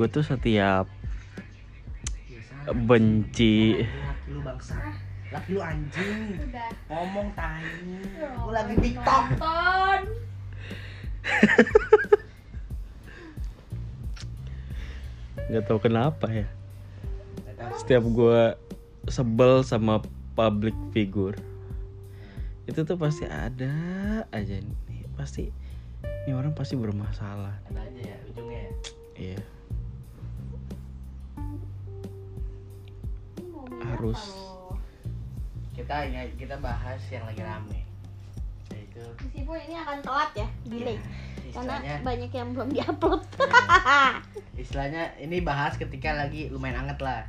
gue tuh setiap benci Laki lu bangsa. Laki lu anjing. Udah. Ngomong tai. Gue lagi TikTok. Nggak tahu kenapa ya setiap gue sebel sama public figure itu tuh pasti ada aja nih pasti ini orang pasti bermasalah Ada aja ya ujungnya. ya. iya Ini Harus. lo? Kita ya kita bahas yang lagi rame. Yaitu Meskipun ini akan telat ya, delay. ya, Karena istilahnya banyak yang belum diupload. istilahnya ini bahas ketika lagi lumayan anget lah.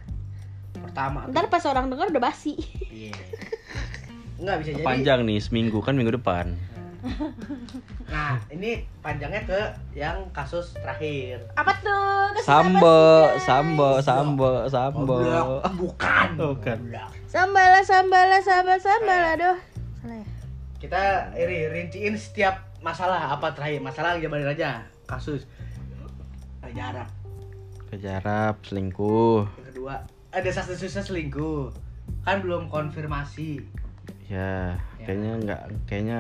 Pertama Ntar pas orang dengar udah basi. Iya. Enggak bisa jadi. panjang nih seminggu kan minggu depan Nah, ini panjangnya ke yang kasus terakhir. Apa tuh? Kasus sambo apa sambo sambo sambo. Bukan. Bukan. Sambala sambala sambal sambal aduh. Salah ya? Kita iri rinciin setiap masalah apa terakhir. Masalah jabarin aja. Kasus jarak. kejarap selingkuh Yang kedua, ada satu susah selingkuh. Kan belum konfirmasi. ya Ya. kayaknya nggak kayaknya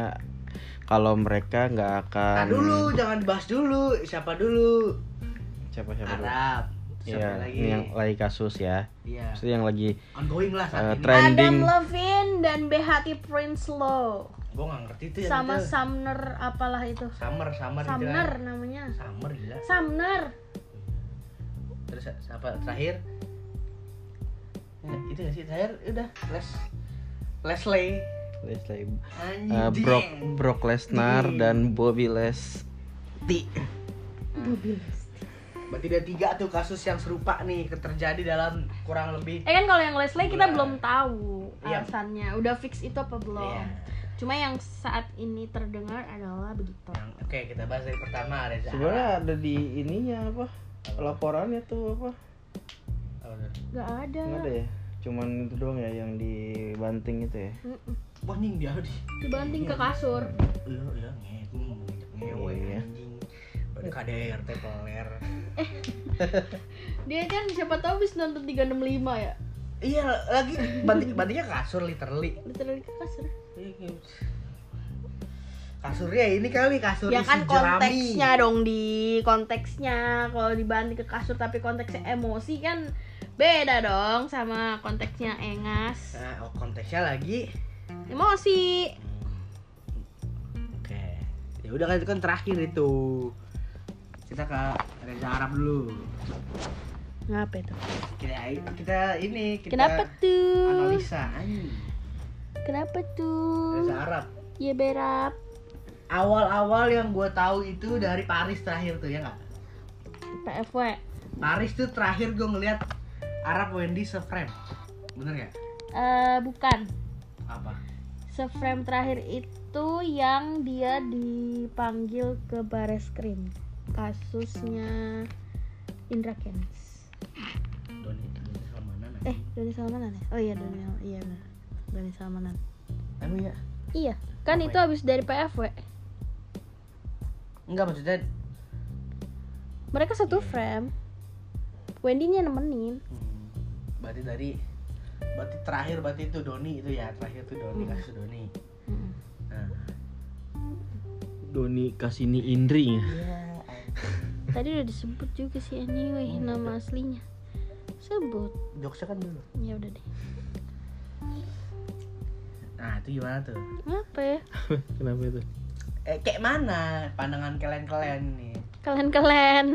kalau mereka nggak Nah akan dulu, jangan dibahas dulu. Siapa dulu? siapa siapa dulu Arab. Siapa Iya, lagi? ini yang lagi kasus ya. Iya. Maksudnya yang lagi Ongoing lah saat Eh, ini. tren- Trending. Adam Levine dan BHT Prince Law Gue gak ngerti tuh yang sama itu. Sumner apalah itu. Summer, Summer, gitu Sumner kan. namanya. Summer gila. Sumner. Terus siapa terakhir? Ya, itu gak sih terakhir udah Les Leslie Leslie Anjing eh, Brock Brock Lesnar Ding. dan Bobby Les Ti. Berarti ada tiga tuh kasus yang serupa nih terjadi dalam kurang lebih Eh kan kalau yang Leslie kita belum tahu Iya. alasannya. Udah fix itu apa belum? Iya. Cuma yang saat ini terdengar adalah begitu. oke kita bahas dari pertama Reza. sebenarnya ada di ininya apa laporannya tuh apa. Gak ada. nggak ada ya cuman itu doang ya yang dibanting itu ya Mm-mm. Wah nih dia di Dibanting ke kasur. Iya iya nge gua mau ngajak ngewe Iya. anjing. Udah KDRT peler. Dia kan siapa tahu bisa nonton 365 ya. Iya lagi banting bantingnya ke kasur literally. Literally ke kasur. Iya, Kasurnya ini kali kasur Ya kan jerami. konteksnya dong di konteksnya kalau dibanting ke kasur tapi konteksnya emosi kan beda dong sama konteksnya engas Nah, oh, konteksnya lagi. Emosi Oke. Ya udah kan itu kan terakhir itu. Kita ke Reza Arab dulu. ngapa itu Kita kita ini kita kenapa tuh analisa kenapa tuh Reza Arab. ya berap Awal-awal yang gue tahu itu dari Paris terakhir tuh ya nggak? PFW Paris tuh terakhir gue ngeliat Arab Wendy se-frame. Bener nggak? Eh bukan Apa? Seframe terakhir itu yang dia dipanggil ke bareskrim kasusnya Indra Kents. Doni Doni Salmanan eh Doni Salmanan ya? Oh iya Doni iya benar. Doni Salmanan. Emang ya? iya. Kan Apa itu habis dari PFW Enggak maksudnya mereka satu Iya. frame. Wendy nya nemenin. Hmm, berarti dari berarti terakhir berarti itu Doni itu ya terakhir tuh Doni Hmm. kasus Doni. Hmm. Nah, Doni Kasini Indri ya tadi udah disebut juga sih anyway Oh, nama aslinya sebut jokesnya kan dulu. ya udah deh Nah, itu gimana tuh? apa ya kenapa itu Eh, kayak mana pandangan kalian-kalian nih? kalian kalian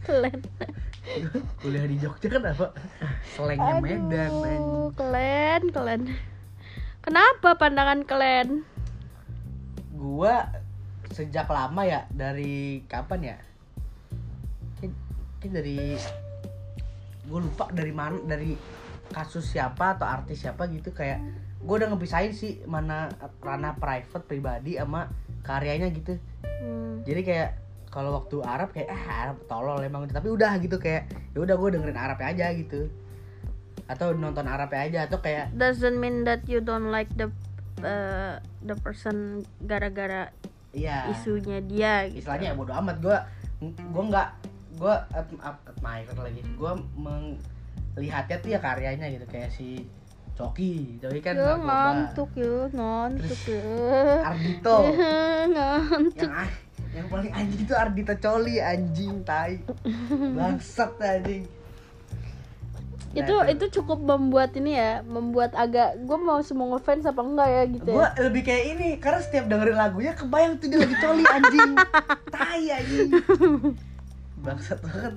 kalian Kuliah di Jogja kan apa? Selengnya Medan, men. Kalian kalian kenapa pandangan kalian Gua sejak lama ya dari kapan ya? Kayak dari gue lupa dari mana dari kasus siapa atau artis siapa gitu kayak gue udah ngebisain sih mana ranah private pribadi sama karyanya gitu Hmm. jadi kayak kalau waktu Arab kayak ah Arab tolol emang tapi udah gitu kayak ya udah gue dengerin Arabnya aja gitu. Atau nonton Arabnya aja atau kayak doesn't mean that you don't like the uh, the person gara-gara iya. isunya dia gitu. Istilahnya ya bodo amat gue gue nggak gue admire lagi gue melihatnya tuh ya karyanya gitu kayak si Coki Coki kan ya ngantuk ya ngantuk ya Ardito ngantuk. Yang ah- yang paling anjing itu Ardito Coli anjing tai. Bangsat anjing. Itu Nah, itu. cukup membuat ini ya membuat agak gue mau semua ngefans apa enggak ya gitu gue ya lebih kayak ini karena setiap dengerin lagunya kebayang tuh dia lagi coli anjing. Tai anjing. Bangsat banget.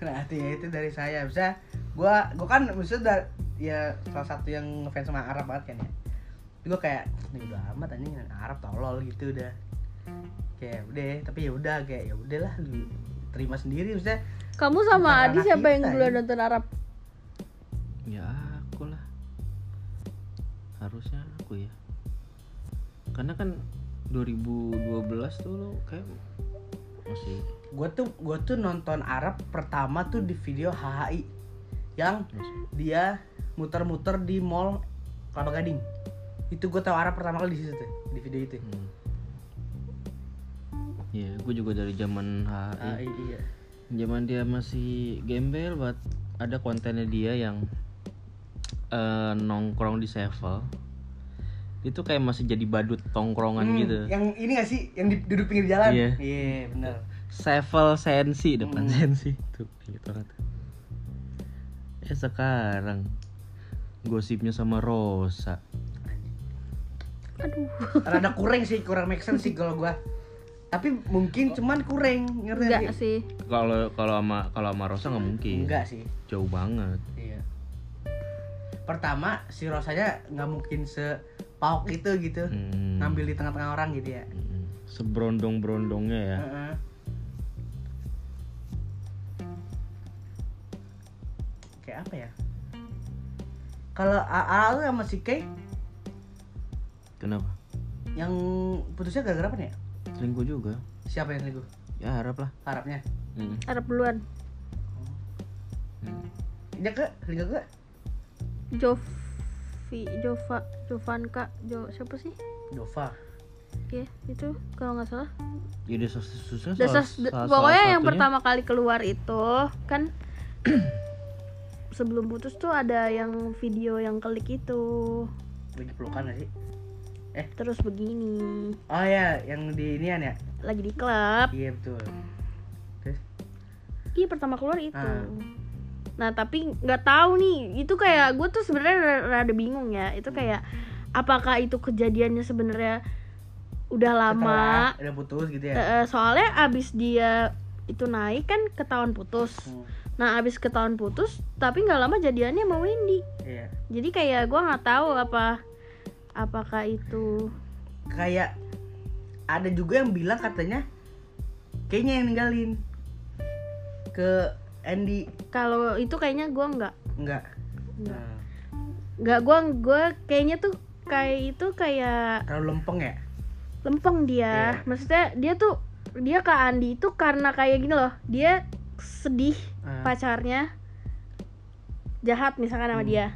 Nah itu ya itu dari saya. Bisa gue gue kan maksudnya ya salah satu yang ngefans sama Arab banget kan ya. Gue kayak ini udah amat anjing Arab tolol gitu udah kayak udah tapi ya udah kayak ya udahlah lu terima sendiri maksudnya kamu sama Adi siapa yang duluan ya. nonton Arab? Ya aku lah. Harusnya aku ya. Karena kan 2012 tuh lo kayak masih gue tuh gue tuh nonton Arab pertama tuh di video HHI yang masih. dia muter-muter di mall Kelapa Gading. Itu gue tahu Arab pertama kali di situ tuh di video itu. Hmm. Ya gue juga dari zaman HI iya. Zaman dia masih gembel buat ada kontennya dia yang eh, nongkrong di Sevel. Itu kayak masih jadi badut tongkrongan Hmm, gitu. yang ini gak sih? Yang di, duduk pinggir jalan? Iya. iya bener. Sevel Sensi depan Hmm. Sensi. Tuh gitu kan eh sekarang gosipnya sama Rosa. Aduh. Rada kurang sih kurang make sense sih kalau gue tapi mungkin cuman kurang ngerti enggak nggak sih? kalau kalau sama kalau sama Rosa nggak mungkin. enggak sih. Jauh banget. Iya. Pertama si Rosanya nggak mungkin se pauk itu gitu. Hmm. ngambil di tengah-tengah orang gitu ya. Hmm. seberondong berondongnya ya. Heeh. Kayak apa ya? Kalau AA tuh sama si Kay? Kenapa? Yang putusnya gara-gara apa nih ya? Selingkuh juga Siapa yang selingkuh? ya harap lah Harapnya. Hmm. Arab duluan Hmm. Dia ke selingkuh ke? Jovi Jova Jovanka Jo siapa sih Dova. ya itu kalau nggak salah ya desas susah Desas- de- pokoknya yang pertama kali keluar itu kan sebelum putus tuh ada yang video yang klik itu Lagi pelukan gak sih? Terus begini Oh ya, yang di inian ya? lagi di klub Iya betul. Terus? iya pertama keluar itu Ah. nah tapi nggak tahu nih itu kayak gue tuh sebenarnya ra- rada bingung ya itu kayak apakah itu kejadiannya sebenarnya udah lama Setelah udah putus gitu ya? Eh, eh, soalnya abis dia itu naik kan ketahuan putus Hmm, nah abis ketahuan putus tapi nggak lama jadiannya sama Wendy Iya. jadi kayak gue nggak tahu apa apakah itu Kayak ada juga yang bilang katanya kayaknya yang ninggalin ke Andy kalau itu kayaknya gue nggak enggak. nggak Nah, nggak gue gue kayaknya tuh kayak itu kayak terlalu lempeng ya? lempeng dia Iya. maksudnya dia tuh dia ke Andi itu karena kayak gini loh dia sedih Ah. pacarnya jahat misalkan sama Hmm. dia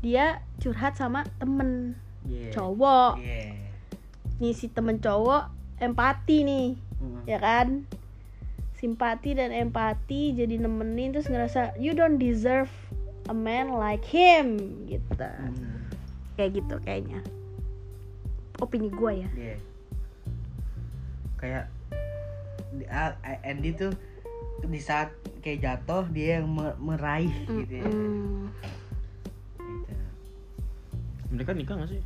dia curhat sama temen Iya. cowok Iya. nih si temen cowok empati nih Hmm. ya kan simpati dan empati jadi nemenin terus ngerasa you don't deserve a man like him gitu Hmm. kayak gitu kayaknya opini gue ya Iya. Kayak Andy tuh di saat kayak jatuh dia yang me- meraih gitu ya. Gitu. mereka nikah gak sih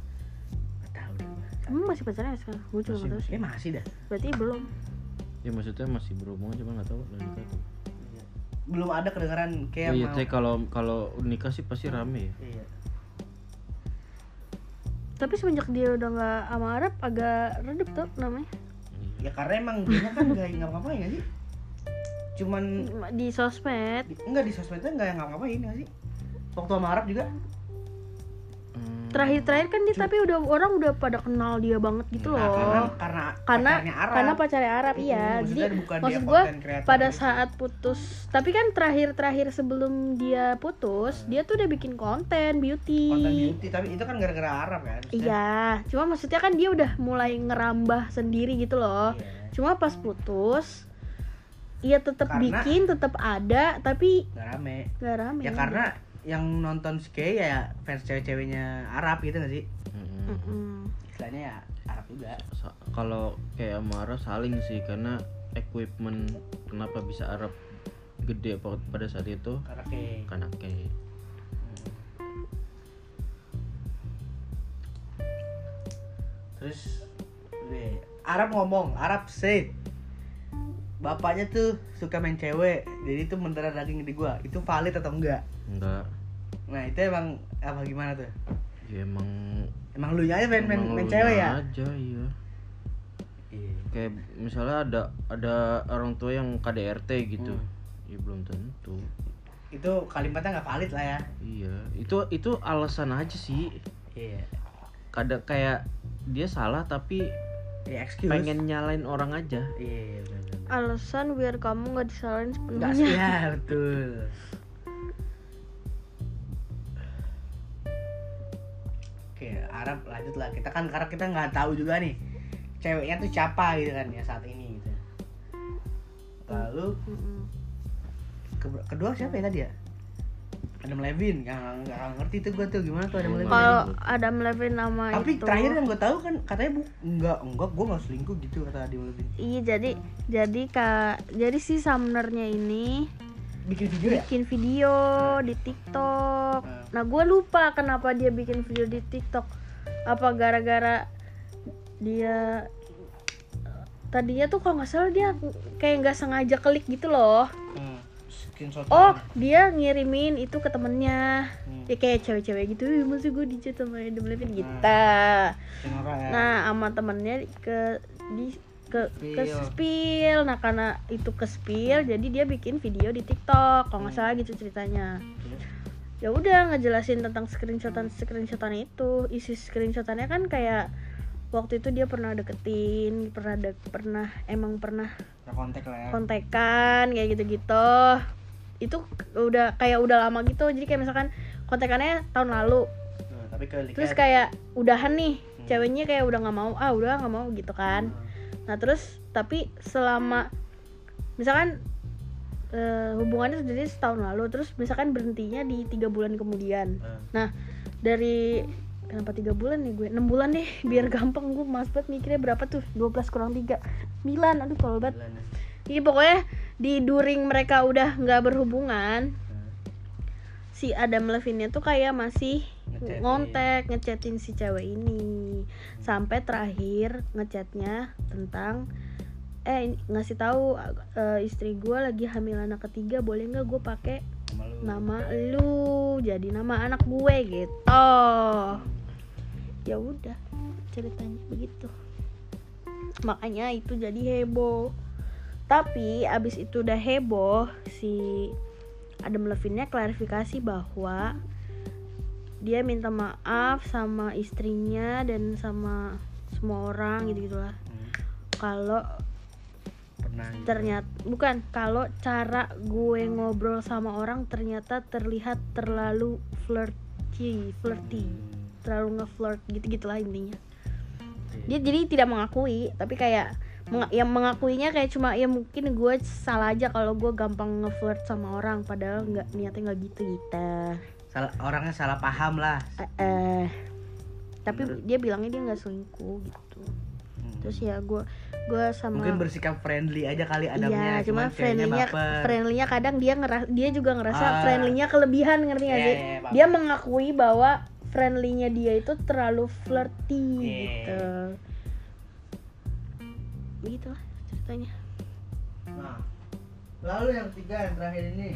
kamu masih pacaran ya sekarang gue juga Masih, nggak tahu sih Eh masih dah. berarti belum ya maksudnya masih berhubungan cuma nggak tahu nikah tuh Belum ada kedengaran kayak oh iya mau. teh kalau kalau nikah sih pasti rame ya Iya. tapi semenjak dia udah nggak sama Arab agak redup tuh namanya Ya Iya. karena emang dia kan nggak ngapa-ngapain nggak sih? Cuman di sosmed di, enggak di sosmednya nggak yang ngapa-ngapain nggak sih? Waktu sama Arab juga. Hmm. terakhir-terakhir kan dia tapi udah orang udah pada kenal dia banget gitu Nah, loh karena karena karena pacarnya Arab. karena pacarnya Arab Hmm, iya maksudnya jadi maksud gue pada gitu. saat putus tapi kan terakhir-terakhir sebelum dia putus dia tuh udah bikin konten beauty konten beauty tapi itu kan gara-gara Arab kan? Maksudnya- iya cuma maksudnya kan dia udah mulai ngerambah sendiri gitu loh Iya. cuma pas putus iya tetap bikin tetap ada tapi nggak rame gak rame ya karena yang nonton skate ya fans cewek-ceweknya Arab gitu gak sih? Mm-mm. Mm-mm. istilahnya ya Arab juga. Sa- kalau kayak Amara saling sih karena equipment kenapa bisa Arab gede pa- pada saat itu? Karena kayak karena kayak terus gue Arab ngomong Arab say bapaknya tuh suka main cewek jadi itu mendarah daging di gua itu valid atau enggak enggak. Nah itu emang apa gimana tuh? Ya emang emang lu aja main main, emang main cewek ya aja iya. Iya. kayak misalnya ada ada orang tua yang KDRT gitu. Hmm. ya belum tentu. Itu kalimatnya nggak valid lah ya. Iya. Itu itu alasan aja sih. Iya. Kadang kayak dia salah tapi ya excuse. pengen nyalain orang aja. Iya bener, bener. alasan biar kamu nggak disalahin Nggak sepenuhnya. sih ya betul Arab lanjut lah. Kita kan karena kita nggak tahu juga nih ceweknya tuh siapa gitu kan ya saat ini gitu. Lalu ke- kedua siapa ya tadi ya? Adam Levine, nggak nggak nggak ngerti tuh gue tuh gimana tuh Adam Levine. kalau Adam Levine nama Tapi itu terakhir yang gue tahu kan katanya bu enggak enggak gue nggak selingkuh gitu kata Adam Levine. iya jadi jadi kak jadi si Sumnernya ini Bikin video ya? bikin video di TikTok. Hmm. Nah, gue lupa kenapa dia bikin video di TikTok. Apa gara-gara dia tadinya tuh kalau nggak salah dia kayak nggak sengaja klik gitu loh. Hmm. Oh, dia ngirimin itu ke temennya. Hmm. Ya kayak cewek-cewek gitu, "Ih, masih gue di chat sama Adam Levine gitu. Kenapa ya? Nah, sama temennya ke di ke ke Spill. Nah, karena itu ke spill, jadi dia bikin video di TikTok. Kalau nggak salah gitu ceritanya. Ya udah ngejelasin tentang screenshotan screenshotan itu. Isi screenshotannya kan kayak waktu itu dia pernah deketin, pernah dek, pernah emang pernah Nah, kontak lah ya. kontekan kayak gitu-gitu. Itu udah kayak udah lama gitu. Jadi kayak misalkan kontekannya tahun lalu. Nah, tapi ke Terus kayak udahan nih, ceweknya kayak udah nggak mau, ah udah nggak mau gitu kan. Nah terus tapi selama misalkan eh, hubungannya terjadi setahun lalu, terus misalkan berhentinya di tiga bulan kemudian. Nah dari kenapa tiga bulan nih gue? enam bulan deh, biar gampang gue mas banget mikirnya berapa tuh? 12 kurang 3 9 aduh tolol banget. Iya pokoknya di during mereka udah nggak berhubungan, si Adam Levine tuh kayak masih Ngechatin. ngontek ngechatin si cewek ini. Sampai terakhir ngechatnya tentang eh ngasih tahu eh, istri gue lagi hamil anak ketiga boleh nggak gue pakai nama lu? Jadi nama anak gue gitu. Ya udah ceritanya begitu. Makanya itu jadi heboh. Tapi abis itu udah heboh si Adam Levine-nya klarifikasi bahwa dia minta maaf sama istrinya dan sama semua orang gitu gitulah kalau pernah gitu. ternyata bukan kalau cara gue ngobrol sama orang ternyata terlihat terlalu flirty flirty. Terlalu nge-flirt gitu gitulah intinya dia jadi tidak mengakui tapi kayak yang mengakuinya kayak cuma ya mungkin gue salah aja kalau gue gampang nge-flirt sama orang padahal nggak niatnya nggak gitu gitu salah orangnya salah paham lah eh, eh. tapi dia bilangnya dia nggak selingkuh gitu Hmm. terus ya gue gue sama mungkin bersikap friendly aja kali Iya, adamnya cuma ceweknya friendlynya friendlynya kadang dia ngeras dia juga ngerasa Ah. friendlynya kelebihan ngerti gak Iya, sih? iya, iya, dia mengakui bahwa friendlynya dia itu terlalu flirty Iya. gitu. Begitulah ceritanya. Nah, lalu yang ketiga yang terakhir ini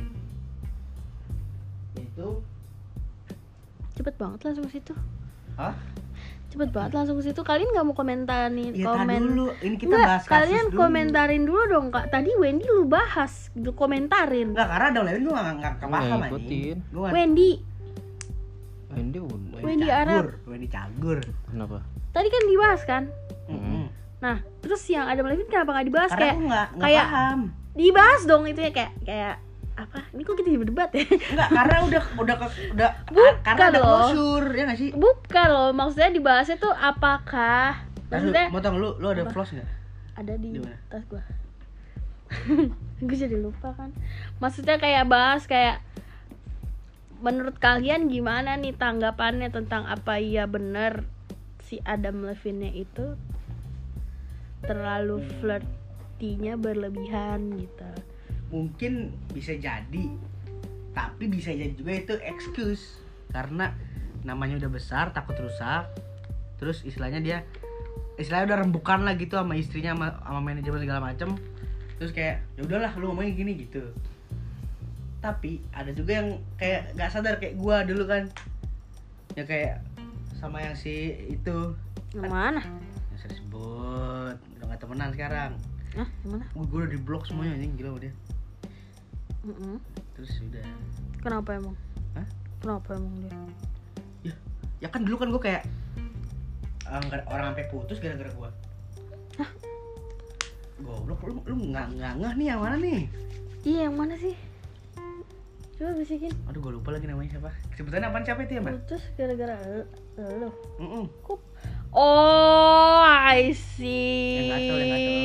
itu Cepet banget langsung ke situ. Hah? Cepet banget langsung ke situ. Kalian nggak mau komentarin Iya tadi komen dulu, ini kita Nggak, bahas kasus kalian dulu. komentarin dulu dong kak. Tadi Wendy lu bahas, lu komentarin. Enggak, karena ada gak Gua kepaham nggak anjing. ngikutin. Gua Wendy, Wendy udah Wendy cagur, Arab. Wendy cagur. kenapa tadi kan dibahas kan? Mm-mm. Nah, terus yang Adam Levine kenapa nggak dibahas Karena kayak aku gak, gak kayak- paham. dibahas dong itu ya kayak kayak apa? Ini kok kita berdebat ya? Enggak, karena udah udah udah Bukan karena ada loh. closure, ya gak sih? Bukan loh, maksudnya dibahasnya tuh apakah Nah, maksudnya mau tau lu, lu ada floss gak? ada di Di mana? tas gua. gue jadi lupa kan maksudnya kayak bahas kayak menurut kalian gimana nih tanggapannya tentang apa iya bener si Adam Levine itu terlalu flirtinya berlebihan gitu. Mungkin bisa jadi tapi bisa jadi juga itu excuse. Karena namanya udah besar takut rusak terus istilahnya dia istilahnya udah rembukan lah gitu sama istrinya sama, sama manajemen segala macem. Terus kayak ya udahlah lu ngomongnya gini gitu. Tapi ada juga yang kayak nggak sadar kayak gua dulu kan. Ya kayak sama yang si itu. Yang mana yang saya sebut udah gak temenan sekarang. Ah yang mana gue udah di blok semuanya anjing. Gila sama dia. Mm-mm. terus udah. Kenapa emang? Hah? kenapa emang dia? Ya ya kan dulu kan gue kayak eh, orang sampai putus gara-gara gue goblok lu lu nggak nggak nih yang mana nih? Iya yang mana sih? Coba bisikin. Aduh gue lupa lagi namanya siapa. Sebutannya apaan? Siapa itu ya mbak putus gara-gara Mm-mm. Kok- oh I see. Yang gatel, yang gatel.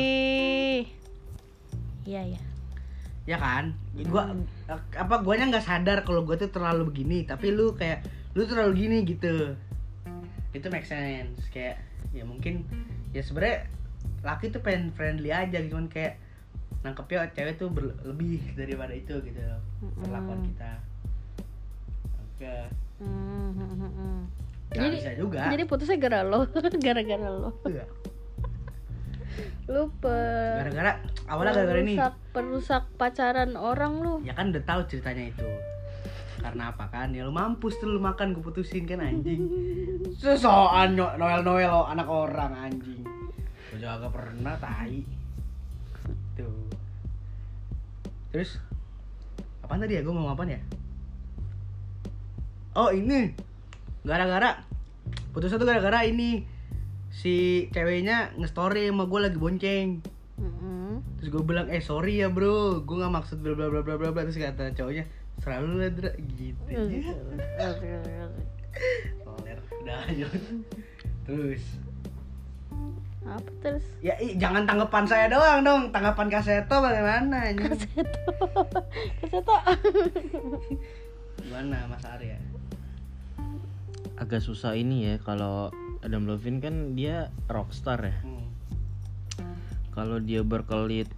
iya iya. Ya kan? Gua apa guanya nggak sadar kalau gue tuh terlalu begini tapi lu kayak lu terlalu gini gitu. Itu make sense kayak ya mungkin ya sebenarnya laki tuh pengen friendly aja gitu kan kayak nangkepnya cewek tuh lebih daripada itu gitu perlakuan kita. Oke. Hmm, hmm, hmm, Nggak Jadi- bisa juga. jadi putusnya gara lo gara-gara lo. Iya. lu gara-gara awalnya gara-gara ini. Perusak perusak pacaran orang lu. Ya kan udah tahu ceritanya itu. Karena apa kan? Ya lu mampus tuh lu makan gue putusin kan anjing. Sesoan noel noel lo anak orang anjing. Gue juga agak pernah tai. Tuh. Terus apaan tadi ya? Gue mau apa ya? Oh ini gara-gara putusnya tuh gara-gara ini si ceweknya nge-story sama gue lagi bonceng. Mm-mm. terus gue bilang eh sorry ya bro. Gue nggak maksud bla bla bla bla bla terus kata cowoknya selalu lah Dra." gitu. Ya udah lanjut. Terus. Apa terus? Ya ih, jangan tanggapan saya doang dong. Tanggapan kaseto bagaimana ini keseto gimana mas Arya agak susah ini ya kalau Adam Levine kan dia rockstar ya hmm. kalau dia berkelit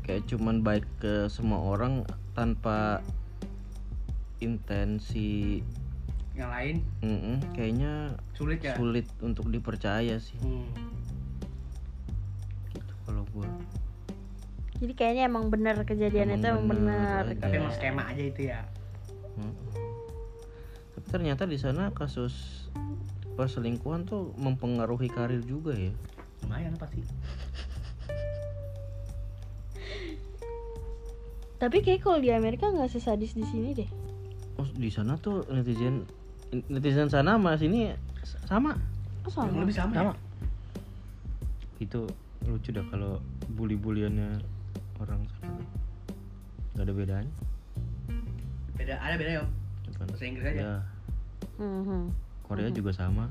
kayak cuman baik ke semua orang tanpa intensi yang lain mm-mm, kayaknya sulit ya sulit untuk dipercaya sih Hmm. gitu kalau gua jadi kayaknya emang bener kejadian Emang itu emang bener bener. tapi emang skema aja itu ya Mm. Ternyata di sana kasus perselingkuhan tuh mempengaruhi karir juga ya? Lumayan pasti. Tapi kayak kalau di Amerika nggak sesadis di sini deh. Oh di sana tuh netizen netizen sana sama sini sama? Oh, yang sama. Lebih sama, ya? sama. Itu lucu dah kalau bully-buliannya orang sana. Nggak ada bedanya. Beda ada beda ya Bahasa Inggris aja? ya, Mhm. Korea juga sama.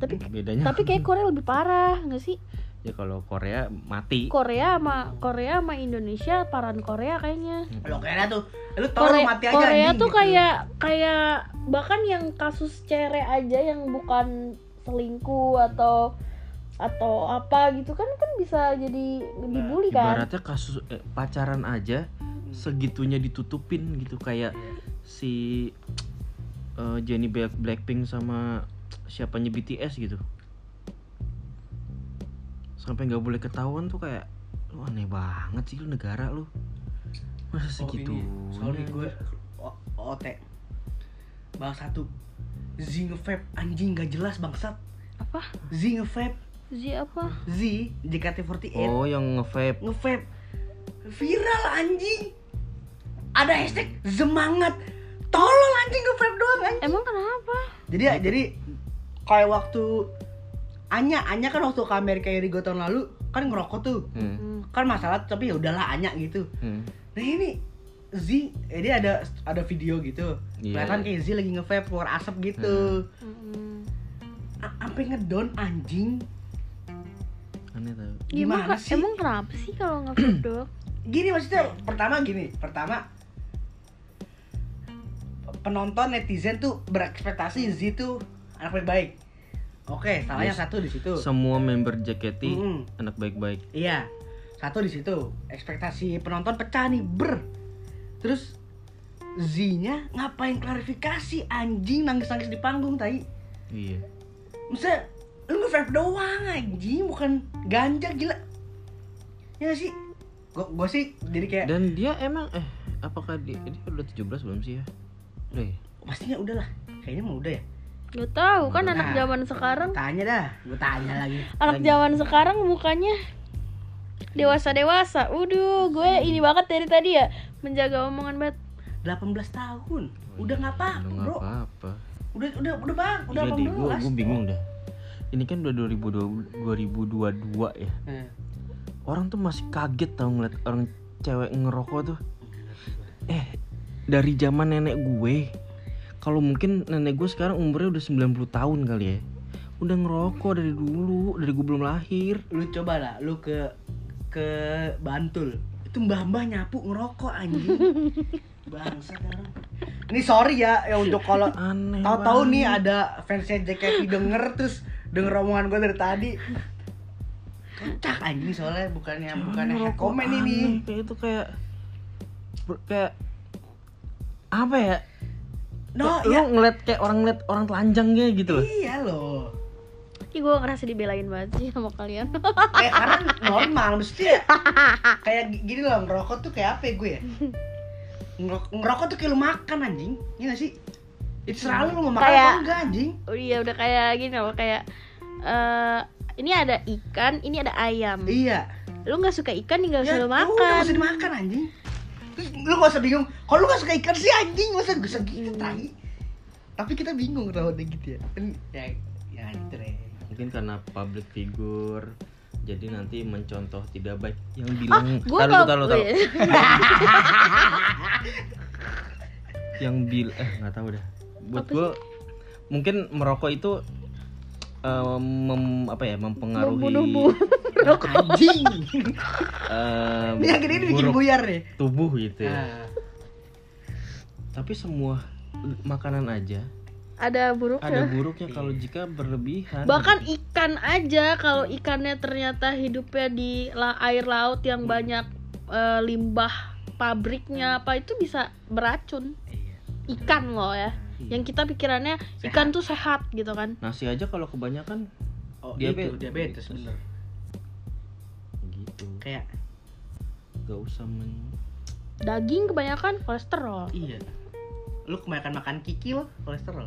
Tapi bedanya tapi kayak Korea lebih parah nggak sih? Ya kalau Korea mati. Korea sama Korea sama Indonesia paran Korea kayaknya. Lo kayaknya tuh lu tau lu Korea, mati aja Korea anjing, tuh gitu. kayak kayak bahkan yang kasus cere aja yang bukan selingkuh atau atau apa gitu kan kan bisa jadi dibully kan? ibaratnya kasus eh, pacaran aja segitunya ditutupin gitu kayak si eh, Jennie Black Blackpink sama siapanya BTS gitu. Sampai nggak boleh ketahuan tuh kayak lu aneh banget sih lu negara lu. Masa Oh, segitu ini, sorry gue O- OT bahas satu. Z ngevap anjing gak jelas bangsat. Apa? Z ngevap Z apa? Z JKT48 oh yang nge-vape. Ngevap viral anjing. Ada hashtag semangat tolong anjing ngevap doang anjing emang kenapa jadi ya jadi kayak waktu Anya Anya kan waktu ke Amerika Irigo tahun lalu kan ngerokok tuh hmm. Hmm. kan masalah tapi ya udahlah Anya gitu Hmm. Nah ini Z, eh, dia ada ada video gitu. Iya. Kelihatan kayak Z lagi nge-vape keluar asap gitu. A- Sampai ngedon anjing. aneh tau Gimana Gimana sih? Emang kenapa sih kalau nggak vape doang? Gini maksudnya pertama gini, pertama penonton netizen tuh berekspektasi Z tuh anak baik-baik. Oke, salah yang Yes. satu di situ. semua member JKT Mm-mm. anak baik-baik Iya, satu di situ. Ekspektasi penonton pecah nih, ber. Terus Z-nya ngapain klarifikasi anjing nangis-nangis di panggung tai. iya Maksudnya lu nge-vape doang anjing, bukan ganja gila. Ya nggak sih? Gua, gua sih jadi kayak dan dia emang eh apakah dia, dia udah 17 belum sih ya udah ya pastinya udah lah. Kayaknya mah udah ya. Gak tahu kan Nah. anak zaman sekarang. Tanya dah, gua tanya lagi. Anak zaman sekarang mukanya dewasa dewasa. Udah, gue ini banget dari tadi ya menjaga omongan banget. 18 tahun. Udah nggak apa-apa, udah Bro. apa-apa Udah udah udah bang, udah Iya deh, gue 18. gue bingung dah. Ini kan udah 2020, 2022 ya. Eh, Orang tuh masih kaget tau ngeliat orang cewek ngerokok tuh. Eh, dari zaman nenek gue. Kalau mungkin nenek gue sekarang umurnya udah 90 tahun kali ya. Udah ngerokok dari dulu, dari gue belum lahir. lu coba lah, lu ke ke Bantul. Itu mbah-mbah nyapu ngerokok anjing. Bangsa orang. Ini sorry ya, ya untuk kalau tahu-tahu nih ada fansnya JKT denger terus denger omongan gue dari tadi. Kocak anjing soalnya bukannya bukannya Ngerokok comment aneh, ini. Kayak itu kayak kayak apa ya? No, lu ya ngeliat kayak orang ngeliat orang telanjang kayak gitu loh. iya loh. Ih, gue ngerasa dibelain banget sih sama kalian. kayak karena normal mesti ya kayak gi- gini loh ngerokok tuh kayak apa ya gue ya Ngerok- ngerokok tuh kayak lu makan anjing iya gak sih itu selalu lu mau makan Kayak- apa enggak anjing oh iya udah kayak gini loh kayak eh ini ada ikan, ini ada ayam. iya Lu nggak suka ikan, tinggal ya suruh udah makan. gak usah dimakan anjing terus lu gak usah bingung. Kalau lu gak suka ikan sih anjing masa gue segitu tai. Tapi kita bingung kalau udah gitu ya. Kan, ya ya gitu deh. Mungkin karena public figure jadi nanti mencontoh tidak baik. Yang Ah, bilang gue taruh taruh taruh yang bil eh nggak tahu dah buat gue mungkin merokok itu eh, mem, apa ya mempengaruhi Membunuhmu. anjing eh, ini yang gini ini bikin buyar nih tubuh gitu ya. nah, Tapi semua makanan aja ada buruknya. ada buruknya kalau jika berlebihan. Bahkan ikan aja kalau ikannya ternyata hidupnya di la- air laut yang banyak eh, limbah pabriknya apa itu bisa beracun. iya. Ikan loh ya. Yang kita pikirannya ikan tuh sehat gitu kan. Nasi aja kalau kebanyakan oh Diabetes. itu diabetes bener gitu. kayak Gak usah men Daging kebanyakan kolesterol. Iya. Lu kebanyakan makan kikil, kolesterol.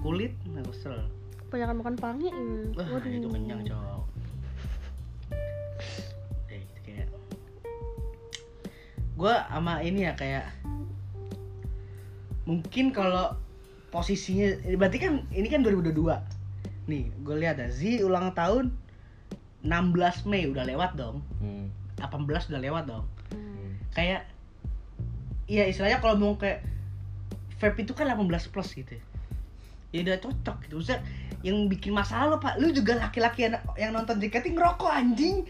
Kulit, kolesterol. Kebanyakan makan pange. hmm. Wah, Waduh. itu kenyang, cowok. Eh, kayak gua sama ini ya kayak mungkin kalau posisinya berarti kan ini kan 2022 nih gue lihat ya Z ulang tahun 16 Mei udah lewat dong. Hmm. 18 udah lewat dong. Hmm. kayak iya istilahnya kalau mau kayak vape itu kan 18 plus gitu ya. Udah cocok gitu. Maksudnya yang bikin masalah lo pak lu juga laki-laki yang, yang nonton JKT ngerokok anjing.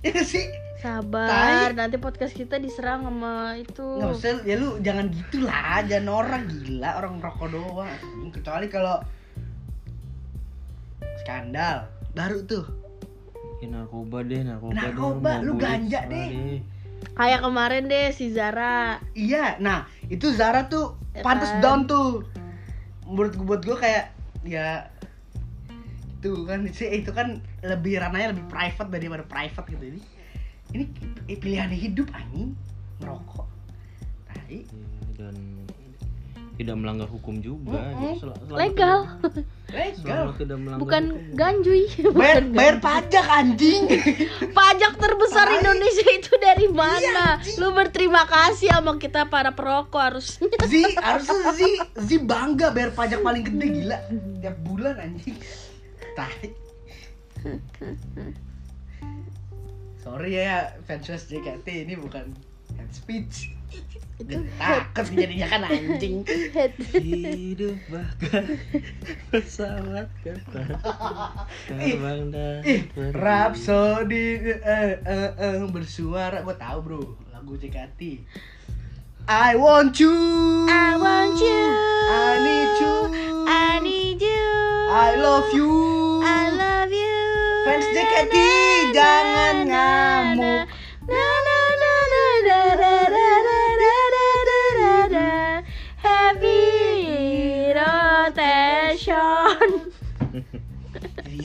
Ya nggak sih? Sabar, Tai. nanti podcast kita diserang sama itu. nggak usah ya lu jangan gitulah jangan orang gila orang ngerokok doang. Kecuali kalau skandal baru tuh Ya, narkoba deh, narkoba, deh. Narkoba, mau lu ganja terserah deh. Kayak kemarin deh si Zara. Iya, nah itu Zara tuh Ya pantas kan? down tuh. Menurut gue buat gue kayak ya itu kan sih itu kan lebih ranahnya lebih private daripada private gitu ini. Ini eh, pilihan hidup anjing merokok. Tai. Iya, dan tidak melanggar hukum juga. Mm-mm. Jadi sel- selama Legal. tidak- Legal. Tidak melanggar Bukan hukum. ganjuy. Bayar Bukan bayar pajak anjing. Pajak terbesar. Indonesia itu dari mana? Iya. Lu berterima kasih sama kita para perokok harusnya. Z harusnya Z Z bangga bayar pajak paling gede gila tiap bulan anjing. Tai. Sorry ya fans JKT ini bukan head speech itu takut jadinya kan anjing. Hidup bahkan pesawat terbang terbang dan rapsodi eh, eh, eh, eh, bersuara. Gue tahu bro lagu JKT I want you. I want you. I need you. I need you. I love you. I love you. Fans JKT jangan ngamuk. na na na na na.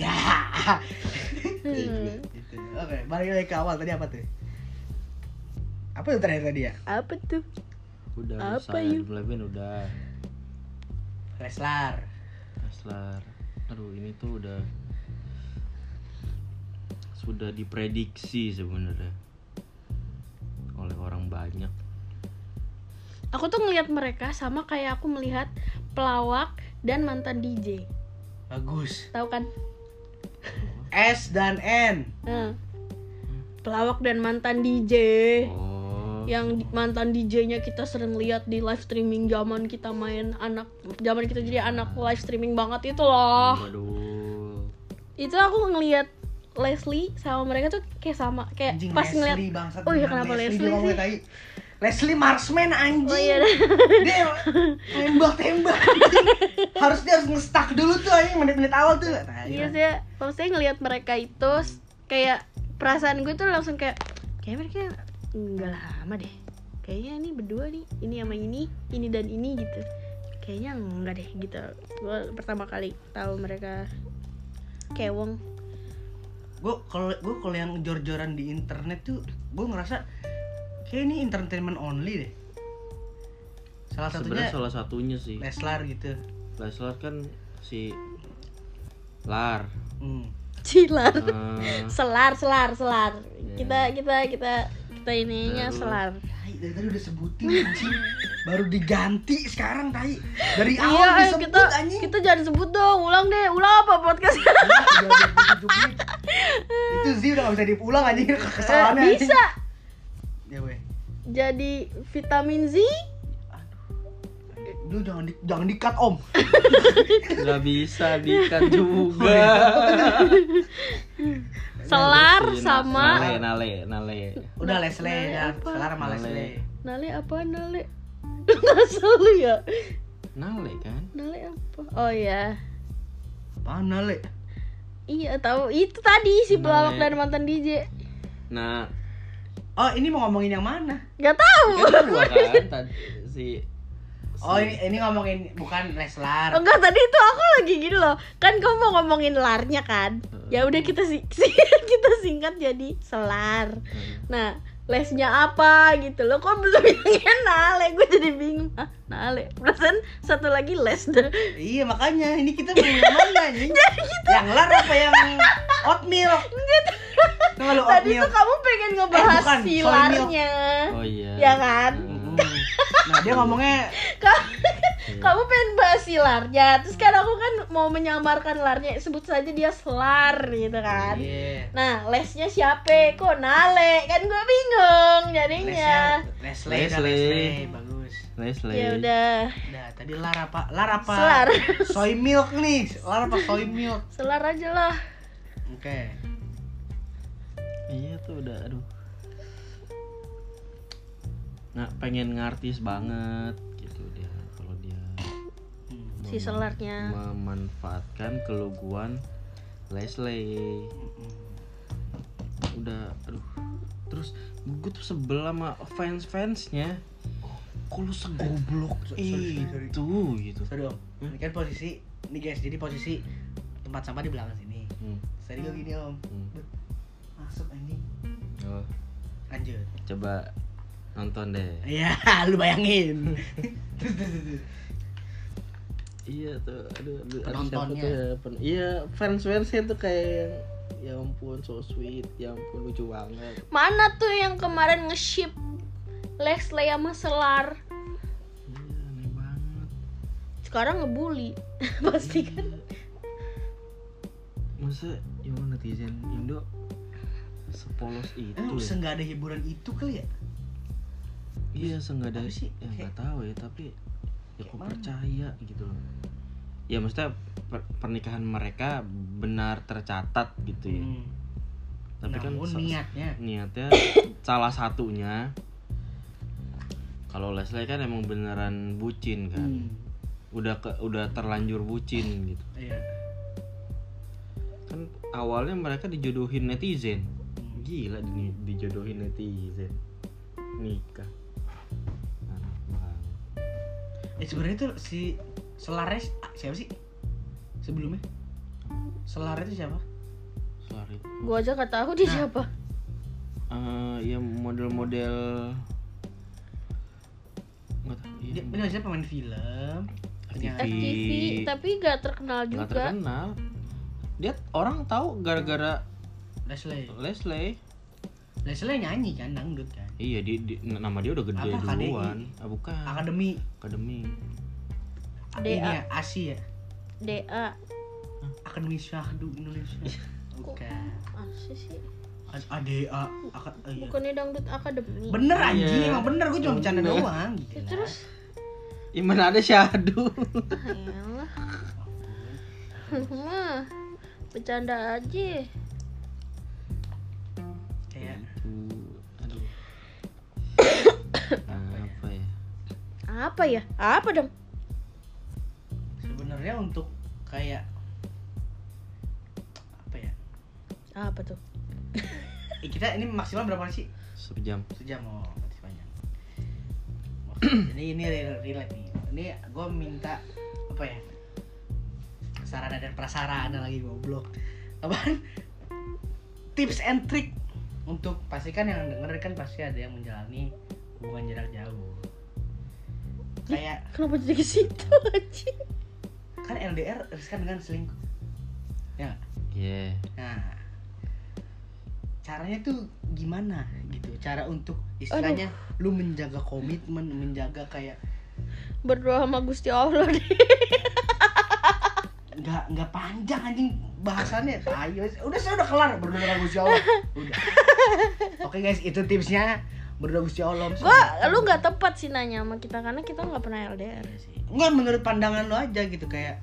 Ya Hmm. Gitu. oke balik lagi ke awal tadi apa tuh apa tuh terakhir tadi ya Apa tuh? udah Apa, Apa Yu? Levin udah Leslar Tesla aduh ini tuh udah sudah diprediksi sebenarnya oleh orang banyak Aku tuh ngelihat mereka sama kayak aku melihat pelawak dan mantan DJ. bagus Tahu kan? S dan N Nah. Pelawak dan mantan DJ. oh yang mantan DJ-nya kita sering lihat di live streaming zaman kita main anak zaman kita jadi anak live streaming banget itu loh. waduh Itu aku ngelihat Leslie sama mereka tuh kayak sama kayak anjing pas ngeliat Leslie bangsat Oh iya, kenapa Leslie ngomongnya sih? Leslie Marksman anjing Oh iya. dia tembak tembak harus dia harus ngestak dulu tuh anjing menit-menit awal tuh Nah, Iya sih, maksudnya ngelihat mereka itu kayak perasaan gue tuh langsung kayak kayak mereka enggak lama deh. Kayaknya ini berdua nih, ini sama ini, ini dan ini gitu. Kayaknya enggak deh gitu. Gue pertama kali tahu mereka kewong. gue kalau gue kalau yang jor-joran di internet tuh gue ngerasa kayak ini entertainment only deh. Salah satunya sebenarnya salah satunya sih. Leslar gitu. Leslar kan si Lar. Hmm. Cilar. Eh, selar selar selar. Iya. kita kita kita kita ininya Baru. selar. Tai, dari tadi udah sebutin anjing. Baru diganti sekarang tai. Dari awal iya disebut kita anjing. kita jangan sebut dong. Ulang deh. Ulang apa podcast? Udah, udah 27 menit. itu sih udah gak bisa diulang anjing. Kesalahannya Eh, anjing. bisa. Ya weh jadi vitamin Z? Lu jangan di, jangan di cut om. Nggak bisa dikat juga. Selar sama nale nale nale. Udah Leslie Nale ya. Apa? selar sama Nale. Leslie nale. Apa? Nale. Nggak lu ya? Nale kan? Nale apa? Oh ya apaan Nale? Iya tahu. Itu tadi si pelawak dan mantan DJ nah oh ini mau ngomongin yang mana? Nggak tahu. Kan gua kan tadi si oh ini, ini ngomongin bukan Leslar. Enggak tadi itu aku lagi gini loh. Kan kamu mau ngomongin larnya kan? Ya udah kita sih kita singkat jadi selar. Nah lesnya apa gitu loh Kok belum bilangnya nale Gue jadi bingung ah, Nale Perasaan satu lagi les deh Iya makanya ini kita mau yang mana nih? Yang lar apa yang oatmeal? Lu Tadi oatmeal? tuh kamu pengen ngebahas Eh, bukan, si soy milk. larnya oh iya Ya kan? Nah dia ngomongnya Kamu, kamu pengen bahas si larnya Terus kan aku kan mau menyamarkan larnya Sebut saja dia selar gitu kan Iya. Nah, lesnya siapa? Kok Nale? Kan gue bingung jadinya. Leslie, Leslie, udah Leslie. Leslie, bagus. Leslie Ya udah, Udah, tadi lar apa? Lar apa? Selar. Soy milk nih. Lar apa soy milk? selar aja lah. Oke. iya tuh udah aduh nggak pengen ngartis banget gitu dia kalau dia Hmm. Si selarnya. memanfaatkan keluguan Leslie udah aduh terus gue tuh sebel sama fans fansnya kok lu segoblok So- sorry, sorry, itu gitu Sorry om. Ini kan posisi, nih guys, jadi posisi tempat sampah di belakang sini. Hmm, Tadi gue gini om. hmm. Masuk anjing. Oh, Lanjut. coba nonton deh Iya, lu bayangin. Terus, terus, terus. iya tuh aduh, aduh ada siapa Penontonnya. tuh ya pen- iya fans fansnya tuh kayak ya ampun so sweet ya ampun lucu banget Mana tuh yang kemarin nge-ship Leslie sama Selar? iya aneh banget Sekarang ngebully. Pasti kan. masa ya Allah, netizen Indo sepolos itu Emang ya? nggak ada hiburan itu kali ya? Iya senggak Apa sih? ya nggak tahu ya tapi ya mana? percaya gitu loh ya maksudnya per- pernikahan mereka benar tercatat gitu ya Hmm. tapi kan Namun sa- niatnya niatnya salah satunya kalau Leslie kan emang beneran bucin kan Hmm. udah ke udah terlanjur bucin gitu Iya. kan awalnya mereka dijodohin netizen Hmm. gila di, dijodohin netizen nikah Eh sebenarnya tuh si Solares ah, siapa sih? Sebelumnya? Solar itu siapa? sorry Gua aja gak tahu dia Nah. siapa. Eh, ya model-model nggak tahu iya, Dia ini maksudnya pemain film. penyanyi. FTV tapi gak terkenal nggak juga. terkenal dia orang tahu gara-gara Leslie. Leslie Leslie nyanyi kan dangdut kan. iya di, di- nama dia udah gede Apa, KDI? duluan ah, bukan Akademi akademi DA. ini ya ASI ya. DA. Akademi Syahdu Indonesia. Bukan. Apa sih? ADA. Aka- oh iya. Bukannya dangdut akademi. Bener anjing, Iya. emang bener gue cuma bercanda Bener. doang. Ya, Gila. terus ya mana ada syahdu Ayolah. Mah, bercanda aja. Tuh, aduh apa ya Apa ya? Apa dong? sebenarnya untuk kayak apa ya? Apa tuh? Eh, kita ini maksimal berapa sih? sejam Sejam oh, masih panjang. Oke, Jadi ini real- relate nih. Ini gue minta apa ya? Sarana dan prasarana lagi goblok. Apaan? Tips and trick untuk pastikan yang denger kan pasti ada yang menjalani hubungan jarak jauh. Kayak Kenapa jadi ke situ aja? kan LDR riskan dengan selingkuh. Ya. nggak? yeah Nah, caranya tuh gimana gitu? Cara untuk istilahnya lu menjaga komitmen, menjaga kayak Berdoa sama Gusti Allah deh. nggak nggak panjang anjing bahasannya. Ayo, udah saya udah kelar berdoa sama Gusti Allah. Udah. Oke guys, itu tipsnya berdoa Gusti Allah. Gua lu nggak tepat sih nanya sama kita karena kita nggak pernah LDR. Sih. Enggak menurut pandangan lu aja gitu kayak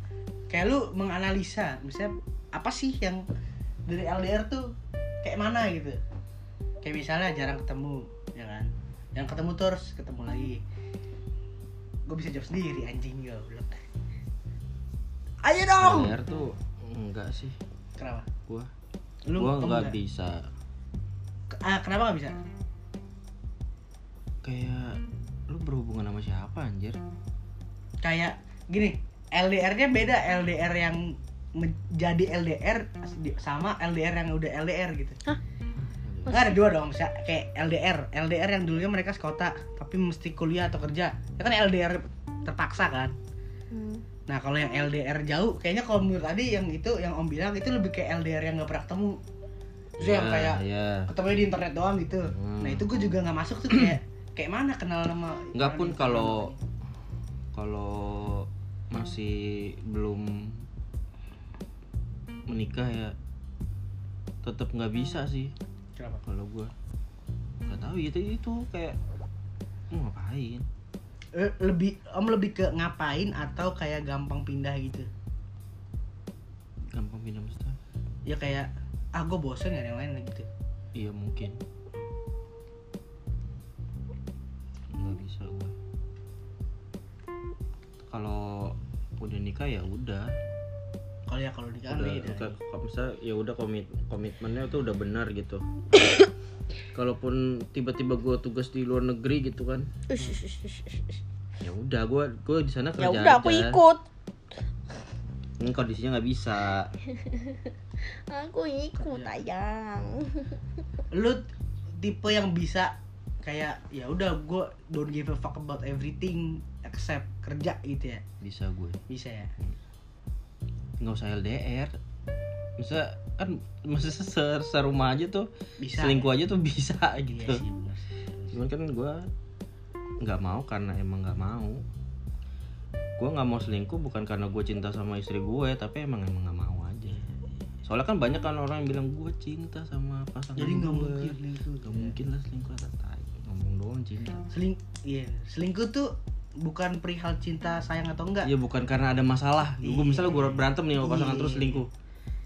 kayak lu menganalisa misalnya apa sih yang dari LDR tuh kayak mana gitu. Kayak misalnya jarang ketemu, ya kan? Yang ketemu terus ketemu lagi. Gue bisa jawab sendiri anjing goblok. Ayo dong. LDR tuh enggak sih Kenapa? gua Lu gua kamu nggak nggak? bisa Ah, kenapa gak bisa? kayak lu berhubungan sama siapa anjir Kayak gini, LDR-nya beda LDR yang menjadi LDR sama LDR yang udah LDR gitu. Nggak ada dua dong, bisa kayak LDR. LDR yang dulunya mereka sekota, tapi mesti kuliah atau kerja. Ya kan LDR terpaksa kan. Hmm. Nah kalau yang LDR jauh, kayaknya kalau menurut tadi yang itu yang Om bilang itu lebih kayak LDR yang nggak pernah ketemu. Terus yang Ya, kayak ya ketemunya di internet doang gitu. Hmm. Nah itu gue juga nggak masuk tuh kayak kayak mana kenal nama. Nggak pun kalau kalau masih belum menikah ya tetap nggak bisa sih Kenapa? kalau gua nggak tahu itu itu kayak mau ngapain lebih Om lebih ke ngapain atau kayak gampang pindah gitu? gampang pindah maksudnya Ya kayak ah gue bosen gak ada yang lain gitu. iya mungkin nggak bisa gua kalau udah nikah ya udah Kalau ya kalau nikah kan udah beda. ka- kalau misalnya ya udah komit komitmennya tuh udah benar gitu kalaupun tiba-tiba gue tugas di luar negeri gitu kan ya udah gue gue di sana Ya kerja udah aku ikut. ini kondisinya nggak bisa Aku ikut ayang. Lu tipe yang bisa kayak ya udah gue don't give a fuck about everything except kerja gitu ya. bisa gue Bisa ya. nggak usah LDR bisa kan masih se serumah aja tuh Bisa. selingkuh aja tuh bisa Iya gitu sih bener sih. cuman kan gue nggak mau karena emang nggak mau gue nggak mau selingkuh bukan karena gue cinta sama istri gue tapi emang emang nggak mau aja soalnya kan banyak kan orang yang bilang gue cinta sama pasangan Jadi nggak gue." mungkin selingkuh. nggak mungkin lah selingkuh ada tai ngomong doang cinta seling iya selingkuh tuh bukan perihal cinta sayang atau enggak Iya bukan karena ada masalah. Gue Iya. misalnya gue berantem nih sama pasangan Iya. terus selingkuh.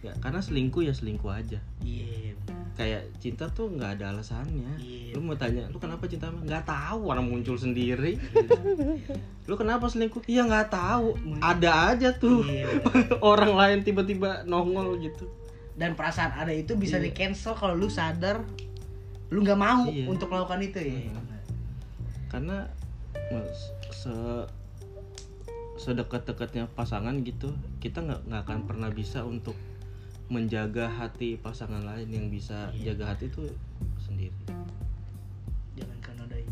Ya karena selingkuh ya selingkuh aja. iya benar. Kayak cinta tuh nggak ada alasannya. Iya. Lu mau tanya, lu kenapa cinta? Nggak tahu orang muncul sendiri. lu kenapa selingkuh? Iya nggak tahu. Ada aja tuh Iya, orang lain tiba-tiba nongol gitu. dan perasaan ada itu bisa Iya. di cancel kalau lu sadar lu nggak mau Iya. untuk melakukan itu ya Hmm. Karena se sedekat-dekatnya pasangan gitu, kita nggak nggak akan pernah bisa untuk menjaga hati pasangan lain yang bisa Iya. jaga hati itu sendiri. jangan kanodai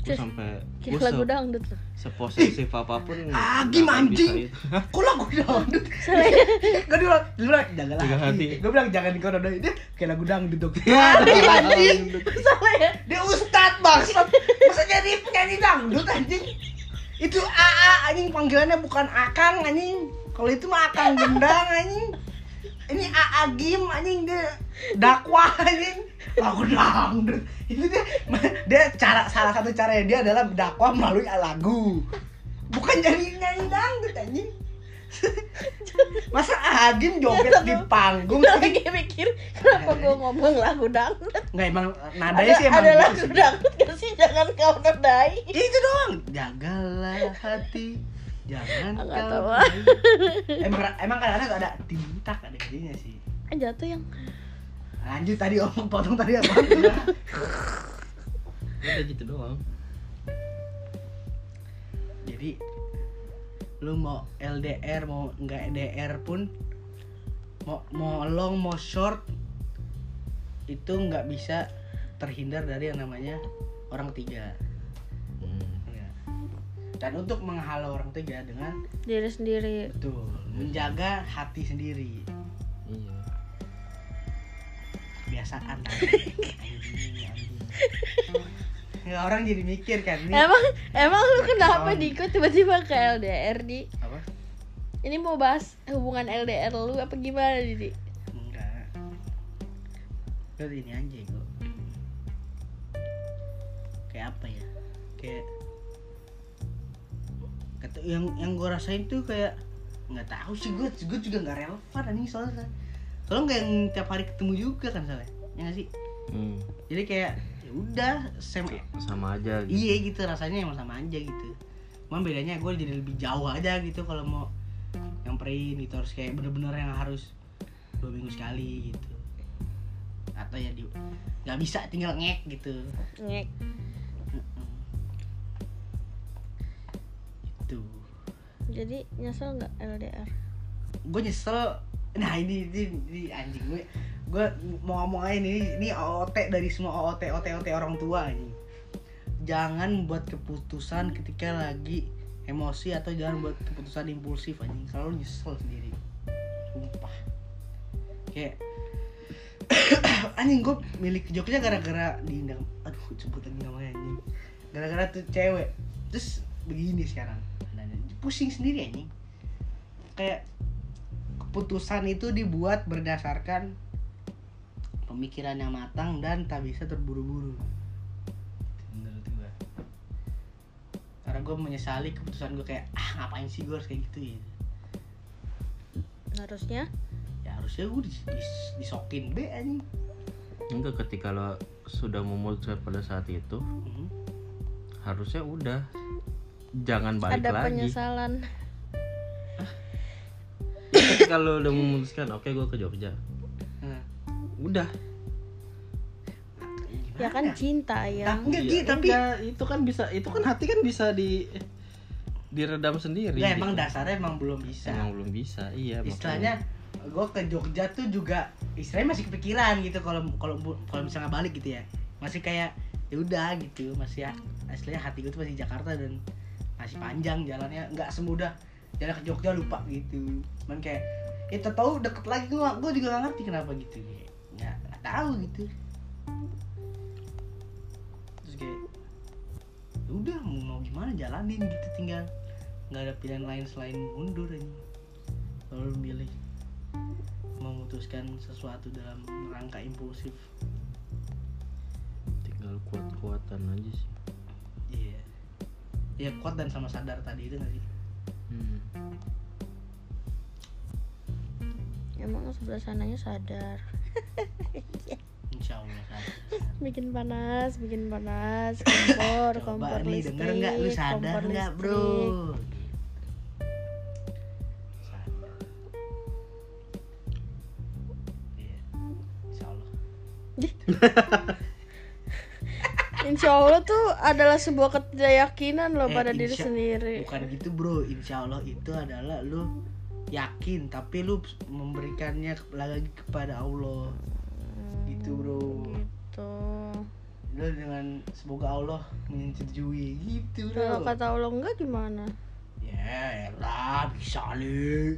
Gue sampai gue lagu dangdut tuh. seposesif apa pun ah, gimana anjing? kok lagu dangdut Gak dia bilang, dia bilang janganlah Jaga hati. Gue bilang jangan kanodai dia kayak lagu dangdut dong. Ya, Anjing, salah ya. Dia ustad bangsat. Masa jadi penyanyi dangdut anjing? Itu AA anjing panggilannya bukan Akang anjing. Kalau itu mah Akang gendang anjing. Ini AA Gim anjing dia dakwah anjing. Lagu dangdut. Itu dia dia cara salah satu caranya dia adalah dakwah melalui lagu. Bukan jadi nyanyi dangdut anjing. Masa Agim joget di tapi- panggung Gue lagi mikir kenapa gue ngomong lagu dangdut. Nggak emang nadanya Ada, sih emang ada gitu lagu dangdut gak sih? Jangan kau nodai. Ya itu doang. Jagalah hati. Jangan kau tahu. emang emang kadang-kadang ada tintak ada jadinya sih. Eh, Jatuh yang Lanjut tadi omong potong tadi apa? Udah gitu doang. Jadi lu mau LDR mau nggak LDR pun mau mau long mau short itu nggak bisa terhindar dari yang namanya orang tiga. Dan untuk menghalau orang tiga dengan diri sendiri. betul menjaga hati sendiri. Iya. kebiasaan anjing. Ya, orang jadi mikir kan nih Emang emang lu kenapa. Diko tiba-tiba ke LDR di? apa Ini mau bahas hubungan LDR lu apa gimana Didi? enggak lu ini anjing kok kayak apa ya kayak kata yang yang gue rasain tuh kayak nggak tahu sih gue gue juga nggak relevan anjing soalnya soalnya nggak yang tiap hari ketemu juga kan soalnya ya nggak sih Hmm. jadi kayak ya udah same Sama aja gitu. iya gitu rasanya emang sama aja gitu cuma bedanya gue jadi lebih jauh aja gitu kalau mau nyamperin gitu harus kayak bener-bener yang harus dua minggu sekali gitu atau ya di nggak bisa tinggal ngek gitu Ngek. Itu Jadi nyesel nggak LDR? gue nyesel. Nah ini ini, ini anjing. Gue gue mau ngomong aja ini ini OOT dari semua OOT OOT OOT orang tua ini jangan buat keputusan ketika lagi emosi atau jangan buat keputusan impulsif anjing. Kalau nyesel sendiri. Sumpah. Kayak anjing gue milik Jogja gara-gara diundang aduh sebut lagi namanya anjing. Gara-gara tuh cewek. Terus begini sekarang. Adanya. pusing sendiri anjing. Kayak keputusan itu dibuat berdasarkan pemikiran yang matang dan tak bisa terburu-buru. Menurut gue karena gue menyesali keputusan gue kayak ah ngapain sih gue harus kayak gitu ya? Harusnya? Ya harusnya gue dis, dis- disokin be anjing. Enggak ketika lo sudah memutuskan pada saat itu Mhm. harusnya udah jangan balik ada lagi. penyesalan. Lo udah memutuskan, oke gue ke Jogja, Nah, udah. Ya kan cinta Nah, yang enggak Iya, tapi enggak, itu kan bisa, itu kan hati kan bisa di diredam sendiri. ya emang gitu. dasarnya emang belum bisa Emang belum bisa, iya. istilahnya gue ke Jogja tuh juga istilahnya masih kepikiran gitu kalau kalau kalau misalnya balik gitu ya masih kayak ya udah gitu masih ya istilahnya hati gue tuh masih di Jakarta dan masih panjang jalannya nggak semudah jalan ke Jogja lupa gitu. Cuman kayak ya tahu deket lagi gue gue juga gak ngerti kenapa gitu. Ya nggak tahu gitu. Terus kayak ya udah mau, gimana jalanin gitu tinggal nggak ada pilihan lain selain mundur aja. Kalau lu milih memutuskan sesuatu dalam rangka impulsif. Tinggal kuat-kuatan aja sih iya kuat dan sama sadar tadi itu nggak sih hmm. emang sebelah sananya sadar insya Allah sadar. bikin panas bikin panas kompor coba kompor nih listrik denger nggak lu sadar kompor nggak bro listrik. sadar iya insya Allah Insya Allah tuh adalah sebuah ketidakyakinan loh Eh, pada diri sendiri. Bukan gitu bro. Insya Allah itu adalah lu yakin tapi lu memberikannya lagi kepada Allah. Gitu bro. gitu. Lu dengan semoga Allah menyetujui. Gitu kalau bro kata Allah enggak gimana? Ya elah bisa li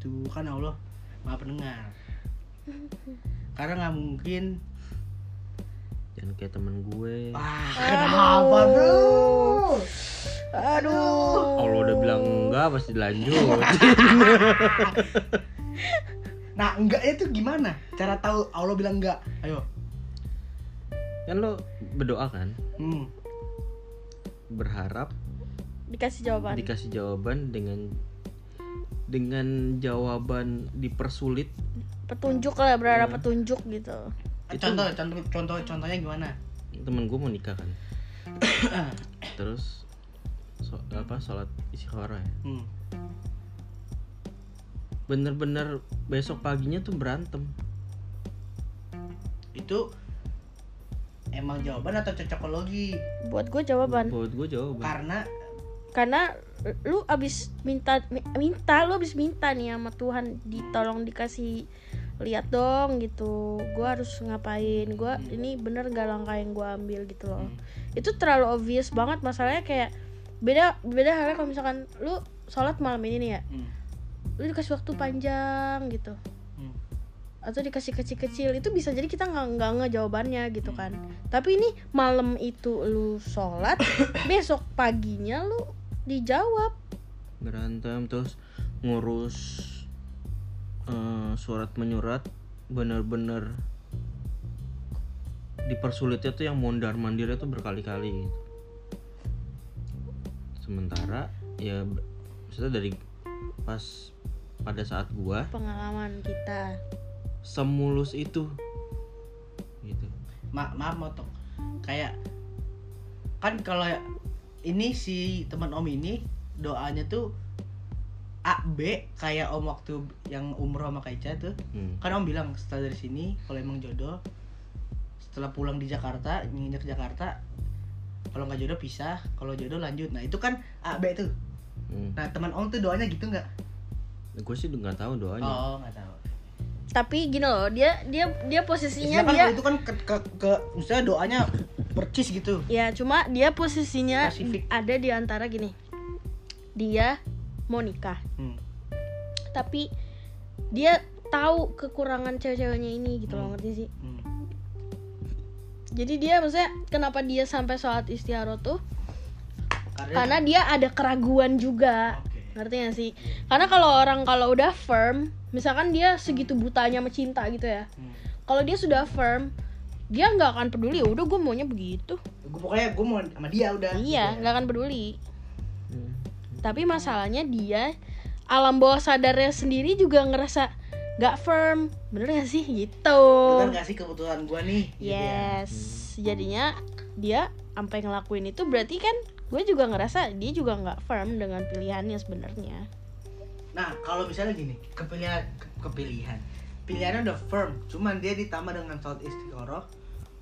tuh kan Allah maha pendengar. Karena nggak mungkin jangan kayak temen gue. Ah Aduh. kenapa bro? Aduh. Kalau udah bilang enggak pasti lanjut. Nah enggaknya tuh gimana? Cara tahu Allah bilang enggak? Ayo. Kan lo berdoa kan? Hmm. berharap dikasih jawaban. dikasih jawaban dengan dengan jawaban dipersulit. Petunjuk lah berharap Iya. petunjuk gitu Itu- contoh contoh contoh contohnya gimana? Temen gue mau nikah kan. Terus so- apa sholat istikharah ya. Hmm. bener-bener besok paginya tuh berantem. Itu emang jawaban atau cocokologi? Buat gue jawaban. Buat gue jawaban. Karena karena lu abis minta mi- minta lu abis minta nih sama Tuhan ditolong dikasih lihat dong gitu gue harus ngapain gue ini bener gak langkah yang gue ambil gitu loh. Hmm. itu terlalu obvious banget masalahnya kayak beda beda halnya kalau misalkan lu sholat malam ini nih ya hmm. lu dikasih waktu panjang gitu. Hmm. atau dikasih kecil-kecil itu bisa jadi kita nggak nggak ngejawabannya gitu kan. Tapi ini malam itu lu sholat besok paginya lu dijawab. Berantem terus ngurus eh, surat menyurat bener-bener dipersulitnya tuh yang mondar mandirnya tuh berkali-kali gitu. sementara ya maksudnya dari pas pada saat gua pengalaman kita. semulus itu. Gitu. Ma maaf motong kayak kan kalau ini si teman om ini doanya tuh A B kayak om waktu yang umroh sama Kaica tuh. Hmm. kan om bilang setelah dari sini kalau emang jodoh setelah pulang di Jakarta nginjak Jakarta kalau nggak jodoh pisah kalau jodoh lanjut. Nah itu kan A B tuh. Hmm. nah teman om tuh doanya gitu nggak? Gue sih nggak tahu doanya. Oh nggak tahu. Tapi gini loh dia dia dia posisinya kan dia itu kan ke, ke, ke misalnya doanya percis gitu. Ya cuma dia posisinya Spesifik. ada di antara gini. Dia mau nikah hmm. tapi dia tahu kekurangan cewek-ceweknya ini gitu loh Hmm. ngerti sih Hmm. jadi dia maksudnya kenapa dia sampai sholat istiharo tuh Karena, karena dia ada keraguan juga Oke. ngerti gak sih karena kalau orang kalau udah firm misalkan dia segitu butanya sama cinta gitu ya Hmm. kalau dia sudah firm dia nggak akan peduli udah gue maunya begitu Gue pokoknya gue mau sama dia udah. iya Gitu nggak akan peduli Hmm. Tapi masalahnya dia alam bawah sadarnya sendiri juga ngerasa nggak firm. Bener gak sih? Gitu. Bener gak sih kebutuhan gue nih? Gitu ya. yes. Jadinya dia sampai ngelakuin itu berarti kan gue juga ngerasa dia juga nggak firm dengan pilihannya sebenarnya. Nah kalau misalnya gini, kepilihan, ke- kepilihan, pilihannya udah firm, cuman dia ditambah dengan sholat istiqoroh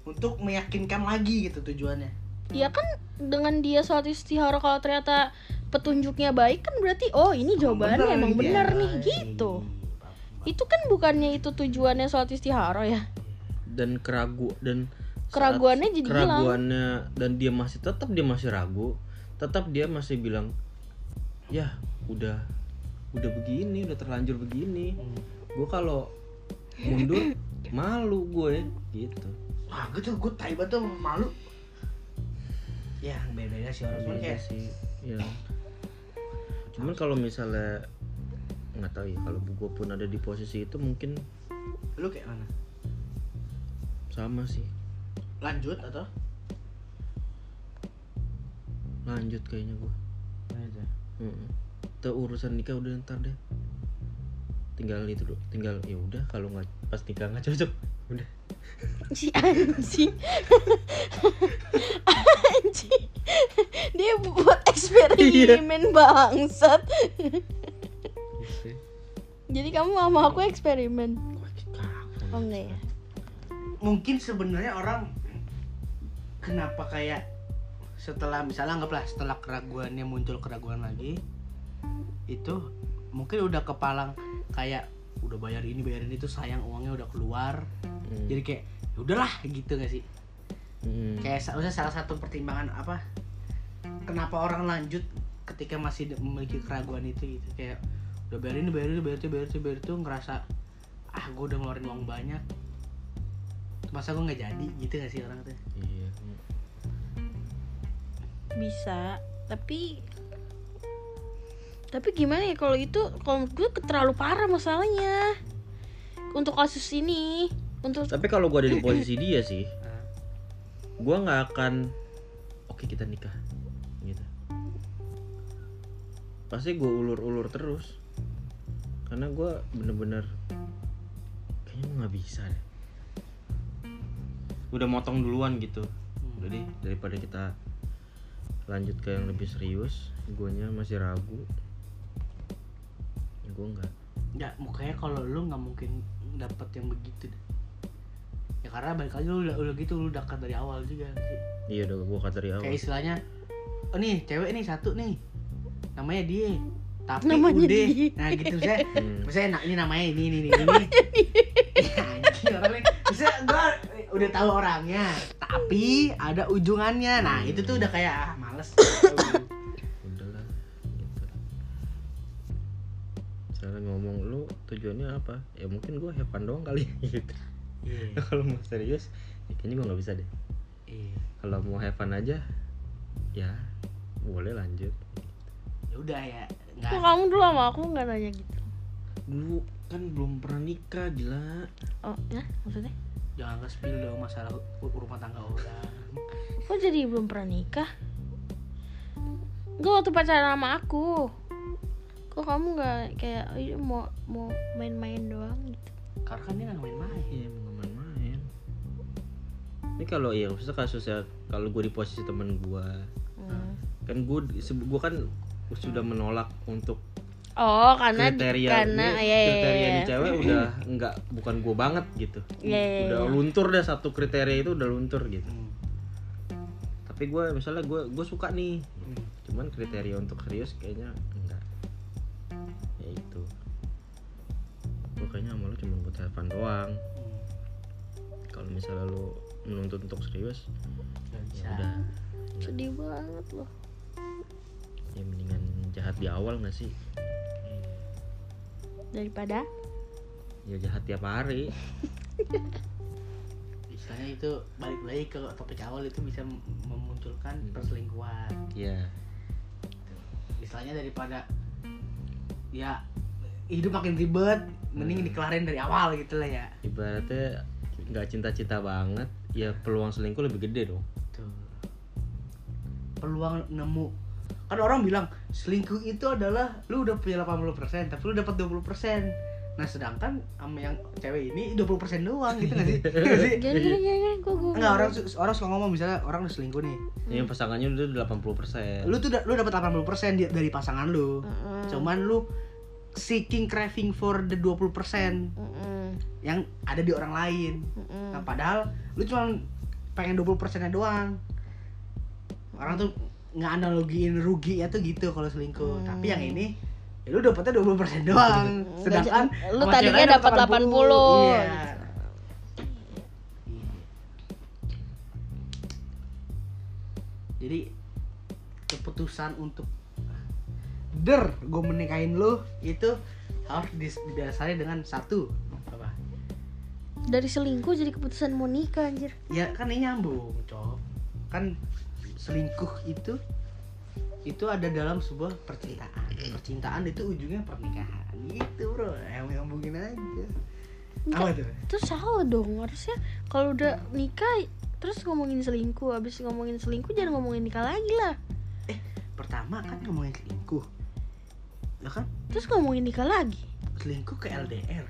untuk meyakinkan lagi gitu tujuannya. ya kan dengan dia sholat istihara kalau ternyata petunjuknya baik kan berarti oh ini jawabannya emang gitu ya. bener nih gitu itu kan bukannya itu tujuannya sholat istihara ya dan keragu dan Keraguannya jadi hilang. keraguannya dan dia masih tetap dia masih ragu tetap dia masih bilang ya udah udah begini udah terlanjur begini Hmm. gue kalau mundur malu gue gitu Wah gue tuh gue tai banget tuh malu. Ya beda-beda sih orang Beda kayak sih ya cuman nah. kalau misalnya nggak tahu ya kalau gue pun ada di posisi itu mungkin lu kayak mana? Sama sih. Lanjut atau? Lanjut kayaknya gue lanjut ya. hmm. Urusan nikah udah ntar deh. Tinggal itu tinggal ya udah kalau nggak pas nikah nggak cocok. Udah si anjing. Anjing. Dia buat eksperimen bangsat. Jadi kamu sama aku eksperimen? Oh enggak ya? Mungkin sebenarnya orang kenapa kayak setelah misalnya anggaplah setelah keraguannya muncul keraguan lagi itu mungkin udah kepalang kayak udah bayar ini bayar ini tuh sayang uangnya udah keluar. Hmm. jadi kayak "Ya udahlah gitu gak sih? Hmm. kayak maksudnya salah satu pertimbangan apa kenapa orang lanjut ketika masih memiliki keraguan itu gitu. Kayak udah bayar ini bayar ini bayar itu bayar itu bayar itu ngerasa ah gue udah ngeluarin uang banyak. Masa gue nggak jadi gitu gak sih orang tuh? Iya. Bisa tapi tapi gimana ya kalau itu kalau gue terlalu parah masalahnya. Untuk kasus ini untuk tapi kalau gue ada di posisi dia sih gue nggak akan oke kita nikah gitu. Pasti gue ulur-ulur terus. Karena gue bener-bener kayaknya nggak bisa deh. Udah motong duluan gitu. Udah deh daripada kita lanjut ke yang lebih serius guanya masih ragu gue nggak. Ya mukanya kalau lu nggak mungkin dapat yang begitu deh. Ya karena balik lagi lu udah, udah gitu lu dekat dari awal juga sih iya udah gue kata dari awal. kayak istilahnya oh nih cewek nih satu nih namanya dia. Tapi Namanya udah. dia. nah gitu saya Hmm. misalnya nah, ini namanya ini ini ini ini. Ya, anjing orangnya. Misalnya gua udah tahu orangnya tapi ada ujungannya. Nah itu tuh udah kayak ah males ngomong lu tujuannya apa? Ya mungkin gue have fun doang kali. Gitu. Iya. Kalau mau serius ya kayaknya gue nggak bisa deh. Iya. Kalau mau have fun aja ya boleh lanjut. Ya udah ya kok nggak kamu dulu sama aku nggak nanya gitu? Dulu kan belum pernah nikah gila. Oh ya? Maksudnya? Jangan nge spill dong masalah ru- rumah tangga orang. Kok jadi belum pernah nikah? Gue waktu pacaran sama aku Kok kamu nggak kayak "Ayo, mau mau main-main doang gitu karena kan dia nggak main-main iya mau main-main ini kalau ya maksudnya kasusnya kalau gue di posisi temen gue Hmm. kan gue gue kan sudah menolak untuk Oh karena di- kriteria karena ini ya, ya, kriteria ya, di ya. cewek udah nggak bukan gue banget gitu Iya, iya, udah iya. luntur dah satu kriteria itu udah luntur gitu Hmm. tapi gue misalnya gue gue suka nih Hmm. cuman kriteria untuk serius kayaknya gue kayaknya sama lu cuma buat have fun doang. Hmm. kalau misalnya lu menuntut untuk serius ya udah. Sedih banget loh. Ya mendingan jahat di awal nggak sih? Daripada? Ya jahat tiap hari. Istilahnya itu balik lagi ke topik awal itu bisa mem- memunculkan Hmm. perselingkuhan. Ya istilahnya daripada ya hidup makin ribet mending Hmm. dikelarin dari awal gitu lah ya ibaratnya nggak cinta-cinta banget ya peluang selingkuh lebih gede dong Tuh. peluang nemu kan orang bilang selingkuh itu adalah lu udah punya 80% tapi lu dapat 20% nah sedangkan sama yang cewek ini 20% doang gitu gak sih? Nggak sih? Gini gini gini gue gue Enggak orang orang suka ngomong misalnya orang udah selingkuh nih. yang pasangannya udah 80% Lu tuh lu dapat 80% di- dari pasangan lu. Cuman lu seeking craving for the 20% Mm-mm. yang ada di orang lain. Mm-mm. Nah, padahal lu cuma pengen 20%-nya doang. Orang tuh nggak analogiin rugi ya tuh gitu kalau selingkuh. Hmm. Tapi yang ini ya lu dapetnya 20% doang. Sedangkan lu tadinya dapat 80. Iya. Gitu. Jadi keputusan untuk der gue menikahin lu itu harus didasari dengan satu. Apa? Dari selingkuh jadi keputusan mau nikah anjir. Ya kan ini nyambung cok kan selingkuh itu itu ada dalam sebuah percintaan. Percintaan itu ujungnya pernikahan. Gitu bro. Yang nyambungin aja. Apa tuh? Terus salah dong harusnya. Kalau udah nikah terus ngomongin selingkuh. Habis ngomongin selingkuh jangan ngomongin nikah lagi lah. Pertama kan ngomongin selingkuh ya kan? Terus ngomongin nikah lagi? Selingkuh ke LDR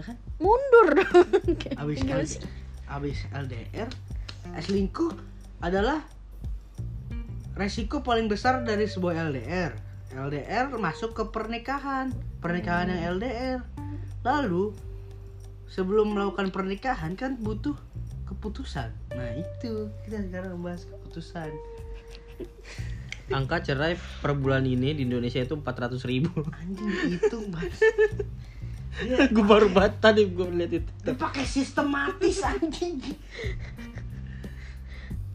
ya kan? Mundur dong. Abis LDR, abis LDR eh, selingkuh adalah resiko paling besar dari sebuah LDR LDR masuk ke pernikahan pernikahan yang LDR lalu sebelum melakukan pernikahan kan butuh keputusan. Nah itu kita sekarang membahas keputusan Angka cerai per bulan ini di Indonesia itu 400 ribu. anjing itu mas. Gue baru banget tadi gue lihat itu. dia pakai sistematis anjing.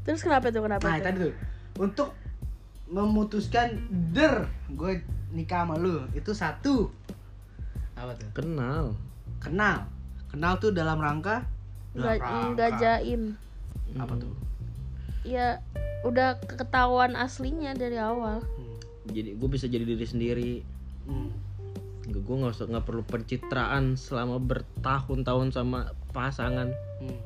Terus kenapa tuh kenapa Nah tuh? tadi tuh. Untuk memutuskan der gue nikah sama lu. Itu satu. Apa tuh? Kenal. kenal. Kenal tuh dalam rangka? Nggak dalam rangka- jaim. Apa tuh ya udah ketahuan aslinya dari awal hmm. Jadi gue bisa jadi diri sendiri. Hmm. Gue nggak usah nggak perlu pencitraan selama bertahun-tahun sama pasangan. Hmm.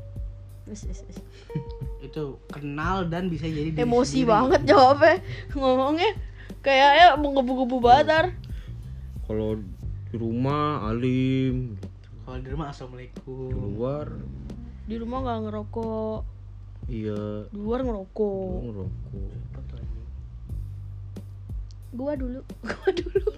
Wis, wis, wis. itu kenal dan bisa jadi diri emosi sendiri. banget jawabnya ngomongnya kayaknya menggebu-gebu batar Kalau di rumah alim, kalau di rumah di assalamualaikum luar di rumah nggak ngerokok iya luar ngerokok ngerokok. Gua dulu. Gua dulu.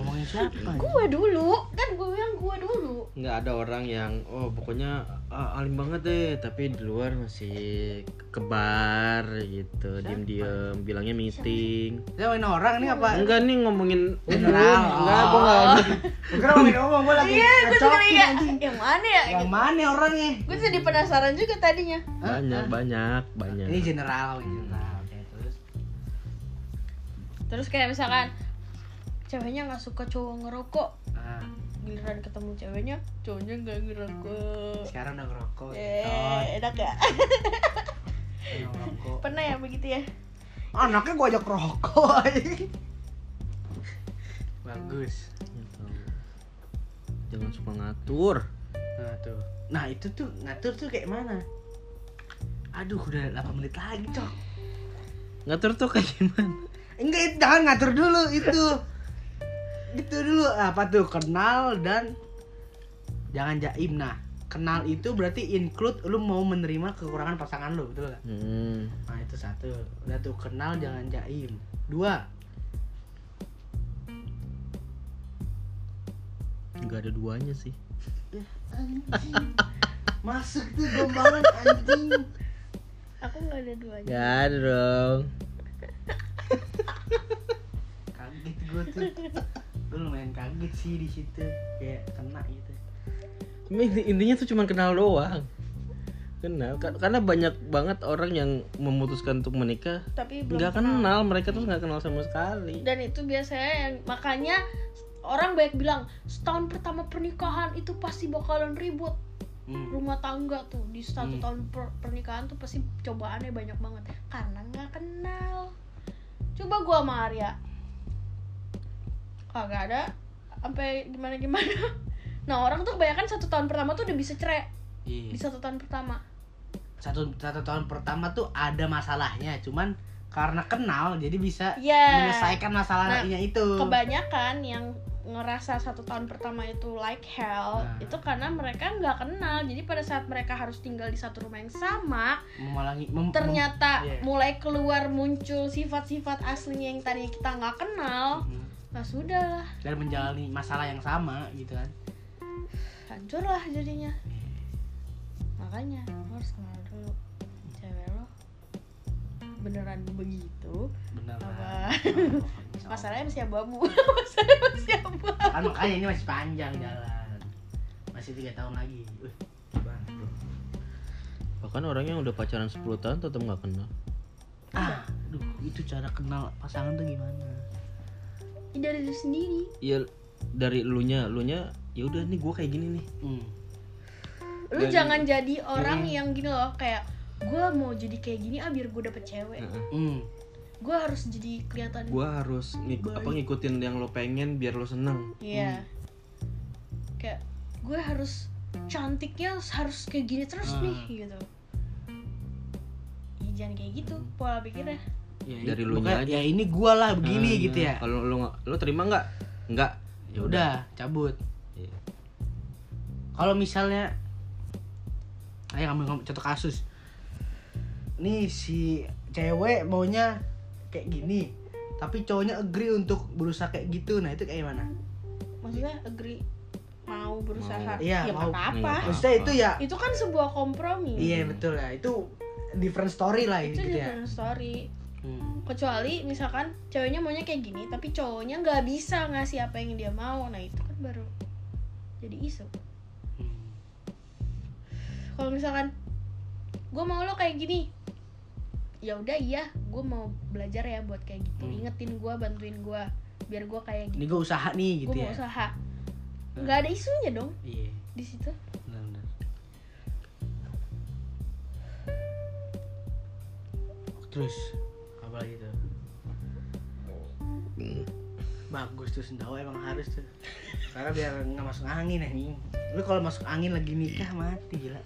Ngomongin siapa gua dulu. Kan gua bilang gua dulu. Nggak ada orang yang oh pokoknya ah, alim banget deh. Tapi di luar masih kebar gitu. Diem diem bilangnya meeting. Ngomongin orang nih apa? Enggak nih ngomongin General. enggak gua nggak Gue kira ngomongin ngomong gue lagi iya gua juga kayak anjing. yang mana ya? Yang mana orangnya? Gua jadi penasaran juga tadinya. Banyak banyak banyak. Ini general general terus kayak misalkan ceweknya nggak suka cowok ngerokok. Nah, giliran ketemu ceweknya cowoknya nggak ngerokok. Sekarang udah ngerokok eh enak ya udah ngerokok. Pernah ya begitu ya? Anaknya gue ajak rokok bagus. Jangan suka ngatur. Nah tuh. Nah itu tuh ngatur tuh kayak mana? Aduh udah 8 menit lagi cok. Ngatur tuh kayak gimana enggak itu jangan ngatur dulu itu. Itu dulu apa tuh kenal dan jangan jaim. Nah kenal itu berarti include lu mau menerima kekurangan pasangan lu betul gak? hmm. nah itu satu. Udah tuh kenal jangan jaim. Dua. Nggak ada duanya sih. Anjing masuk tuh gombalan anjing. Aku nggak ada duanya. Nggak ada dong kaget gue tuh. Gue lumayan kaget sih di situ. Kayak kena gitu. Intinya tuh cuma kenal doang. Kenal. Ka- karena banyak banget orang yang memutuskan untuk menikah. Tapi nggak kenal. Mereka tuh nggak kenal sama sekali. Dan itu biasanya yang makanya orang banyak bilang setahun pertama pernikahan itu pasti bakalan ribut. Hmm. rumah tangga tuh di satu Hmm. tahun per- pernikahan tuh pasti cobaannya banyak banget. Karena nggak kenal coba gua sama Arya. Kagak ada. Sampai gimana gimana. Nah orang tuh kebanyakan satu tahun pertama tuh udah bisa cerai. Iya. di satu tahun pertama. Satu satu tahun pertama tuh ada masalahnya cuman karena kenal jadi bisa ya menyelesaikan masalahnya itu. kebanyakan yang ngerasa satu tahun pertama itu like hell Nah. itu karena mereka nggak kenal. Jadi pada saat mereka harus tinggal di satu rumah yang sama memalangi mem- mem- ternyata iya. mulai keluar muncul sifat-sifat aslinya yang tadinya kita nggak kenal. Hmm. nah sudah lah. Dan menjalani masalah yang sama gitu kan. Hancur lah jadinya. Makanya lo harus kenal dulu cewek lo. Beneran begitu? Benar Apa? Masalahnya masih abu-abu. Masalahnya masih abu kan makanya ini masih panjang jalan. Masih tiga tahun lagi. Bahkan orang yang udah pacaran 10 tahun tetap nggak kenal. Ah aduh itu cara kenal pasangan tuh gimana? Dari diri sendiri. Ya dari elunya. Elunya ya udah nih gue kayak gini nih. Hmm. lu Dari- jangan jadi orang yang gini loh kayak gue mau jadi kayak gini ah biar gue dapet cewek. Heeh. Hmm. Gue harus jadi kelihatan gue harus ngik- Baik. apa ngikutin yang lo pengen biar lo seneng iya kayak gue harus cantiknya harus kayak gini terus Hmm. nih gitu ya, jangan kayak gitu pola pikirnya ya, Dari lu nya aja. ya ini gua lah begini Ah, gitu ya Kalau lu nggak- lu terima nggak? Nggak. ya udah cabut Iya. kalau misalnya ayo ngambil ngambil contoh kasus nih si cewek maunya kayak gini. Tapi cowoknya agree untuk berusaha kayak gitu. Nah itu kayak gimana? Maksudnya agree mau berusaha. Mau. Iya, ya mau. nggak apa-apa. Iya. maksudnya itu ya. Itu kan sebuah kompromi. Iya betul ya itu different story lah itu gitu ya different story. Hmm. kecuali misalkan ceweknya maunya kayak gini tapi cowoknya nggak bisa ngasih apa yang dia mau. Nah itu kan baru jadi isu. Hmm. kalau misalkan gue mau lo kayak gini ya udah iya gue mau belajar ya buat kayak gitu. Hmm. ingetin gue bantuin gue biar gue kayak ini gitu. gue usaha nih gitu gue ya? mau usaha nggak ada isunya dong. Iya. Di situ. Terus apa lagi tuh? Bagus tuh sendawa emang harus tuh. Karena biar nggak masuk angin nih lu kalau masuk angin lagi nikah mati gila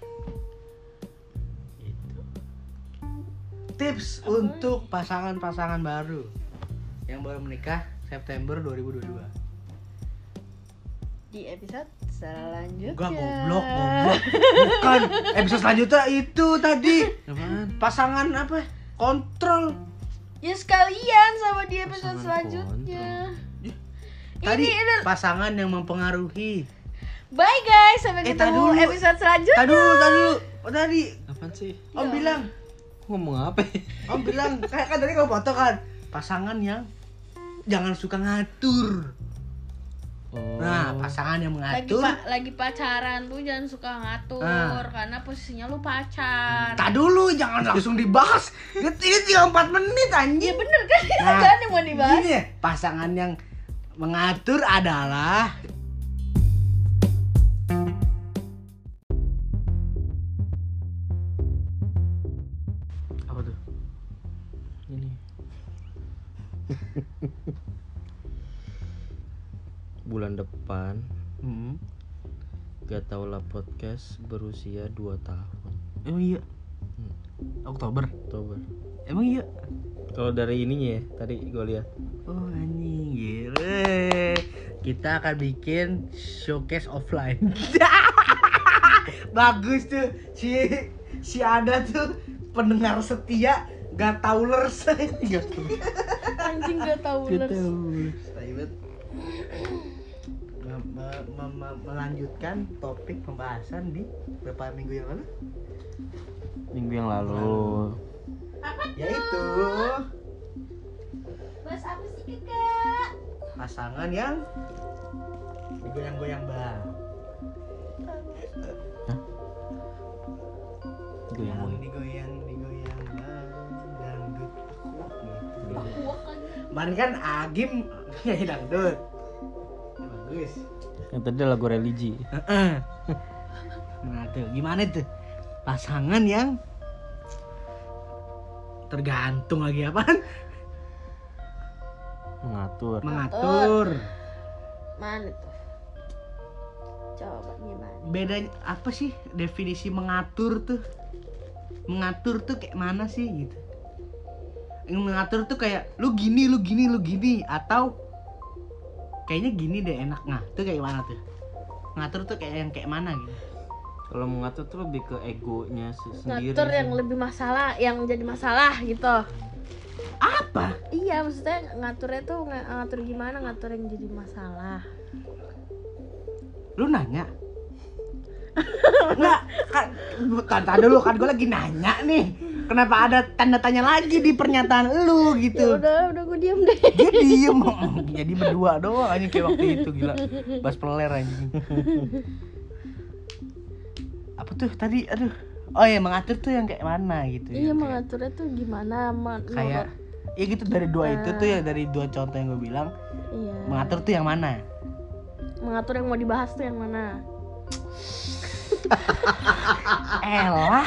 tips untuk pasangan-pasangan baru yang baru menikah September 2022 di episode selanjutnya Enggak goblok, goblok. Bukan. Episode selanjutnya itu tadi Apaan? pasangan apa? Kontrol. ya sekalian sama di episode Pasangan selanjutnya Tadi ini ini pasangan yang mempengaruhi. bye guys sampai Eh, ketemu dulu. episode selanjutnya Tadi dulu, tadi dulu. Oh, tadi Apaan sih? Om Ya. bilang, Ngomong apa? ya? Om bilang kayak kan tadi kalau foto kan pasangan yang jangan suka ngatur. Oh. Nah, pasangan yang lagi mengatur. pa- lagi pacaran tuh jangan suka ngatur Ah. karena posisinya lu pacar Tak dulu, jangan langsung dibahas. Ini tinggal 4 menit ya anjing. bener kan Nah, kan yang mau dibahas Gini ya, pasangan yang mengatur adalah Bulan depan Hmm. gak tau lah podcast berusia 2 tahun. Emang iya. Hmm. Oktober. Oktober. Emang iya. Kalau dari ininya ya, tadi gue lihat. Oh anjing gile. Kita akan bikin showcase offline. Bagus tuh si si ada tuh pendengar setia gak taulers gak anjing gak tahu Gak taulers. Me- me- me- me- melanjutkan topik pembahasan di beberapa minggu yang lalu? Minggu yang lalu. yaitu bahas apa sih kakak pasangan yang digoyang-goyang bang Gue yang yang digoyang digoyang bang dangdut gitu. kemarin kan Agim nyanyi dangdut. Ya, bagus yang tadi lagu religi. Heeh. nah tuh gimana tuh pasangan yang tergantung lagi apaan? Mengatur. mengatur. Mana tuh? Coba gimana? Bedanya apa sih definisi mengatur tuh? Mengatur tuh kayak mana sih gitu? Yang mengatur tuh kayak lu gini lu gini lu gini atau kayaknya gini deh enak. Nah tuh kayak mana tuh? Ngatur tuh kayak yang kayak mana gitu? Kalau mengatur tuh lebih ke egonya se- sendiri. ngatur sih. yang lebih masalah yang jadi masalah gitu. Apa? Iya maksudnya ngaturnya tuh ng- ngatur gimana? Ngatur yang jadi masalah. Lu nanya? Enggak, kan, tanda dulu kan gue lagi nanya nih Kenapa ada tanda tanya lagi di pernyataan lu ya gitu udah udah gue diem deh. Dia diem. Jadi berdua doang anjing kayak waktu itu gila. Bas peler anjing. Apa tuh tadi? Aduh. Oh ya mengatur tuh yang kayak mana gitu iya yang kayak- mengaturnya tuh gimana? Men- kayak ya gitu dari dua itu tuh ya dari dua contoh yang gue bilang iya. mengatur tuh yang mana? Mengatur yang mau dibahas tuh yang mana Elah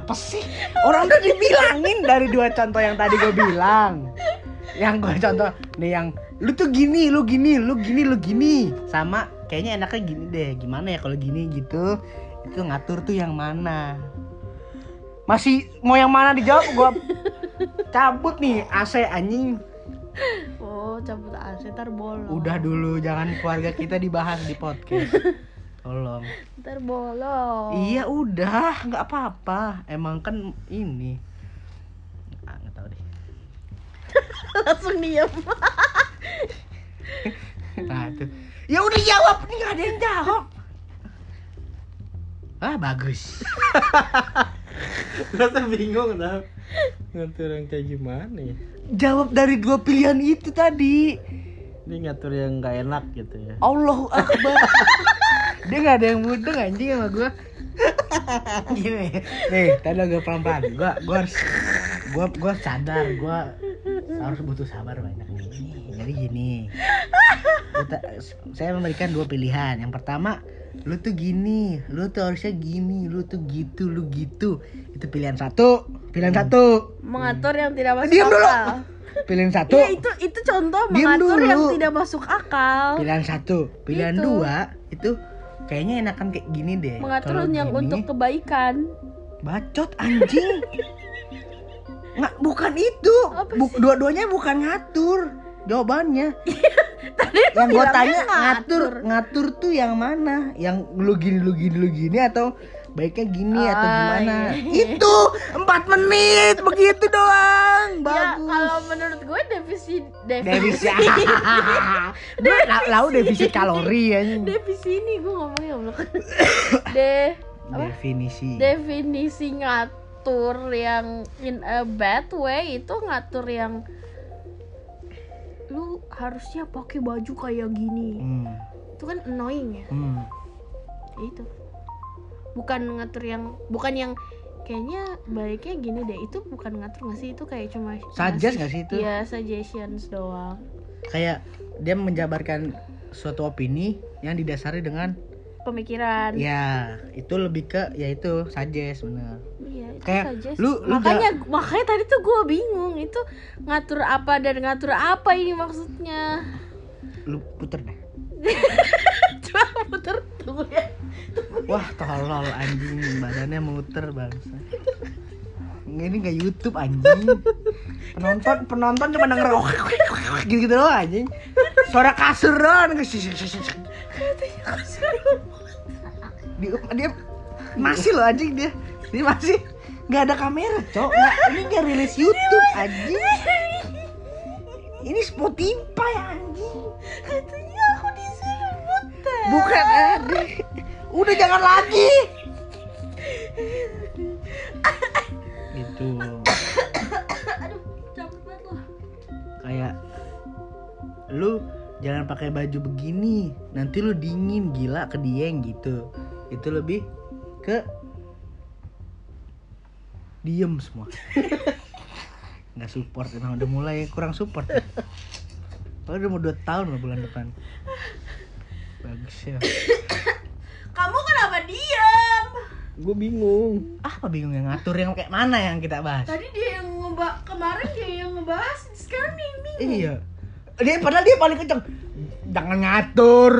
apa sih? Orang udah dibilangin dari dua contoh yang tadi gue bilang. Yang gue contoh nih yang lu tuh gini lu gini lu gini lu gini. Sama kayaknya enaknya gini deh. Gimana ya kalau gini gitu? Itu ngatur tuh yang mana? Masih mau yang mana dijawab? Gua cabut nih AC anjing. Oh cabut AC ntar bolong. Udah dulu jangan keluarga kita dibahas di podcast tolong. Ntar bolong. Iya udah. Nggak apa-apa. Emang kan ini. Ah, nggak tahu deh. Langsung diem. Nah tuh ya udah jawab. Nih nggak ada yang jawab. Ah bagus. Rasa bingung tau. Ngatur yang kayak gimana ya? Jawab dari dua pilihan itu tadi. Ini ngatur yang gak enak gitu ya. Allahu Akbar dia nggak ada yang mudeng anjing sama gua. Gini. Nih tadi agak pelan pelan gua gua harus gua gua sadar. Gua harus butuh sabar banyak nih. Jadi gini. Kita- saya memberikan dua pilihan. Yang pertama lu tuh gini. Lu tuh harusnya gini. Lu tuh gitu lu gitu. Itu pilihan satu. Pilihan satu. Mengatur yang tidak masuk diam dulu. akal. Pilihan satu. Ya itu itu contoh Diam mengatur dulu. yang tidak masuk akal. Pilihan satu. Pilihan Itu. dua itu kayaknya enakan kayak gini deh. Mengatur yang gini, untuk kebaikan. Bacot anjing. Nggak bukan itu. Bu- dua-duanya bukan ngatur. Jawabannya. Tadi lu yang gue tanya ngatur. ngatur tuh yang mana? Yang lu gini lu gini lu gini atau baiknya gini atau Ah, gimana? iya. itu empat menit begitu doang. Ya bagus. kalau menurut gue defisit defisit. Defisit. Lau defisit. kalori ya. Defisit ini gue ngomongnya belum. De apa? definisi. Definisi ngatur yang in a bad way itu ngatur yang lu harusnya pakai baju kayak gini. Hmm. itu kan annoying ya? Hmm. Itu bukan ngatur yang bukan yang kayaknya baiknya gini deh. Itu bukan ngatur nggak sih? Itu kayak cuma Suggest nggak sih itu? ya suggestions doang. Kayak dia menjabarkan suatu opini yang didasari dengan pemikiran. Ya itu lebih ke ya itu suggest bener. Iya itu Kayak suggest. lu- lu makanya makanya tadi tuh gue bingung itu ngatur apa dan ngatur apa ini maksudnya? Lu puter deh. Coba puter tunggu ya wah tolol anjing. Badannya muter bangsa ini nggak YouTube anjing. Penonton penonton cuma denger gitu gitu doang anjing. Suara kasur doang. Dia, dia masih loh anjing dia. Dia masih. Nggak ada kamera cok. Nggak ini nggak rilis YouTube anjing. Ini Spotify anjing. Katanya aku disuruh puter bukan ada udah jangan lagi. Aduh capek banget loh. Kayak lu jangan pakai baju begini. Nanti lu dingin gila ke dieng gitu. Itu lebih ke diem semua. Nggak support emang udah mulai kurang support ya. Padahal udah mau 2 tahun loh bulan depan. Bagus ya kamu kenapa diam Gue bingung apa bingung yang ngatur yang kayak mana yang kita bahas tadi dia yang ngebak kemarin dia yang ngebahas sekarang dia yang bingung Iya. Dia padahal dia paling kenceng. Jangan ngatur.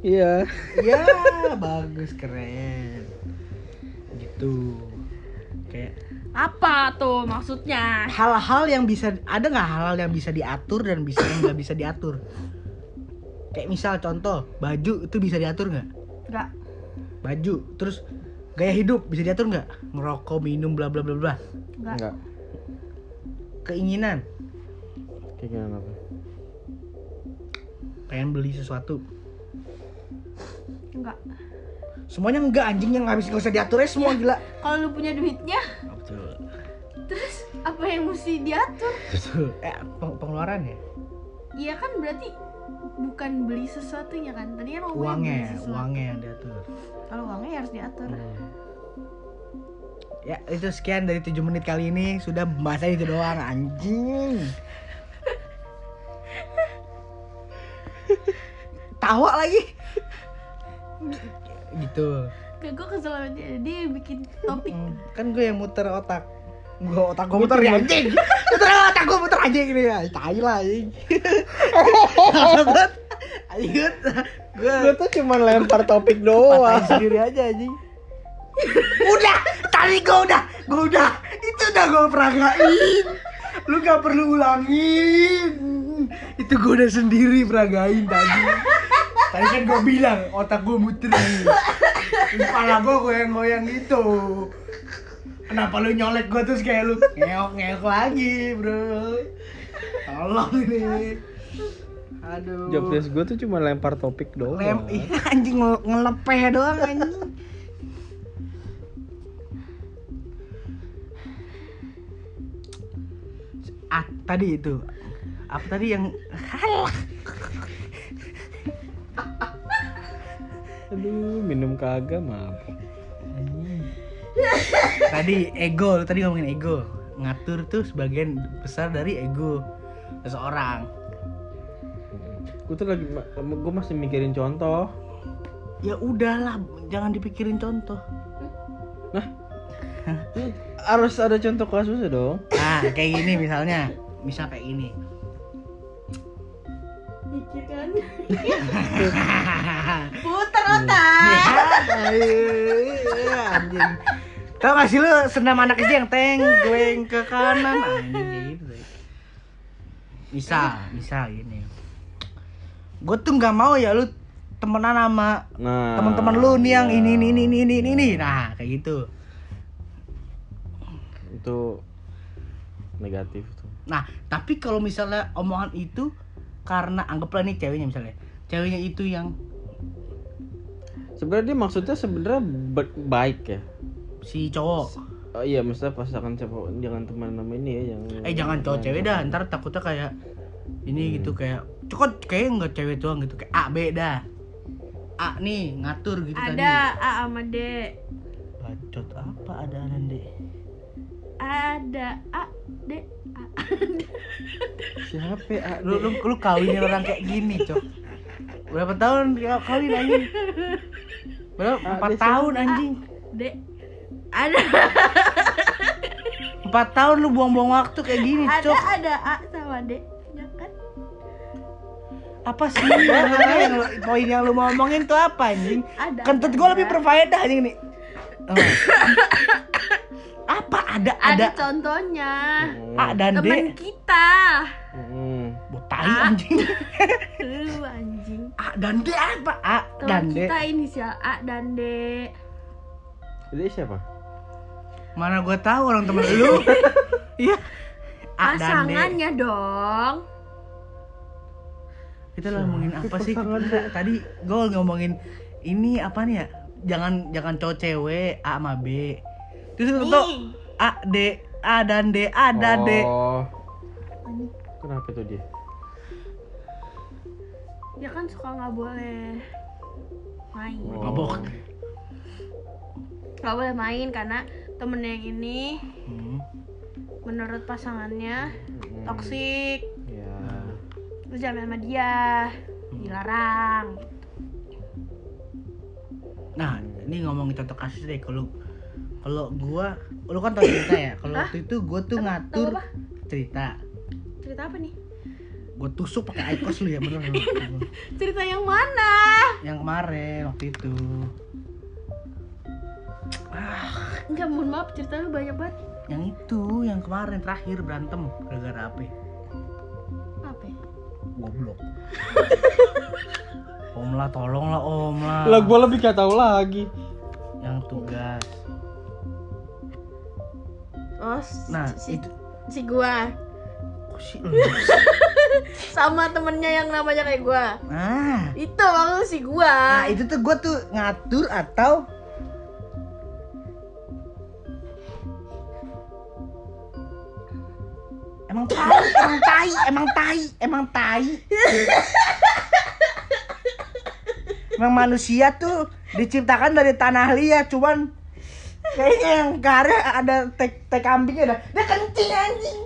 Iya Ya, bagus keren. Gitu. Kayak apa tuh maksudnya hal-hal yang bisa ada nggak hal-hal yang bisa diatur dan bisa yang nggak bisa diatur? Kayak misal contoh baju itu bisa diatur nggak? enggak Baju terus gaya hidup bisa diatur nggak? Ngerokok, minum, bla bla bla bla. enggak Enggak Keinginan, Keinginan apa? pengen beli sesuatu. enggak Semuanya enggak anjing yang nggak bisa nggak usah diatur ya semua gila. kalau lu punya duitnya Betul. terus apa yang mesti diatur Betul. Eh, peng- pengeluaran ya? Iya kan berarti bukan beli sesuatunya kan tadi kan ngomongnya beli Uangnya, sesuatu. uangnya yang diatur. kalau uangnya ya harus diatur Ya, itu sekian dari 7 menit kali ini sudah bahasa itu doang anjing. Tawa lagi. Gitu. Gak gue kesel sama dia bikin topik Hmm, Kan gue yang muter otak. Gue otak gue muter ya anjing. Muter otak gue muter anjing ini ya. Tai lah anjing. Ayo, gue Gue tuh cuma lempar topik doang sendiri aja anjing. udah, tadi gue udah, gue udah. Itu udah gue peragain lu gak perlu ulangin itu gue udah sendiri peragain tadi tadi kan gue bilang otak gue muter kepala gue goyang-goyang gitu kenapa lu nyolek gue terus kayak lu ngeok ngeok lagi bro? Tolong ini. Aduh. Job desk gue tuh cuma lempar topik doang. lem iya, anjing ngel- ngelepeh doang anjing. Ah tadi itu. Apa tadi yang Aduh, minum kagak maaf. Tadi ego lu tadi ngomongin ego. Ngatur tuh sebagian besar dari ego seseorang. Gue tuh lagi, gue masih mikirin contoh. ya udahlah jangan dipikirin contoh. Nah, harus ada contoh kasusnya dong. nah kayak gini misalnya. Misal kayak gini kan Puter otak Ya, anjing. Tau gak sih lu senam anak SD yang teng, goeng ke kanan anjing gitu. deh. Misal, misal gini. Gue tuh nggak mau ya lu temenan sama Nah, teman-teman lu nih yang iya. ini ini ini ini ini ini. Nah, kayak gitu. Itu negatif tuh. Nah, tapi kalau misalnya omongan itu karena anggaplah nih ceweknya misalnya. Ceweknya itu yang Sebenarnya dia maksudnya sebenarnya ba- baik ya. si cowok. Oh iya, maksudnya pasangan siapa jangan teman nama ini ya yang Eh jangan cowok cewek dah, ntar takutnya kayak ini gitu kayak cokot kayak nggak cewek doang gitu kayak A B dah. A nih ngatur gitu tadi. Ada A sama D Bacot apa ada nanti? Ada A D Siapa ya? Lu lu lu kawinin orang kayak gini, Cok. Berapa tahun ya kawin anjing? Berapa? A, Empat tahun anjing. D Ada Empat tahun lu buang-buang waktu kayak gini, Ada Cok. ada A sama D Ya kan Apa sih? yang lu, poin yang lu mau omongin tuh apa anjing? Ada Kentut ada, gua lebih ada. berfaedah anjing nih. Oh. Apa ada Ada ada contohnya A dan Temen D? kita Hmm. Botai A. anjing. Lu anjing A dan D apa? A dan Temen D. kita inisial A dan D Jadi siapa? Mana gua tahu orang temen lu. Iya. A dan D. Pasangannya dong Kita lah ngomongin apa sih? Tadi gua ngomongin ini apa nih ya? Jangan jangan cowok cewek A sama B. Nih A D A dan D A dan D. Oh. Kenapa tuh dia? Ya kan suka nggak boleh main Oh. Mabok. nggak boleh main karena temennya yang ini Hmm. menurut pasangannya Hmm. toksik Ya. lu jangan sama dia dilarang Nah, ini ngomongin contoh kasus deh kalau kalau gua lu kan tau cerita ya. Kalau waktu itu gua tuh Tahu ngatur apa? cerita. cerita apa nih Gua tusuk pakai aikos lu ya bener. cerita yang mana yang kemarin waktu itu. enggak mohon maaf cerita lu banyak banget Yang itu, yang kemarin terakhir berantem gara-gara apa? ya? apa ya? Goblok. om lah, tolong lah om lah. Lah gua lebih gak tahu lagi. Yang tugas. Oh si, Nah, si, itu si gua sih lu? sama temennya yang namanya kayak gua Nah, itu maksud si gua nah itu tuh gua tuh ngatur atau Emang tai, emang tai, emang tai, emang tai. Emang manusia tuh diciptakan dari tanah liat, cuman kayaknya yang karya ada tek tek kambingnya dah. Dia kencing anjing.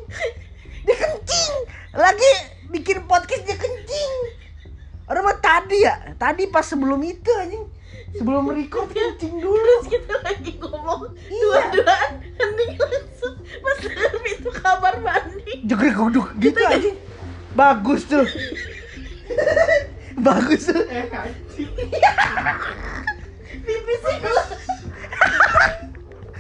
Dia kencing. Lagi bikin podcast dia kencing. Orang mah tadi ya, tadi pas sebelum itu anjing. Sebelum record kencing dulu. kita lagi ngomong Iya. dua-duaan nanti langsung pas denger pintu kamar mandi Jegrek guduk gitu anjing. Bagus tuh. Bagus tuh. pipis gua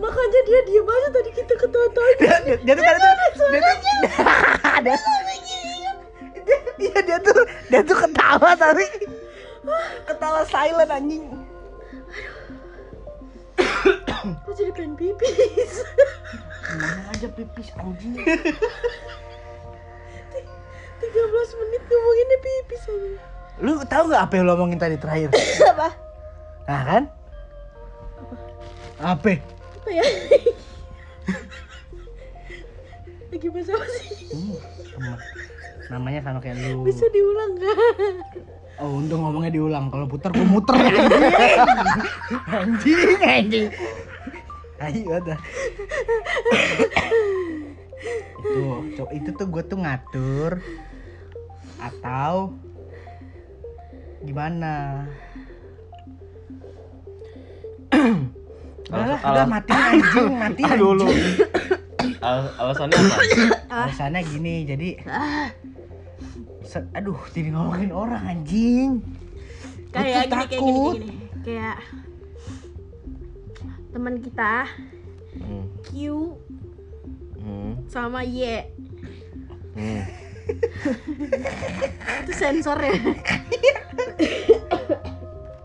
makanya dia diem aja tadi kita ketawa-tawa Dia dia dia tuh tadi tuh dia tuh dia dia- dia tuh dia tuh ketawa tapi ketawa silent anjing. Gue jadi pengen pipis Mana aja pipis anjing. 13 menit ngomonginnya pipis aja Lu tahu nggak apa yang lu omongin tadi terakhir? Apa? Nah kan? Apa? Apa ya? Lagi bahasa apa sih? Hmm. Namanya sama kayak lu. Bisa diulang gak? Oh, untung ngomongnya diulang. Kalau putar gua muter anjing. anjing. Ayo ada. itu, itu tuh gue tuh ngatur atau gimana? Udah, lah, Alas- udah mati anjing, mati Ah, dulu. anjing. Al- alasannya apa? Alasannya gini, jadi aduh, jadi ngomongin orang anjing. Kayak gini, kayak gini, kayak gini Kayak Teman kita Hmm. Q Hmm. sama Y Hmm. Itu sensor ya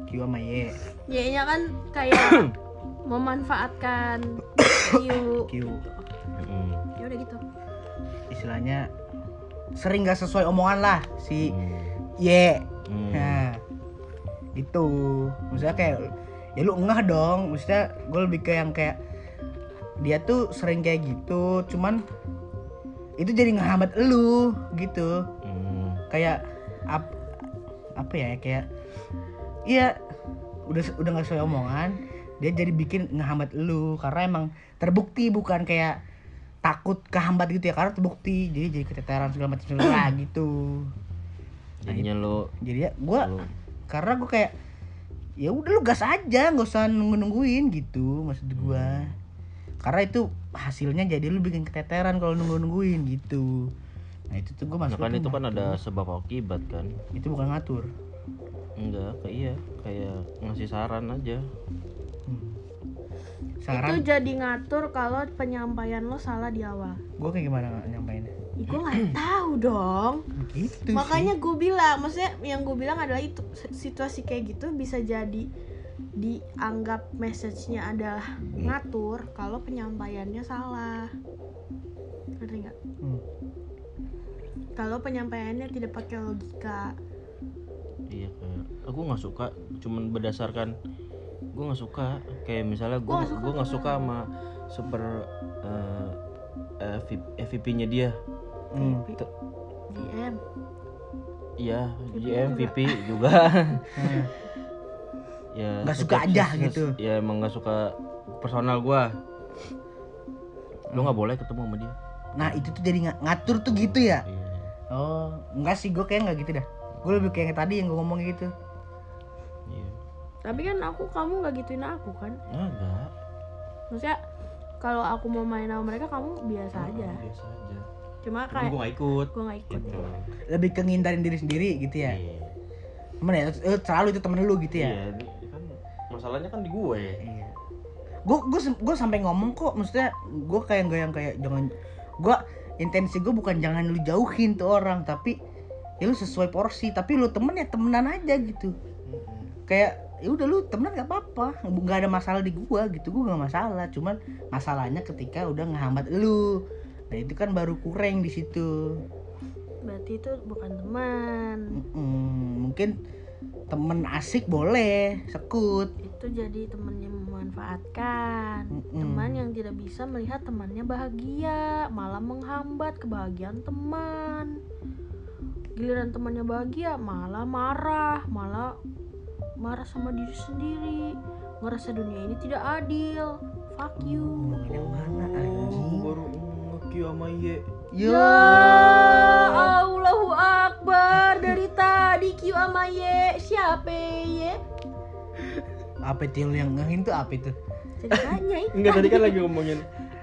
Q sama Y. Y nya kan kayak memanfaatkan Q Q. Ya udah gitu istilahnya sering gak sesuai omongan lah si Hmm. Y. Hmm. Nah, itu. Maksudnya kayak ya lu engah dong. Maksudnya gue lebih ke yang kayak dia tuh sering kayak gitu, cuman itu jadi ngehambat lu gitu. Hmm. kayak ap, apa ya kayak iya udah udah nggak sesuai omongan dia jadi bikin ngehambat lu karena emang terbukti bukan kayak takut kehambat gitu ya karena terbukti. Jadi jadi keteteran segala macam segala gitu. Jadinya lo jadi ya gua lo karena gua kayak ya udah lu gas aja nggak usah nunggu nungguin gitu maksud gua. Karena itu hasilnya jadi lu bikin keteteran kalau nunggu nungguin gitu. Nah itu tuh gua Nah, masuk kan itu kan ada sebab akibat kan? Itu bukan ngatur. Enggak kayak iya kayak ngasih saran aja. Hmm. Itu Saran jadi ngatur kalau penyampaian lo salah di awal gue kayak gimana nyampainnya? Gue nggak tahu dong Gitu makanya gue bilang maksudnya yang gue bilang adalah itu situasi kayak gitu bisa jadi dianggap message-nya adalah ngatur kalau penyampaiannya salah ngerti nggak. Hmm. kalau penyampaiannya tidak pakai logika iya kayak aku nggak suka cuman berdasarkan gue nggak suka kayak misalnya gue nggak gue nggak suka sama super eh FVP nya dia Hmm. GM iya VP GM. VP juga Hmm. ya Nggak suka aja gitu. ya emang nggak suka personal gua lu nggak boleh ketemu sama dia Nah itu tuh jadi nga- ngatur tuh gitu ya? iya Oh enggak sih gue kayak nggak gitu dah. Gue lebih kayak tadi yang gue ngomong gitu. Tapi kan aku kamu nggak gituin aku kan enggak maksudnya kalau aku mau main sama mereka kamu biasa aja biasa aja cuma kayak gua nggak ikut gue nggak ikut gitu Lebih ke ngindarin diri sendiri gitu ya. iya Temen ya, eh, selalu itu temen lu gitu ya. iya kan masalahnya kan di gue Iya. Gue gue gue sampai ngomong kok, maksudnya gue kayak nggak yang kayak jangan gue intensi gue bukan jangan lu jauhin tuh orang, tapi ya lu sesuai porsi. Tapi lu temen ya temenan aja gitu. kayak ya udah lu temenan gak apa-apa. Nggak ada masalah di gua gitu gua nggak masalah. Cuman masalahnya ketika udah ngehambat lu. Nah itu kan baru kurang di situ. Berarti itu bukan teman. Mm-mm, mungkin temen asik boleh sekut. Itu jadi teman yang memanfaatkan. Mm-mm. teman yang tidak bisa melihat temannya bahagia malah menghambat kebahagiaan teman. Giliran temannya bahagia malah marah malah marah sama diri sendiri. Ngerasa dunia ini tidak adil. Fuck you. Ngomongin yang mana anjing? Oh, baru ngeki sama Ye. Ya Allahu Akbar. Dari tadi Q sama Y siapa apa ya Apa itu yang lu yang ngehin tuh? Apa itu? ceritanya itu Enggak tadi kan lagi ngomongin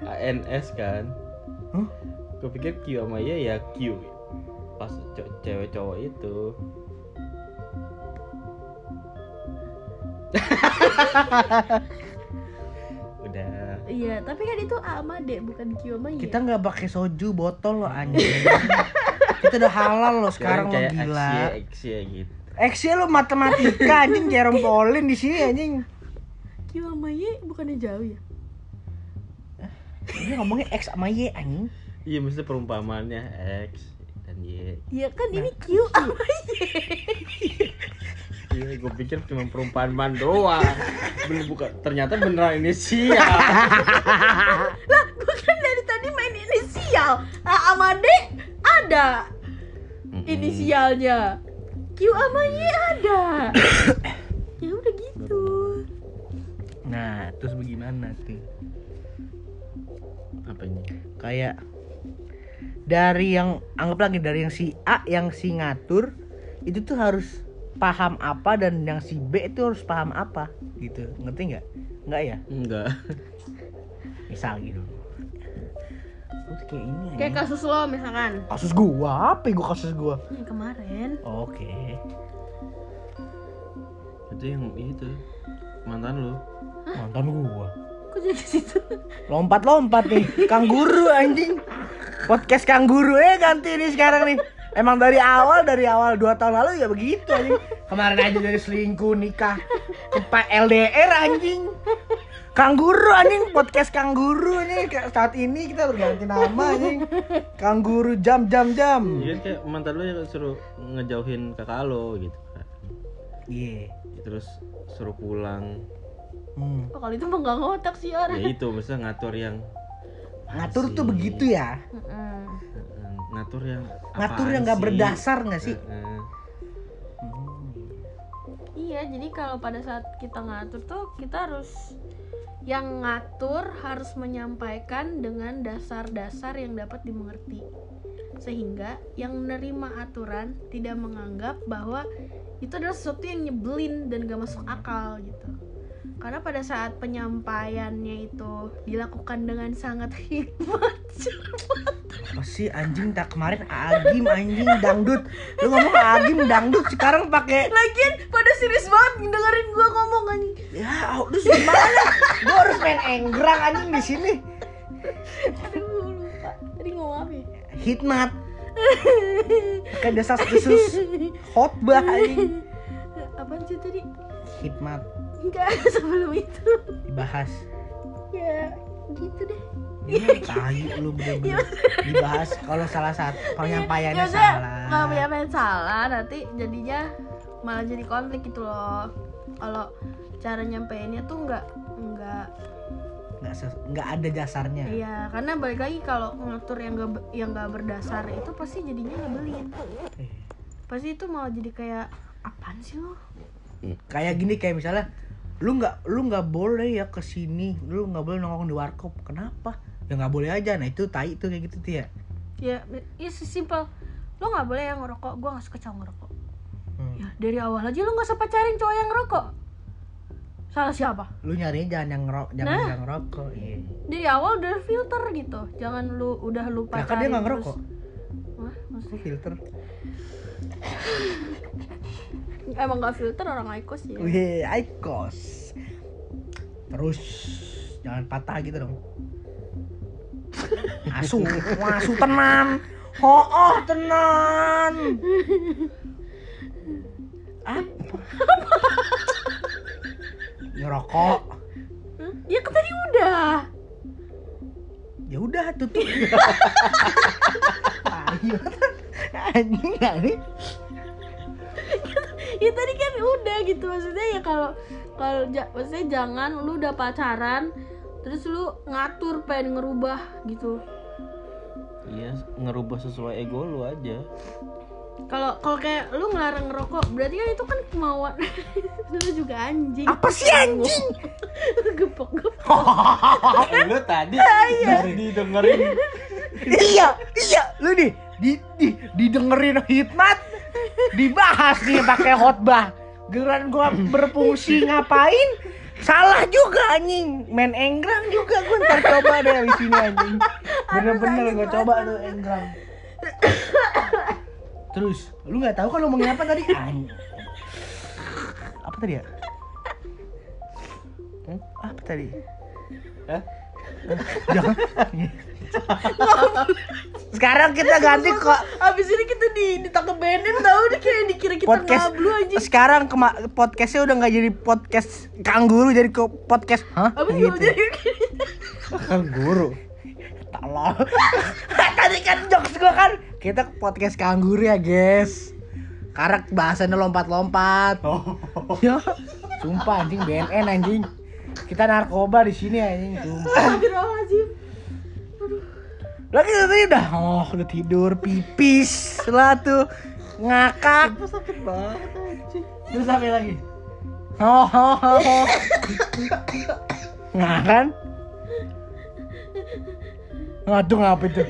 ANS kan. Hah? Gue pikir Q sama Y ya Q. Pas cewek cowok itu. Udah. iya tapi kan itu A sama D bukan Q sama Y Kita nggak pakai soju botol lo anjing. Kita udah halal lo sekarang lo kayak gila. Axia gitu. Excel lo matematika anjing Jerome Pauline di sini anjing. Q sama Y bukannya jauh ya Ini ngomongnya X sama Y anjing. Iya maksudnya perumpamaannya X dan Y. Iya kan ini Q sama Y Iya, gue pikir cuma perumpamaan doang. Bener bukan, ternyata beneran inisial. lah gue kan dari tadi main inisial A sama D ada inisialnya Q sama Y ada ya udah gitu Nah, terus bagaimana tuh? Apa ini? Kayak dari yang anggap lagi dari yang si A yang si ngatur itu tuh harus paham apa dan yang si B itu harus paham apa gitu. Ngerti nggak? Nggak ya? Enggak. misal gitu. Kayak ini kayak anjing. kasus lo misalkan. Kasus gua? Apa ya gua kasus gua? Yang kemarin. Oke. Itu yang itu mantan lu. nonton gua. Kok jadi ke situ? Lompat-lompat nih. Kangguru anjing. Podcast kangguru eh ganti nih sekarang nih emang dari awal dari awal dua tahun lalu ya begitu anjing kemarin aja dari selingkuh nikah cepat LDR anjing kangguru anjing podcast kangguru nih Kayak saat ini kita berganti nama anjing kangguru jam jam jam Iya kayak mantan lu yang suruh ngejauhin kakak lo gitu kan. iya Terus suruh pulang. Hmm. oh, kalau itu mah nggak ngotak sih orang Ya itu maksudnya ngatur yang ngatur tuh Asik. begitu ya. Heeh, ngatur yang ngatur yang nggak berdasar nggak sih Heeh. Iya, jadi kalau pada saat kita ngatur tuh kita harus yang ngatur harus menyampaikan dengan dasar-dasar yang dapat dimengerti. Sehingga yang menerima aturan tidak menganggap bahwa itu adalah sesuatu yang nyebelin dan gak masuk akal gitu. Karena pada saat penyampaiannya itu dilakukan dengan sangat hikmat, apa sih anjing? Tak kemarin Agim anjing dangdut. Lu ngomong Agim dangdut. Sekarang pakai lagian pada serius banget dengerin gua ngomong anjing. ya terus gimana? Gua harus main enggrang anjing di sini. Aduh, lupa. Tadi ngomong apa ya? hikmat. Pakai desas desus khotbah anjing. Apaan sih tadi? hikmat Enggak, sebelum itu. Dibahas. Ya gitu deh. Ya tahi lu bener-bener. Dibahas kalau salah satu penyampaiannya Ya salah. Kalau penyampaian salah nanti jadinya malah jadi konflik gitu loh. Kalau cara nyampeinnya tuh nggak nggak. Nggak ada dasarnya iya karena balik lagi kalau ngatur yang gak yang nggak berdasar itu pasti jadinya nyebelin Eh, pasti itu malah jadi kayak apaan sih lo? Kayak gini kayak misalnya lu nggak lu nggak boleh ya ke sini lu nggak boleh nongkrong di warkop. Kenapa? Ya nggak boleh aja. Nah itu tai tuh kayak gitu tuh ya. Ya ya sesimpel lo nggak boleh yang ngerokok. Gue nggak suka cowok ngerokok. Hmm. ya dari awal aja lo nggak usah pacarin cowok yang ngerokok. Salah siapa? Lu nyarinya jangan yang ngerok jangan Nah. yang ngerokok iya. Dari awal udah filter gitu. Jangan lu udah lu ya pacarin kan dia nggak terus. ngerokok. Wah, maksudnya? Filter emang nggak filter orang Aikos ya. Wih Aikos. Terus jangan patah gitu dong. Asu asu tenan. Oh, oh tenan. Apa? Ngerokok Hah? ya kan tadi udah. Ya udah tutup. Ayo anjing anjing ya tadi kan udah gitu maksudnya ya kalau kalau ja- maksudnya jangan lu udah pacaran terus lu ngatur pengen ngerubah gitu. Iya, ngerubah sesuai ego lu aja. kalau kalau kayak lu ngelarang ngerokok berarti kan itu kan kemauan. Lu juga anjing. Apa sih anjing? Gepok gepok. Lu tadi dari didengerin. Iya iya lu nih di, di didengerin hikmat dibahas nih pakai khotbah Giliran gua berfungsi ngapain? Salah juga anjing. Main enggrang juga gua ntar coba deh di sini anjing. Bener-bener gua coba tuh enggrang. Terus, lu nggak tahu kan lu ngomongin apa tadi? Anjing. Apa tadi ya? Hmm? Apa tadi? Hah? Jangan. Sekarang kita ganti kok. Abis ini kita di ditangkap BNN tahu deh kayak dikira kita podcast ngablu aja. sekarang kema podcastnya udah nggak jadi podcast kangguru jadi ke podcast hah? Abis gitu. itu jadi Kangguru. tolong. Tadi kan jokes gua kan kita ke podcast kangguru ya guys. Karena bahasannya lompat-lompat. Oh. ya sumpah anjing BNN anjing. Kita narkoba di sini anjing sumpah. Lagi tadi udah oh udah tidur pipis lah tuh ngakak sakit banget anjing. Terus apa lagi? Oh, oh, oh, oh. Nah kan? Ngadu ngapa itu?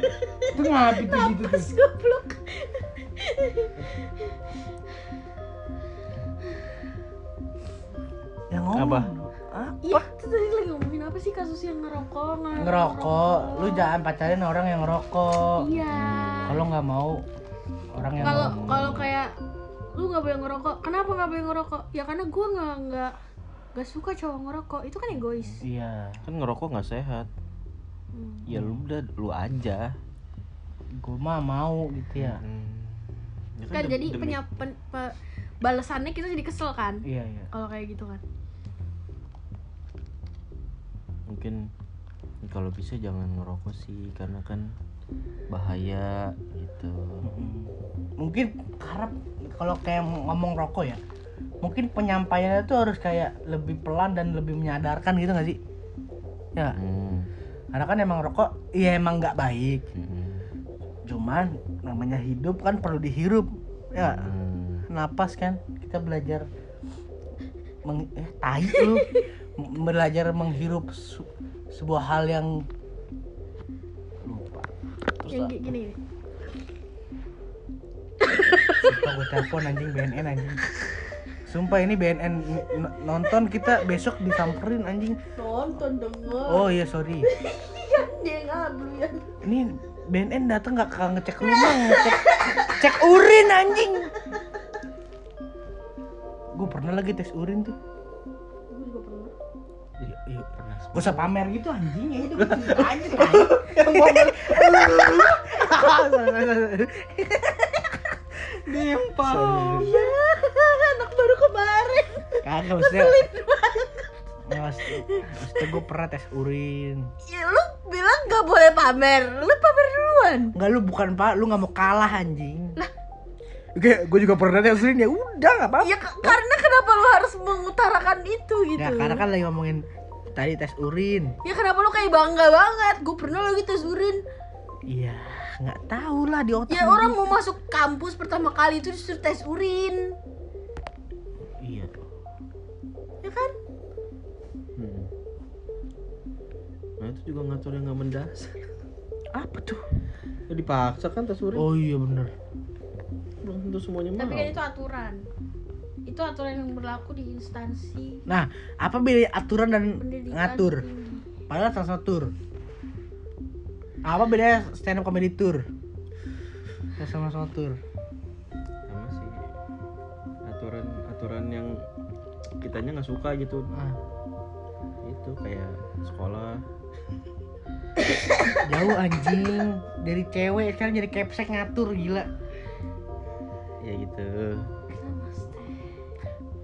Itu ngapa itu gitu tuh? Goblok. Yang ngomong. Apa? Iya, itu tadi lagi ngomongin apa sih kasus yang ngerokok? nggak Ngerokok. Lu jangan pacarin orang yang ngerokok. Iya. Kalau nggak mau orang yang Kalau kalau kayak lu nggak boleh ngerokok, kenapa nggak boleh ngerokok? Ya karena gua nggak nggak nggak suka cowok ngerokok. Itu kan egois. Iya. Kan ngerokok nggak sehat. Hmm. Ya lu udah lu aja. Gue mah mau gitu ya. Hmm. Ya Kan dem- jadi demi- penya, pen- pe- balasannya kita jadi kesel kan? Iya iya. Kalau kayak gitu kan. Mungkin kalau bisa jangan ngerokok sih karena kan bahaya gitu. Mungkin harap kalau kayak ngomong rokok ya, mungkin penyampaiannya tuh harus kayak lebih pelan dan lebih menyadarkan gitu gak sih? Ya, Hmm. karena kan emang rokok, iya emang nggak baik. Hmm. Cuman namanya hidup kan perlu dihirup, ya. Hmm. Napas kan, kita belajar meng eh tai lu belajar menghirup su- sebuah hal yang lupa. Terus Yang gini. nih. Sumpah gue telepon anjing BNN anjing Sumpah ini BNN nonton kita besok disamperin anjing Nonton denger. Oh iya sorry Iya, dia ya. Ini BNN datang gak ke ngecek rumah ngecek Cek urin anjing Gue pernah lagi tes urin tuh. Iya. Pernah Gak usah pamer gitu anjing ya itu gue cerita aja tai. Yang ngomong Nimpal. Iya, anak baru kemarin. Kagak maksudnya Ya, maksud- maksudnya gue pernah tes urin Ya lu bilang gak boleh pamer. Lu pamer duluan. Enggak lu bukan pak, lu nggak mau kalah anjing. Oke, gue juga pernah tes urin ya udah nggak apa-apa. Ya karena kenapa lu harus mengutarakan itu gitu? Ya karena kan lagi ngomongin tadi tes urin. Ya kenapa lu kayak bangga banget? Gue pernah lagi tes urin. Iya, nggak tahu lah di otak. Ya orang mau masuk kampus pertama kali itu disuruh tes urin. Iya. Ya kan? Hmm. Nah itu juga ngatur yang nggak mendasar. Apa tuh? Ya dipaksa kan tes urin. Oh iya bener. Belum tentu semuanya mau. Tapi kan itu aturan. Itu aturan yang berlaku di instansi Nah, apa beda aturan dan pendidikan. ngatur? Padahal sama-sama tur. Apa bedanya stand up comedy tour? Sama-sama tour. Sama sih. Aturan aturan yang kitanya nggak suka gitu. Ah, Itu kayak sekolah. jauh anjing dari cewek sekarang jadi kepsek ngatur gila. Ya gitu.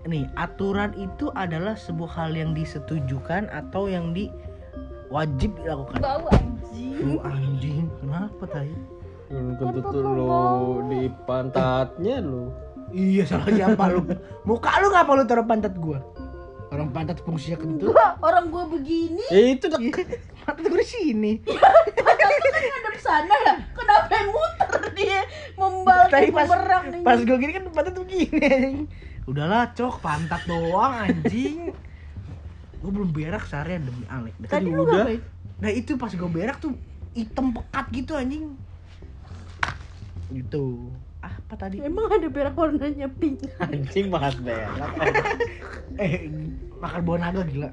Nih aturan itu adalah sebuah hal yang disetujukan atau yang di wajib dilakukan. Bau anjing. Lu anjing, kenapa tadi? Tentu tuh lo di pantatnya lo. Iya salah siapa lu? Muka lu ngapa lu taruh pantat gua? Orang pantat fungsinya kentut. Orang gua begini Ya itu dah. pantat gua di sini. kan sana ya. Kenapa yang muter dia membalik pas pas gua gini kan pantat begini. Udahlah cok pantat doang anjing. Gua belum berak seharian demi Alek. Tadi lu udah. ngapain? Nah itu pas gue berak tuh hitam pekat gitu anjing. Gitu. apa tadi emang ada berak warnanya pink Anjing banget berak. eh makan buah naga gila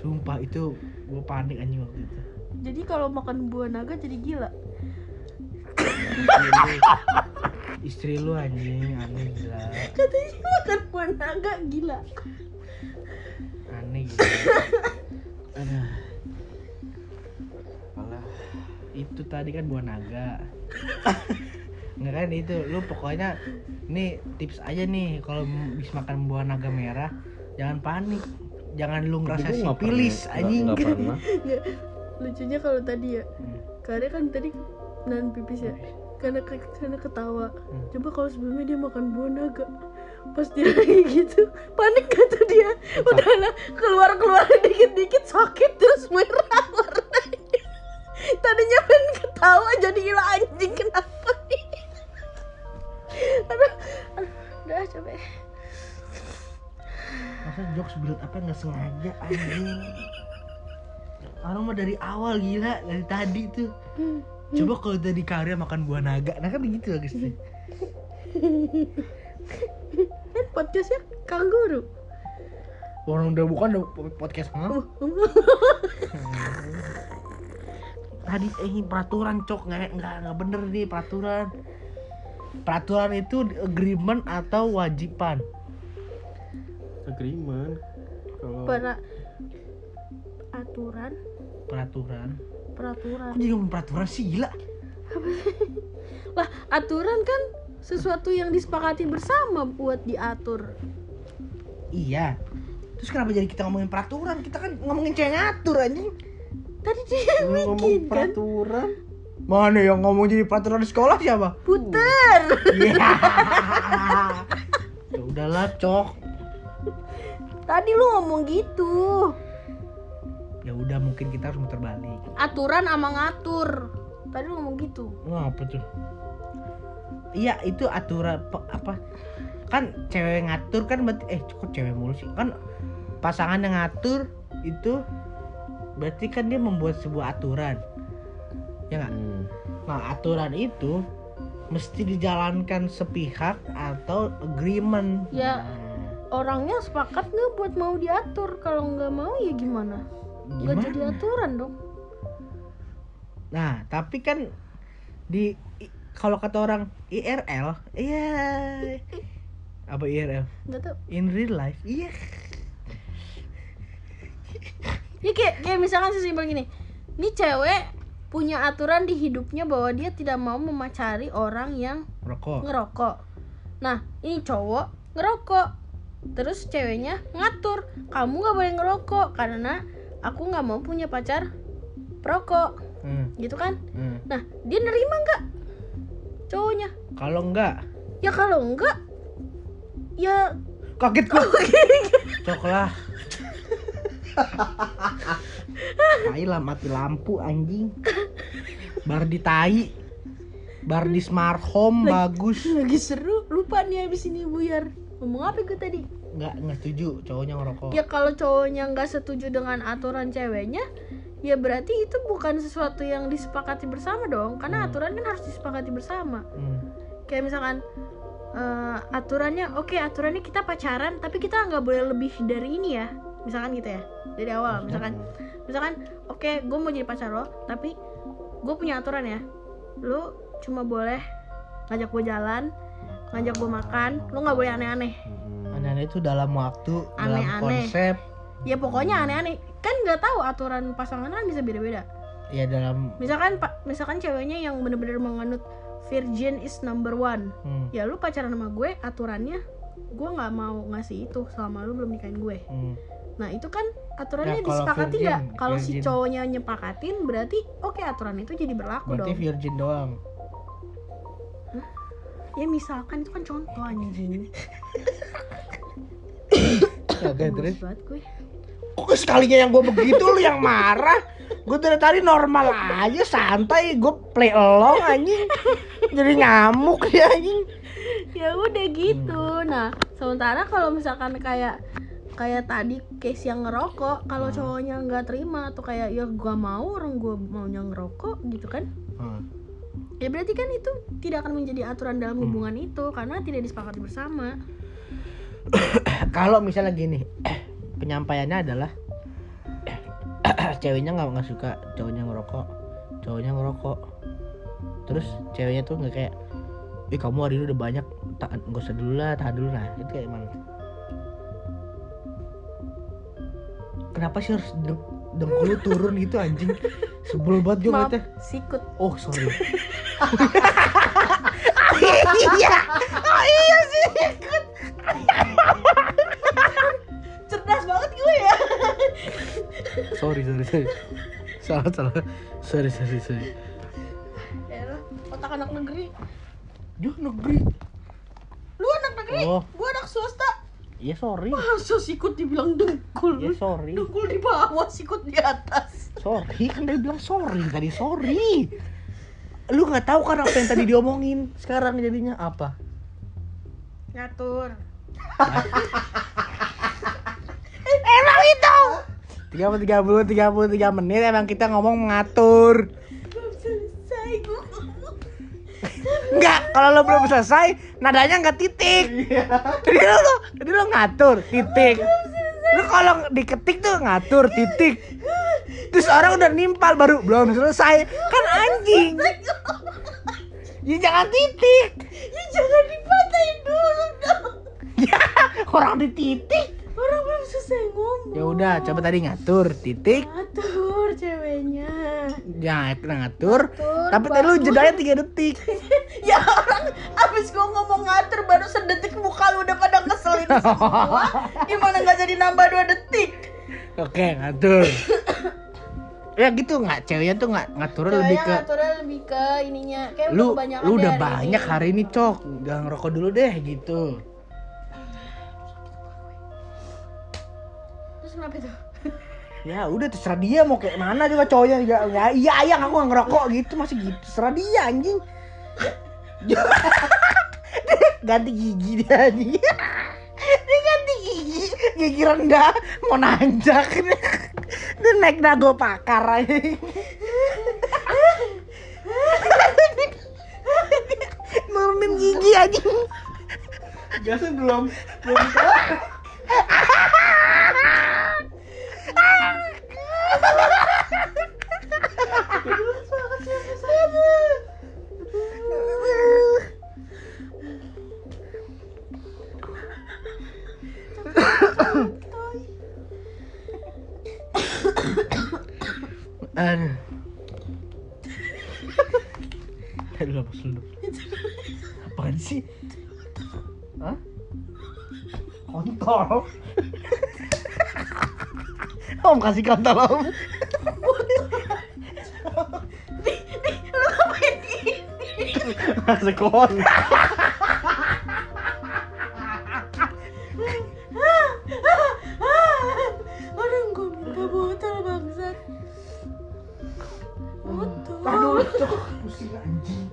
sumpah itu gue panik anjing waktu itu jadi kalau makan buah naga jadi gila istri lu anjing aneh gila. Katanya makan buah naga gila. Aneh gila. Aduh. Alah. itu tadi kan buah naga. Nggak kan itu. Lu pokoknya ini tips aja nih. Kalau bisa makan buah naga merah jangan panik. Jangan lu ngerasa sipilis anjing. lucunya kalau tadi ya. Hmm. karena kan tadi nahan pipis ya. Karena karena ketawa. Hmm. coba kalau sebelumnya dia makan buah naga pas dia lagi gitu panik gak tuh dia. Udahlah keluar keluar dikit dikit sakit terus merah warnanya. Tadinya pengen ketawa jadi gila anjing kenapa? Nih aduh, aduh udah coba masa jokes build apa nggak sengaja anjing? Orang mah dari awal gila dari tadi tuh coba kalau tadi karya makan buah naga nah kan begitu lah guys kan podcastnya kangguru orang udah bukan udah podcast hah? tadi eh peraturan cok. Nggak nggak nggak bener nih peraturan. Peraturan itu agreement atau wajiban Agreement. Kalau aturan? Peraturan peraturan. Kok jadi ngomong peraturan sih? Gila. Lah aturan kan sesuatu yang disepakati bersama buat diatur. Iya. Terus kenapa jadi kita ngomongin peraturan? Kita kan ngomongin cewek ngatur anjing. Tadi dia Lu ngomong bikin kan? peraturan. mana yang ngomong jadi peraturan di sekolah siapa? Puter. Iya. ya udahlah cok. Tadi lu ngomong gitu ya udah mungkin kita harus muter balik. Aturan sama ngatur. Tadi lu ngomong gitu. Wah, apa tuh? Iya itu aturan apa? Kan cewek ngatur kan berarti eh kok cewek mulu sih? Kan pasangan yang ngatur itu berarti kan dia membuat sebuah aturan. Ya nggak? Hmm. nah aturan itu mesti dijalankan sepihak atau agreement. Ya. Nah, orangnya sepakat nggak buat mau diatur? Kalau nggak mau ya gimana gimana? jadi aturan dong Nah, tapi kan di kalau kata orang IRL, iya. Apa IRL? nggak tahu In real life, iya. ya kayak kayak misalkan sesimpel gini ini cewek punya aturan di hidupnya bahwa dia tidak mau memacari orang yang Rokok. ngerokok nah ini cowok ngerokok terus ceweknya ngatur kamu nggak boleh ngerokok karena aku nggak mau punya pacar perokok Hmm, gitu kan hmm. nah dia nerima nggak cowoknya Kalau enggak, ya kalau enggak ya kaget gua. Coklah. Tai lah mati lampu anjing. Bar di tai. Bar di smart home bagus. lagi seru lupa nih abis ini buyar ngomong apa gue tadi Enggak, enggak setuju cowoknya ngerokok. ya kalau cowoknya nggak setuju dengan aturan ceweknya ya berarti itu bukan sesuatu yang disepakati bersama dong karena Hmm. aturan kan harus disepakati bersama Hmm. kayak misalkan eh, aturannya oke aturannya kita pacaran tapi kita nggak boleh lebih dari ini ya misalkan gitu ya dari awal misalkan misalkan oke gue mau jadi pacar lo tapi gue punya aturan ya lo cuma boleh ngajak gue jalan ngajak gue makan lo nggak boleh aneh-aneh Hmm. Aneh-aneh itu dalam waktu, dalam Aneh-aneh. konsep, ya pokoknya aneh-aneh. Kan nggak tahu aturan pasangan kan bisa beda-beda. Ya dalam misalkan pak misalkan ceweknya yang bener-bener menganut virgin is number one. Hmm, ya lu pacaran sama gue aturannya gue nggak mau ngasih itu selama lu belum nikahin gue. Hmm. nah itu kan aturannya Ya, kalau disepakati nggak? kalau si cowoknya nyepakatin berarti oke aturan itu jadi berlaku Berarti dong. virgin doang. Ya misalkan itu kan contoh anjing Oke, Males banget gue Kok sekalinya yang gue begitu lu yang marah? Gue dari tadi normal aja, santai. Gue play along anjing. Jadi ngamuk ya anjing. ya udah gitu Hmm. nah sementara kalau misalkan kayak kayak tadi case yang ngerokok kalau Hmm. cowoknya nggak terima atau kayak ya gua mau orang gua maunya ngerokok gitu kan Hmm. Ya berarti kan itu tidak akan menjadi aturan dalam hubungan itu karena tidak disepakati bersama. Kalau misalnya gini penyampaiannya adalah ceweknya nggak nggak suka cowoknya ngerokok cowoknya ngerokok. Terus ceweknya tuh nggak kayak Ih kamu hari ini udah banyak tak nggak usah dulu lah tahan dulu lah. Itu kayak gimana? Kenapa sih harus dengkul lu turun gitu anjing. Sebel banget gue maaf ngeliatnya sikut. Oh sorry. Iya. Oh iya sih cerdas banget gue ya. Sorry sorry sorry. Salah salah. Sorry sorry sorry. Ya otak anak negeri. Duh negeri. Lu anak negeri? Oh. gue anak swasta Iya sorry. Masa sikut dibilang dengkul? Ya sorry. Dengkul di bawah sikut di atas. Sorry kan dia bilang sorry tadi sorry. Lu nggak tahu kan apa yang tadi diomongin Sekarang jadinya? Apa? Ngatur. Emang itu? Tiga puluh tiga puluh tiga puluh tiga menit emang kita ngomong mengatur. Selesai gue Enggak, kalau lo belum selesai, nadanya nggak titik. Jadi lo, jadi lo ngatur titik. Lo kalau diketik tuh ngatur titik. Terus orang udah nimpal baru belum selesai, kan anjing. Ya jangan titik. ya jangan dipatahin dulu dong Ya, orang di titik. orang belum selesai ngomong Ya udah, coba tadi ngatur titik. ngatur ceweknya. Ya, ngatur. Ngatur, Tapi tadi lu jedanya 3 detik. ya orang abis gue ngomong ngatur baru sedetik muka lu udah pada ngeselin semua. Gimana nggak jadi nambah dua detik? Oke, ngatur. ya gitu nggak? Ceweknya tuh nggak ngaturnya lebih ke ngaturnya lebih ke ininya. Kayak lu kebanyakan lu udah hari banyak ini. hari ini cok. Jangan ngerokok dulu deh gitu. Terus kenapa itu ya udah terserah dia mau kayak mana juga cowoknya. Juga ya iya ayang aku nggak ngerokok gitu masih gitu. Terserah dia anjing. Ganti gigi dia anjing. Dia ganti gigi gigi rendah mau nanjak. Dia naik dago pakar nurunin gigi anjing. Gasnya belum belum Aduh. Aduh lepas dulu. Apaan sih? Hah? Kontol. Om kasih kontol om. Masih kontol. Orang gue minta botol bangsat Botol Aduh, cok. Pusing anjing.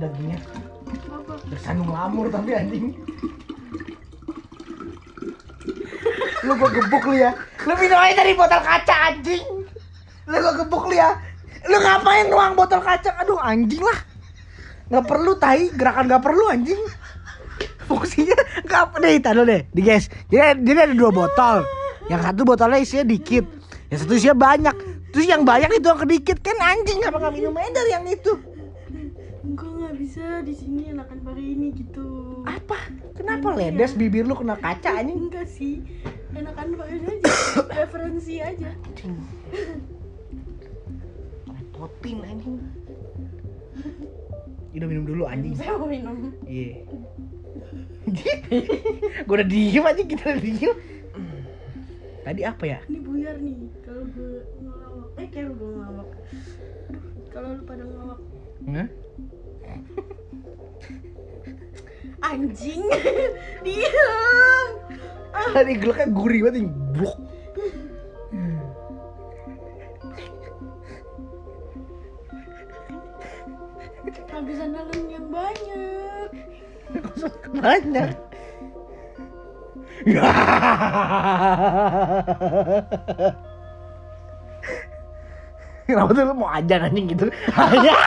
Dagingnya. Apa? Bersandung lamur tapi anjing. lu gua gebuk lu ya. Lu minum aja dari botol kaca anjing. Lu gua gebuk lu ya. Lu ngapain nuang botol kaca? Aduh anjing lah. Nggak perlu tai, gerakan nggak perlu anjing. Fungsinya nggak apa deh, taruh deh, di guys. Jadi, jadi ada dua botol. Yang satu botolnya isinya dikit, yang satu isinya banyak. Terus yang banyak itu yang kedikit kan anjing apa nggak minum aja dari yang itu? Bisa di sini enakan pakai ini gitu Apa? Kenapa ledes bibir lu kena kaca anjing? Enggak sih Enakan ini aja Referensi aja Anjing. Repotin anjing. Udah minum dulu anjing. Saya mau minum Iya. gue udah diem aja kita udah diem. Tadi apa ya? Ini buyar nih Kalau gue ngelawak Eh kalau gue ngelawak Kalau lu pada ngelawak Hah? Anjing Diam Tadi geleknya gurih banget nih. Blok. habisan dalam yang banyak banyak ya Kenapa tuh lu mau aja anjing gitu? Aja.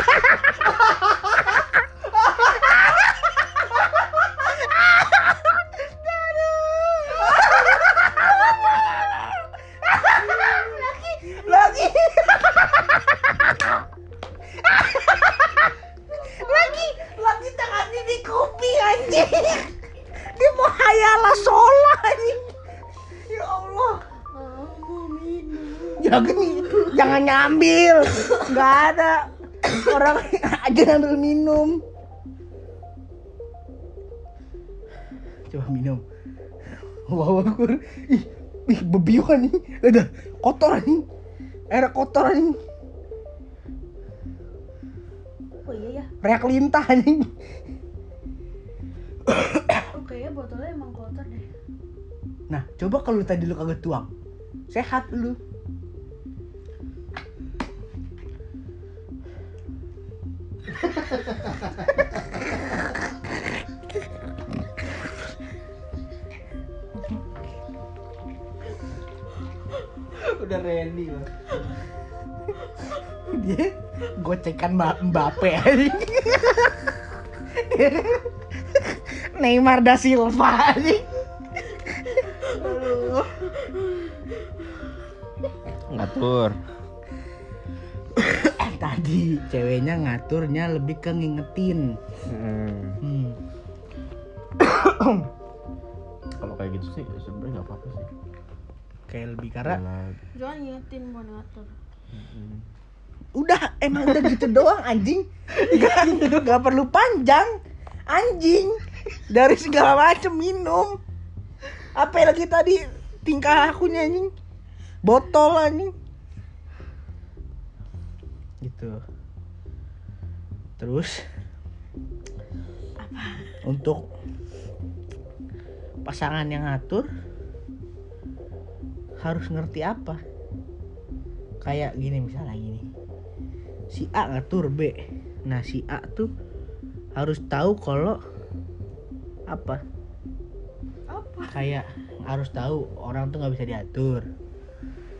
jangan nyambil nggak ada. Orang aja ngambil minum. Coba minum. Wow aku ih ih bebiuan nih. Udah kotor nih. Air kotor nih. Oh iya ya reak lintah nih. Oh kayaknya botolnya emang kotor deh. Nah coba kalau tadi lu kagak tuang sehat lu udah ready loh dia gocekan Mba- Mbappe anjing. Neymar da Silva anjing. Aduh. ngatur Tadi ceweknya ngaturnya lebih ke ngingetin. Hmm. Hmm. kalau kayak gitu sih sebenarnya nggak apa-apa sih Kayak lebih karena Kalau- jangan ngingetin mau ngatur Mm-mm. udah emang udah gitu doang anjing. Gak, gak perlu panjang. Anjing. Dari segala macam minum. Apa lagi tadi tingkah lakunya anjing? Botol anjing. Gitu. Terus untuk pasangan yang ngatur harus ngerti apa? Kayak gini misalnya gini. Si A ngatur B. Nah, si A tuh harus tahu kalau apa? apa Kayak harus tahu orang tuh nggak bisa diatur.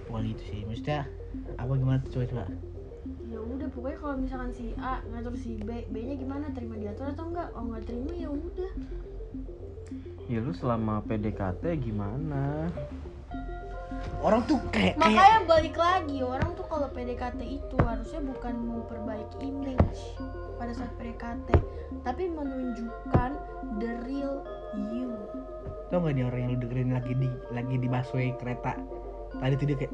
Bukan gitu sih. Maksudnya apa gimana tuh coba coba? Udah pokoknya kalau misalkan si A ngatur si B B nya gimana terima diatur atau enggak? Oh nggak terima ya udah. Ya lu selama PDKT gimana? Orang tuh kayak kayak makanya balik lagi orang tuh kalau PDKT itu harusnya bukan memperbaiki image pada saat PDKT tapi menunjukkan the real you. Tau gak nih orang yang lu dengerin lagi di lagi di busway kereta? Tadi tuh dia kayak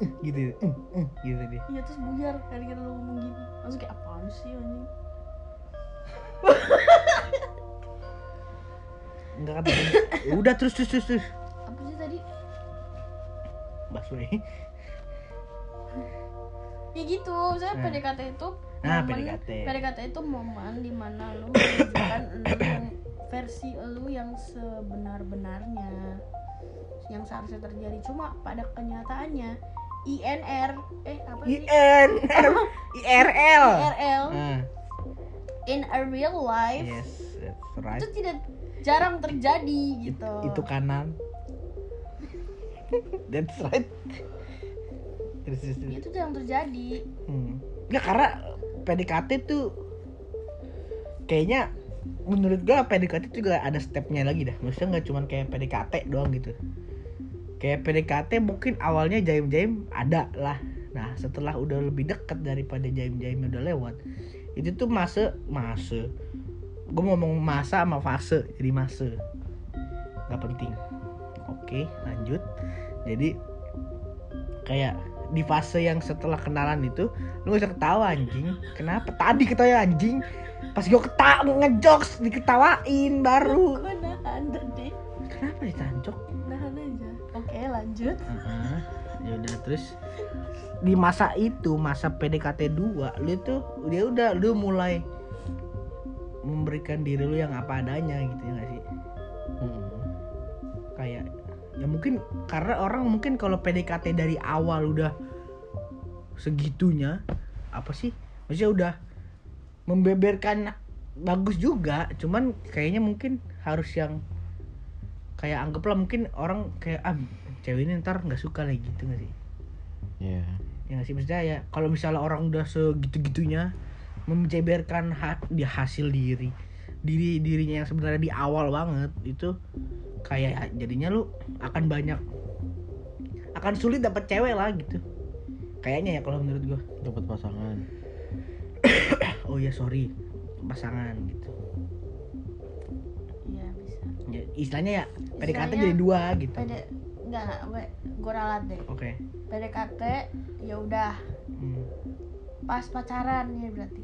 Gitu uh, gitu dia iya terus buyar. Kali kira lu ngomong gini. Langsung kayak apaan sih anjing? Enggak kan Ya udah terus terus terus terus. Apa sih tadi? Busway ya gitu. Saya Nah. PDKT itu Nah, momen- PDKT. PDKT itu momen di mana lu menunjukkan lu yang versi lu yang sebenar-benarnya. Yang seharusnya terjadi. Cuma pada kenyataannya INR eh apa sih? IN IRL IRL nah in a real life. Yes that's right. Itu tidak jarang terjadi gitu. itu kanan. That's right. Terus terus terus. Itu jarang terjadi. Hmm. nggak karena PDKT tuh kayaknya menurut gua PDKT juga ada stepnya lagi dah. Maksudnya nggak cuman kayak PDKT doang gitu kayak PDKT mungkin awalnya jaim-jaim ada lah. Nah setelah udah lebih dekat daripada jaim-jaimnya udah lewat itu tuh masa masa. Gue ngomong masa sama fase jadi masa. Nggak penting. Oke lanjut. Jadi kayak di fase yang setelah kenalan itu lu gak usah ketawa anjing. Kenapa? Tadi ketawa anjing. Pas gue ketawa ngejokes diketawain baru. Kenapa ditancok lanjut. Ya udah terus? Di masa itu masa PDKT 2 lu tuh dia udah lu mulai memberikan diri lu yang apa adanya gitu ya gak sih? Hmm. kayak ya mungkin karena orang mungkin kalau PDKT dari awal udah segitunya apa sih? Maksudnya udah membeberkan bagus juga cuman kayaknya mungkin harus yang kayak anggaplah mungkin orang kayak ah cewek ini ntar nggak suka lagi gitu nggak sih? Iya. ya nggak sih? Maksudnya ya kalau misalnya orang udah segitu gitunya membeberkan ha- di hasil diri diri dirinya yang sebenarnya di awal banget itu kayak jadinya lu akan banyak akan sulit dapat cewek lah gitu. Kayaknya ya kalau menurut gua. Dapat pasangan. oh ya sorry. Pasangan gitu. Iya bisa. ya, istilahnya ya PDKT jadi dua gitu. PD enggak enggak gue ralat deh. oke PDKT ya udah Hmm. pas pacaran ya berarti.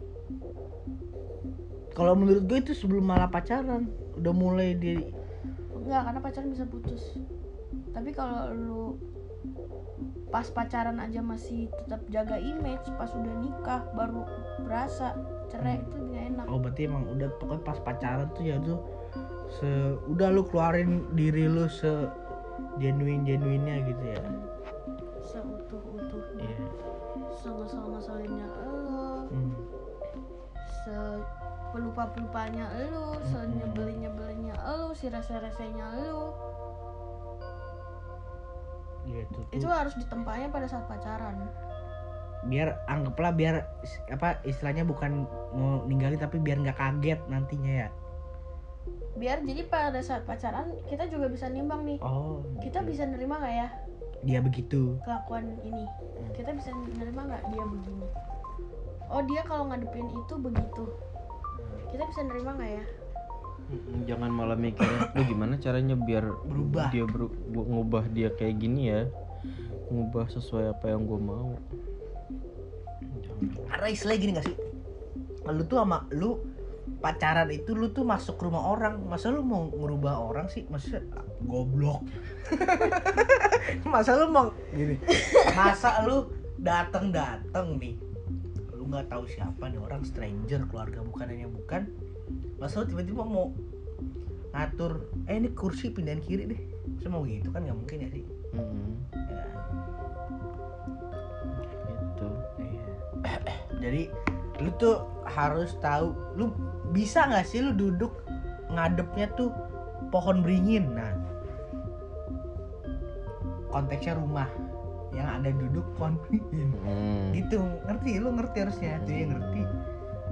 kalau menurut gue itu sebelum malah pacaran udah mulai di Enggak, karena pacaran bisa putus. Tapi kalau lu pas pacaran aja masih tetap jaga image, pas udah nikah baru berasa cerai itu nggak enak. oh berarti emang udah pokoknya pas pacaran tuh ya tuh se udah lu keluarin diri lu se genuine genuinenya gitu ya Seutuh utuhnya, iya sengesel ngeselinnya elu, Hmm. se pelupa pelupanya elu, se nyebelin nyebelinnya elu, si rese resenya elu. Iya, itu tuh. Itu harus ditempatnya pada saat pacaran. biar anggaplah biar apa istilahnya bukan mau ninggalin tapi biar nggak kaget nantinya ya Biar jadi pada saat pacaran kita juga bisa nimbang nih. oh Kita gitu. bisa nerima nggak ya dia begitu kelakuan ini kita bisa nerima nggak dia begini oh dia kalau ngadepin itu begitu kita bisa nerima nggak ya Jangan malah mikirnya lu gimana caranya biar Berubah. dia beru- gua ngubah dia kayak gini ya. Ngubah sesuai apa yang gue mau. Karena istilahnya gini gak sih lu tuh sama lu pacaran itu lu tuh masuk rumah orang. Masa lu mau ngerubah orang sih? Ah, goblok. Masa lu mau gini? Masa lu dateng dateng nih lu nggak tahu siapa nih orang stranger keluarga bukan yang bukan. Masa lu tiba-tiba mau ngatur eh ini kursi pindahin kiri deh. Saya mau gitu kan nggak mungkin ya sih. Ya, Gitu. Iya. Jadi lu tuh harus tahu lu bisa nggak sih lu duduk ngadepnya tuh pohon beringin. Nah. Konteksnya rumah yang ada duduk pohon beringin. Mm. Gitu, ngerti lu ngerti harusnya, tuh ya ngerti.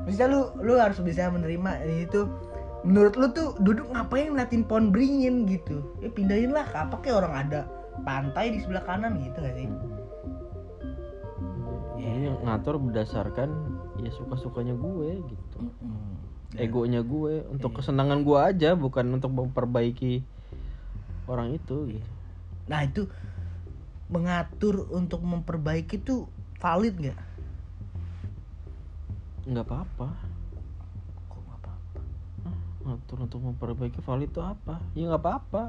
Bisa lu lu harus bisa menerima itu menurut lu tuh duduk ngapain ngeliatin pohon beringin gitu ya pindahin lah apa kayak orang ada pantai di sebelah kanan gitu gak sih Ini ngatur berdasarkan ya suka-sukanya gue gitu. Egonya gue untuk Iya. kesenangan gue aja bukan untuk memperbaiki orang itu gitu. Nah itu mengatur untuk memperbaiki itu valid nggak? nggak apa-apa Kok nggak apa-apa? Hah, ngatur untuk memperbaiki valid itu apa ya nggak apa-apa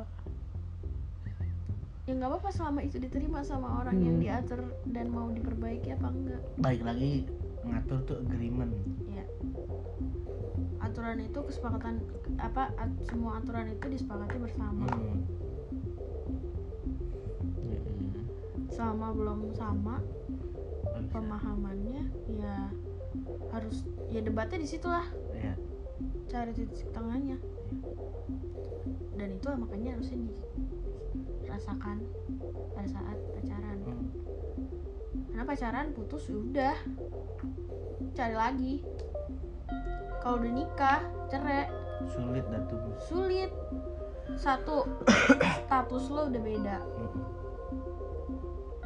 ya nggak apa-apa selama itu diterima sama orang yang diatur dan mau diperbaiki apa enggak Baik lagi ngatur tuh agreement. ya aturan itu kesepakatan apa at- semua aturan itu disepakati bersama. Hmm. Selama belum sama pemahamannya ya harus ya debatnya di situ lah Ya. cari titik tengahnya. Dan itu makanya harusnya dirasakan pada saat pacaran. Hmm. karena pacaran putus ya udah. Cari lagi kalau udah nikah cerai. Sulit dah tuh. sulit. Satu status lo udah beda.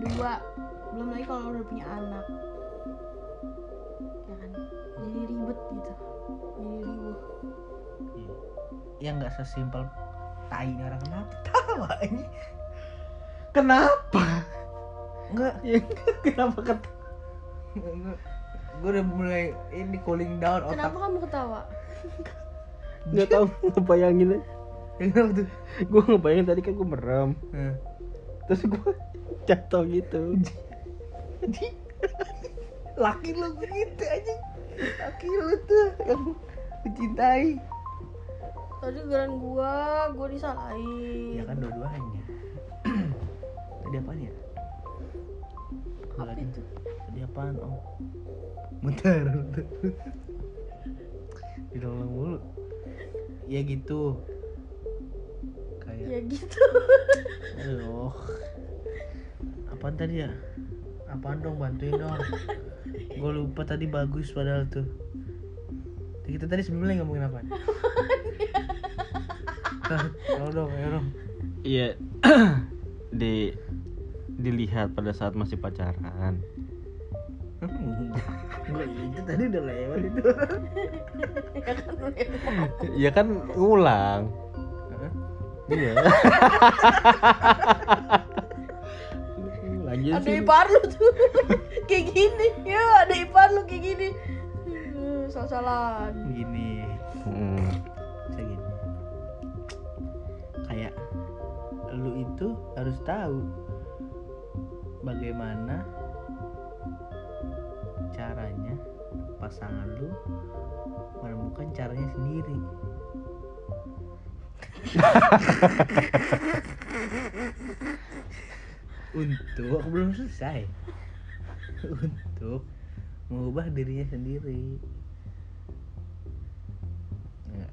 Dua belum lagi kalau udah punya anak. Ya kan? Jadi ribet gitu. Jadi Iya. Ya nggak sesimpel tai orang. Kenapa tawa ini? Kenapa? Enggak. kenapa ket Gue udah mulai ini cooling down otak. kenapa kamu ketawa? Nggak tahu ngebayangin aja Kenapa tuh? gue ngebayangin tadi kan gue merem. Nah. terus gue jatuh gitu. Laki lu begitu aja laki lu tuh yang mencintai tadi geran gua gua disalahin. Ya kan dua-duanya. Tadi apaan ya? Apa itu? Tadi apaan? Oh bentar bentar. Diulang mulu. Ya gitu. Kayak ya gitu. Aduh. Apaan tadi ya? Apaan dong bantuin dong. Gue lupa tadi bagus padahal tuh. Kita tadi sebelumnya ngomongin apa? Tolong dong, ayo dong. Iya. Di dilihat pada saat masih pacaran. Itu tadi udah lewat itu. Ya kan ngulang. Iya. Lagi ada ipar lu tuh kayak gini ya ada ipar lu kayak gini salah-salahan Gini, Hmm. gini. Kayak lu itu harus tahu bagaimana caranya pasangan lu menemukan caranya sendiri. Untuk belum selesai. Untuk mengubah dirinya sendiri. Enggak.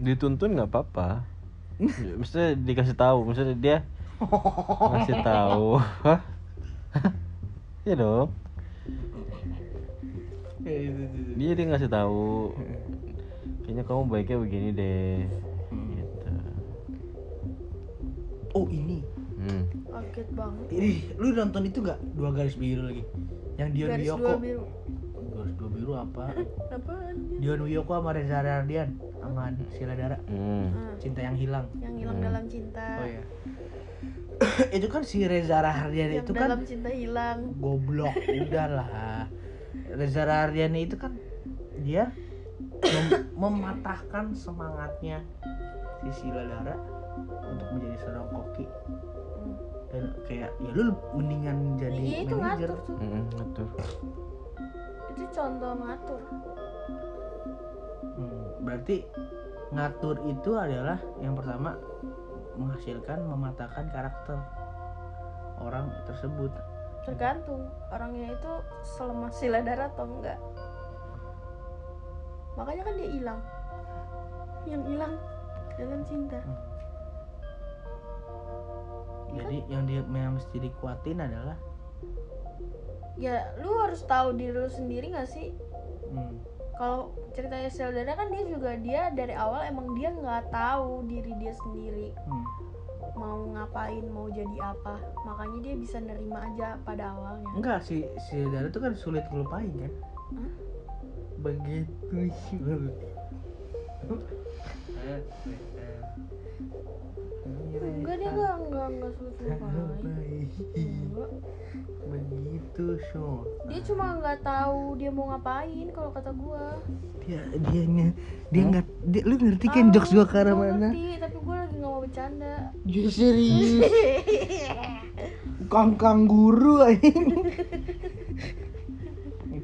Dituntun nggak apa-apa. Ya, Maksudnya dikasih tahu, maksudnya dia ngasih tahu. Iya dong. Dia dia ngasih tahu. Kayaknya kamu baiknya begini deh. Gitu. Oh ini, Hmm. kaget banget ini lu nonton itu gak dua garis biru lagi? Yang Dion garis Wiyoko. dua biru Garis dua biru apa? apaan Dion Wiyoko sama Reza Rardian sama Sila Dara. Hmm. Ah, Cinta yang hilang. yang hilang Hmm. dalam cinta Oh iya. itu kan si Reza yang itu dalam kan cinta hilang goblok udahlah. Reza Rardian itu kan dia mem- mematahkan semangatnya si Sila Dara untuk menjadi seorang koki dan kayak ya lu mendingan jadi iya itu manajer ngatur tuh Hmm, betul. itu contoh ngatur Hmm, berarti ngatur itu adalah yang pertama menghasilkan mematahkan karakter orang tersebut. Tergantung orangnya itu selemah sila darah atau enggak. Makanya kan dia hilang. Yang hilang dalam cinta. Jadi yang dia yang mesti dikuatin adalah? Ya lu harus tahu diri lu sendiri gak sih? Hmm, kalau ceritanya Seldana kan dia juga dia dari awal emang dia nggak tahu diri dia sendiri. Hmm, mau ngapain mau jadi apa makanya dia bisa nerima aja pada awalnya enggak si si Dara itu kan sulit ngelupain kan? Hah? Begitu sih. Enggak dia nggak nggak nggak sulit enggak Begitu so. dia cuma nggak tahu dia mau ngapain kalau kata gua Dia dianya dia nggak dia, lu ngerti kan jokes gua ke arah mana? ngerti tapi gua lagi nggak mau bercanda Ya serius. Kangkang guru anjing.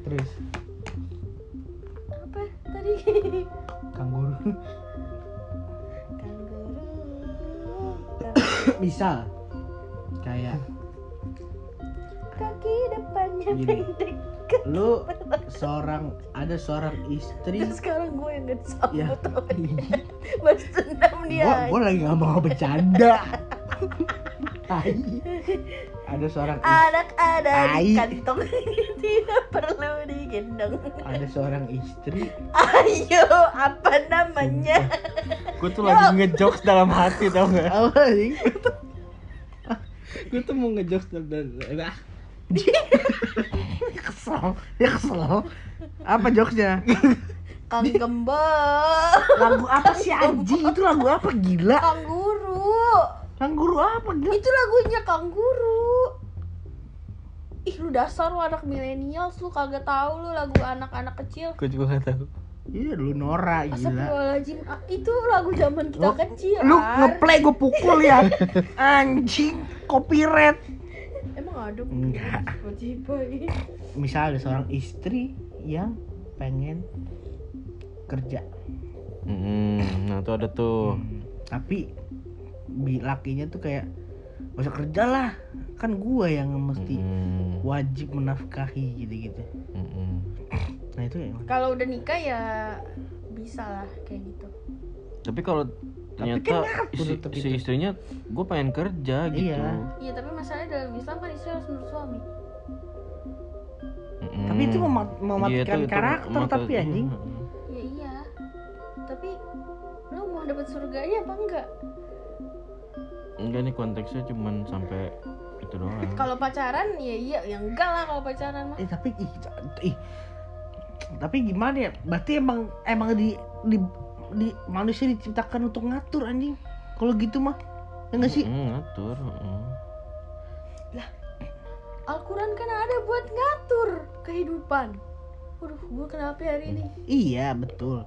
Terus apa tadi kanguru misal kayak kaki depannya Gini. pendek. Lu seorang ada seorang istri. Terus sekarang gue yang gak ya. Mas dendam dia. Gua, gua lagi nggak mau bercanda. ada seorang anak ada di kantong tidak perlu digendong. Ada seorang istri. Ayo apa namanya? Gue tuh lagi ngejokes dalam hati tau gak? apa sih? Gue tuh mau ngejokes dan ah, kesel dia kesel apa? Jokesnya? Kang gembel lagu apa sih anjing? Itu lagu apa? Gila kangguru kanguru apa gila itu lagunya kangguru ih lu dasar lu anak milenial lu kagak tahu lu lagu anak-anak kecil gue juga gak tahu. iya lu Nora gila Ah, itu lagu zaman kita Lu- kecil lu Ar. ngeplay gue pukul ya anjing copyright emang ada Enggak. Misal ada seorang istri yang pengen kerja Hmm, nah tuh ada tuh. Hmm, tapi lakinya tuh kayak gak usah kerja lah kan gua yang mesti Hmm, wajib menafkahi gitu gitu hmm, nah itu kalau udah nikah ya bisa lah kayak gitu. Tapi kalau ternyata kan ngatur si, istrinya gue pengen kerja gitu. Iya. iya tapi masalahnya dalam Islam kan istri harus menurut suami. Mm-mm. tapi itu mema- Iya, mematikan itu- itu karakter mata- tapi anjing. Mm-mm. ya iya. Tapi lo mau dapat surganya apa enggak enggak nih konteksnya cuman sampai itu doang. Kalau pacaran ya iya. Ya enggak lah kalau pacaran mah. Eh tapi ih, ih. Tapi gimana ya? Berarti emang emang di di di manusia diciptakan untuk ngatur anjing. Kalau gitu mah. Ya nggak sih? Mm, ngatur mm. Al-Quran kan ada buat ngatur kehidupan. Waduh, gue kenapa ya hari ini? iya betul.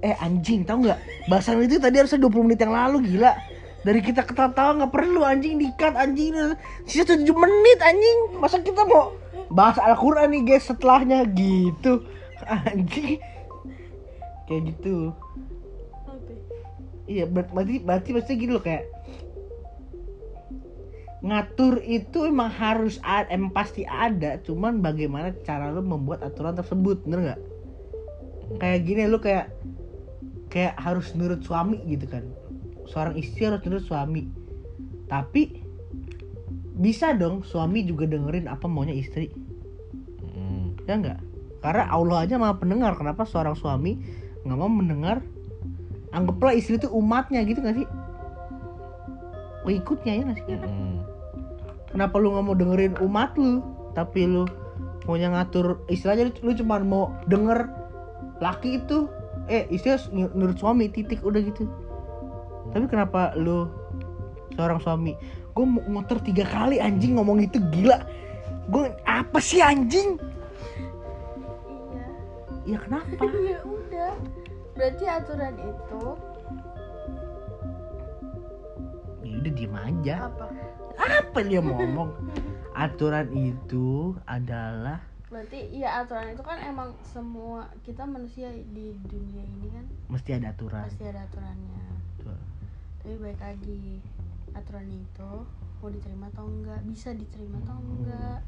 Eh anjing tau nggak bahasan itu tadi harusnya 20 menit yang lalu gila dari kita ketawa nggak perlu anjing dikat anjing. Sisa 7 menit anjing. Masa kita mau bahas Al-Quran nih guys setelahnya? Gitu. Anjing. Kayak gitu? Iya, ber- berarti berarti maksudnya gini loh kayak ngatur itu emang harus ada, emang pasti ada, cuman bagaimana cara lu membuat aturan tersebut, bener nggak? Kayak gini lu kayak kayak harus nurut suami gitu kan, seorang istri harus nurut suami, tapi bisa dong suami juga dengerin apa maunya istri, Mm. ya nggak? Karena Allah aja maha pendengar, kenapa seorang suami nggak mau mendengar anggaplah istri itu umatnya gitu gak sih pengikutnya ya gak sih Mm. kenapa lu nggak mau dengerin umat lu tapi lu maunya ngatur istilahnya lu, lu cuma mau denger laki itu eh istri harus nu- nurut suami titik udah gitu tapi kenapa lu seorang suami? Gue motor tiga kali anjing ngomong itu gila. Gue apa sih anjing? Iya. Ya kenapa? Ya udah. Berarti aturan itu ya udah diem aja. Apa? apa dia mau ngomong? Aturan itu adalah Berarti iya aturan itu kan emang semua kita manusia di dunia ini kan mesti ada aturan. Pasti ada aturannya. Tapi baik lagi aturan itu mau diterima atau enggak bisa diterima atau enggak.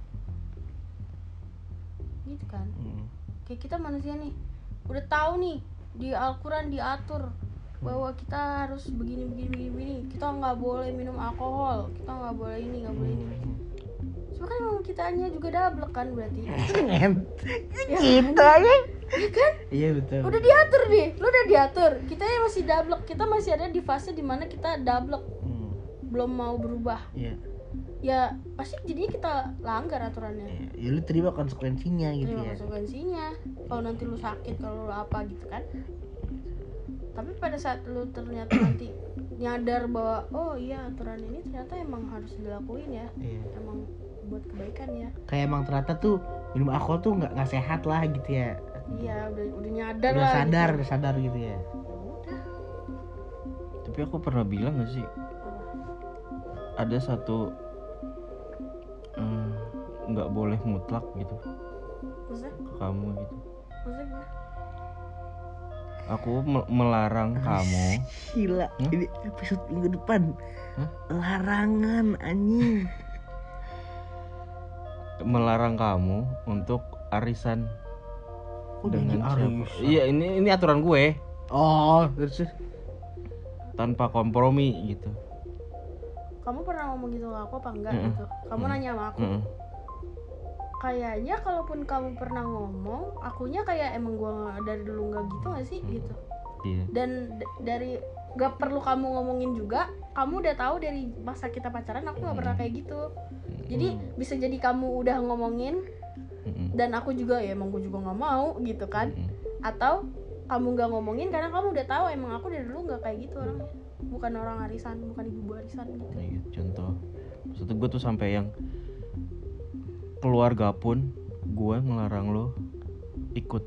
Gitu kan? Mm. kayak kita manusia nih udah tahu nih di Al-Quran diatur bahwa kita harus begini begini begini, begini. kita nggak boleh minum alkohol kita nggak boleh ini nggak boleh ini cuma kan emang kitanya juga dablek kan berarti. Ya Gitu aja. Iya kan Iya betul. udah diatur nih lu udah diatur kita yang masih dablek kita masih ada di fase di mana kita dablek Hmm, belum mau berubah Iya. ya pasti jadinya kita langgar aturannya Ya, ya lu terima konsekuensinya gitu terima ya. konsekuensinya kalau nanti lu sakit kalau lu apa gitu kan tapi pada saat lu ternyata nanti nyadar bahwa oh iya aturan ini ternyata emang harus dilakuin ya Iya. emang buat kebaikan ya Kayak emang ternyata tuh minum alkohol tuh nggak nggak sehat lah gitu ya. iya udah udah nyadar Udah lah sadar, gitu. udah sadar gitu ya. Ya udah tapi aku pernah bilang gak sih ada satu eh, nggak boleh mutlak gitu maksudnya ke kamu gitu maksudnya aku me- melarang kamu Gila, Hmm? ini episode minggu depan. Hah? Larangan anjing. Melarang kamu untuk arisan jadi dengan siapa? arisan? iya ini ini aturan gue. Oh, terus tanpa kompromi gitu. Kamu pernah ngomong gitu ke aku apa enggak Mm-mm. gitu? Kamu Mm. nanya sama aku. Mm-mm. kayaknya kalaupun kamu pernah ngomong akunya kayak emang gua dari dulu nggak gitu gak sih gitu? Iya. Dan dari gak perlu kamu ngomongin juga kamu udah tahu dari masa kita pacaran aku nggak pernah kayak gitu. Jadi bisa jadi kamu udah ngomongin Mm-mm. dan aku juga ya emang gue juga nggak mau gitu kan. Mm-mm. atau kamu nggak ngomongin karena kamu udah tahu emang aku dari dulu nggak kayak gitu orangnya. Bukan orang arisan bukan ibu arisan gitu. Nah, gitu, contoh. Maksud gue tuh sampai yang keluarga pun gue ngelarang lo ikut.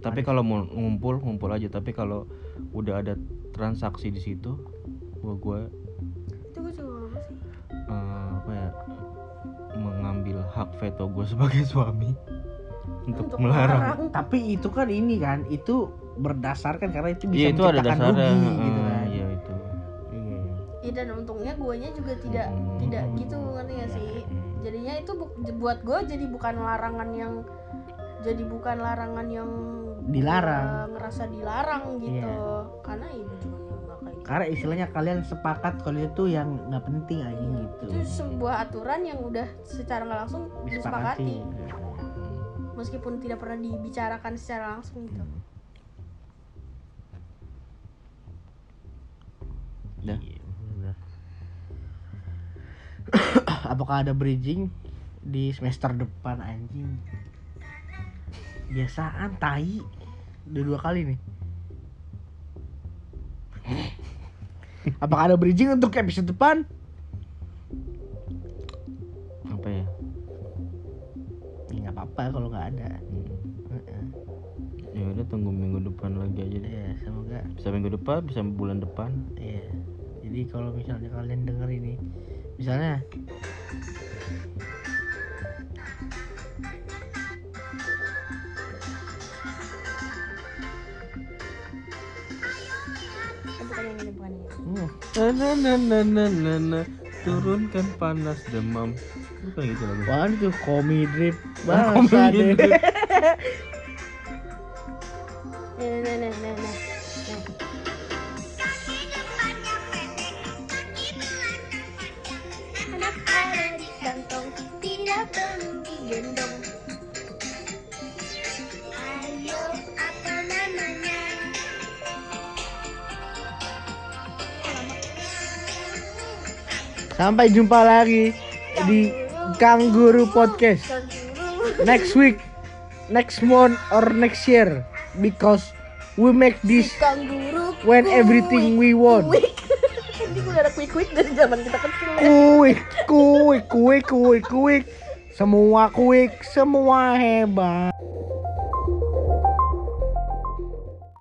Tapi kalau mau ngumpul ngumpul aja. Tapi kalau udah ada transaksi di situ gue gue itu gue juga mau sih eh, apa ya mengambil hak veto gue sebagai suami untuk, Untuk melarang melarang. Tapi itu kan ini kan, itu berdasarkan karena itu bisa iya itu ada dasarnya rugi eh, gitu kan. iya itu Iya. Iya dan untungnya guanya juga tidak Hmm. tidak gitu ngerti gak sih jadinya itu bu- buat gue jadi bukan larangan yang jadi bukan larangan yang Dilarang. ngerasa dilarang gitu Iya. karena ibu juga. Karena istilahnya kalian sepakat kalau itu yang nggak penting aja gitu. itu sebuah aturan yang udah secara nggak langsung disepakati meskipun tidak pernah dibicarakan secara langsung gitu Dah. Iya. Apakah ada bridging di semester depan anjing? Biasaan tai. Udah dua kali nih. Apakah ada bridging untuk episode depan? apa ya Ya nggak apa-apa kalau nggak ada. Heeh. ya udah tunggu minggu depan lagi aja deh Ya semoga. bisa minggu depan bisa bulan depan Iya. Jadi kalau misalnya kalian denger ini, misalnya bukan yang na na na na na na na turunkan panas demam bukan gitu lagu wah itu komi drip Komi bahasa deh. drip. Nah, nah, nah, nah, nah. Perlu digendong. Ayo, apa namanya? Sampai jumpa lagi di Kangguru Podcast next week, next month or next year because we make this when everything we want. Quick. Ini udah ada quick quick dari zaman kita kecil ya. Kuik, kuik, kuik, kuik, kuik. Semua kuik, semua hebat.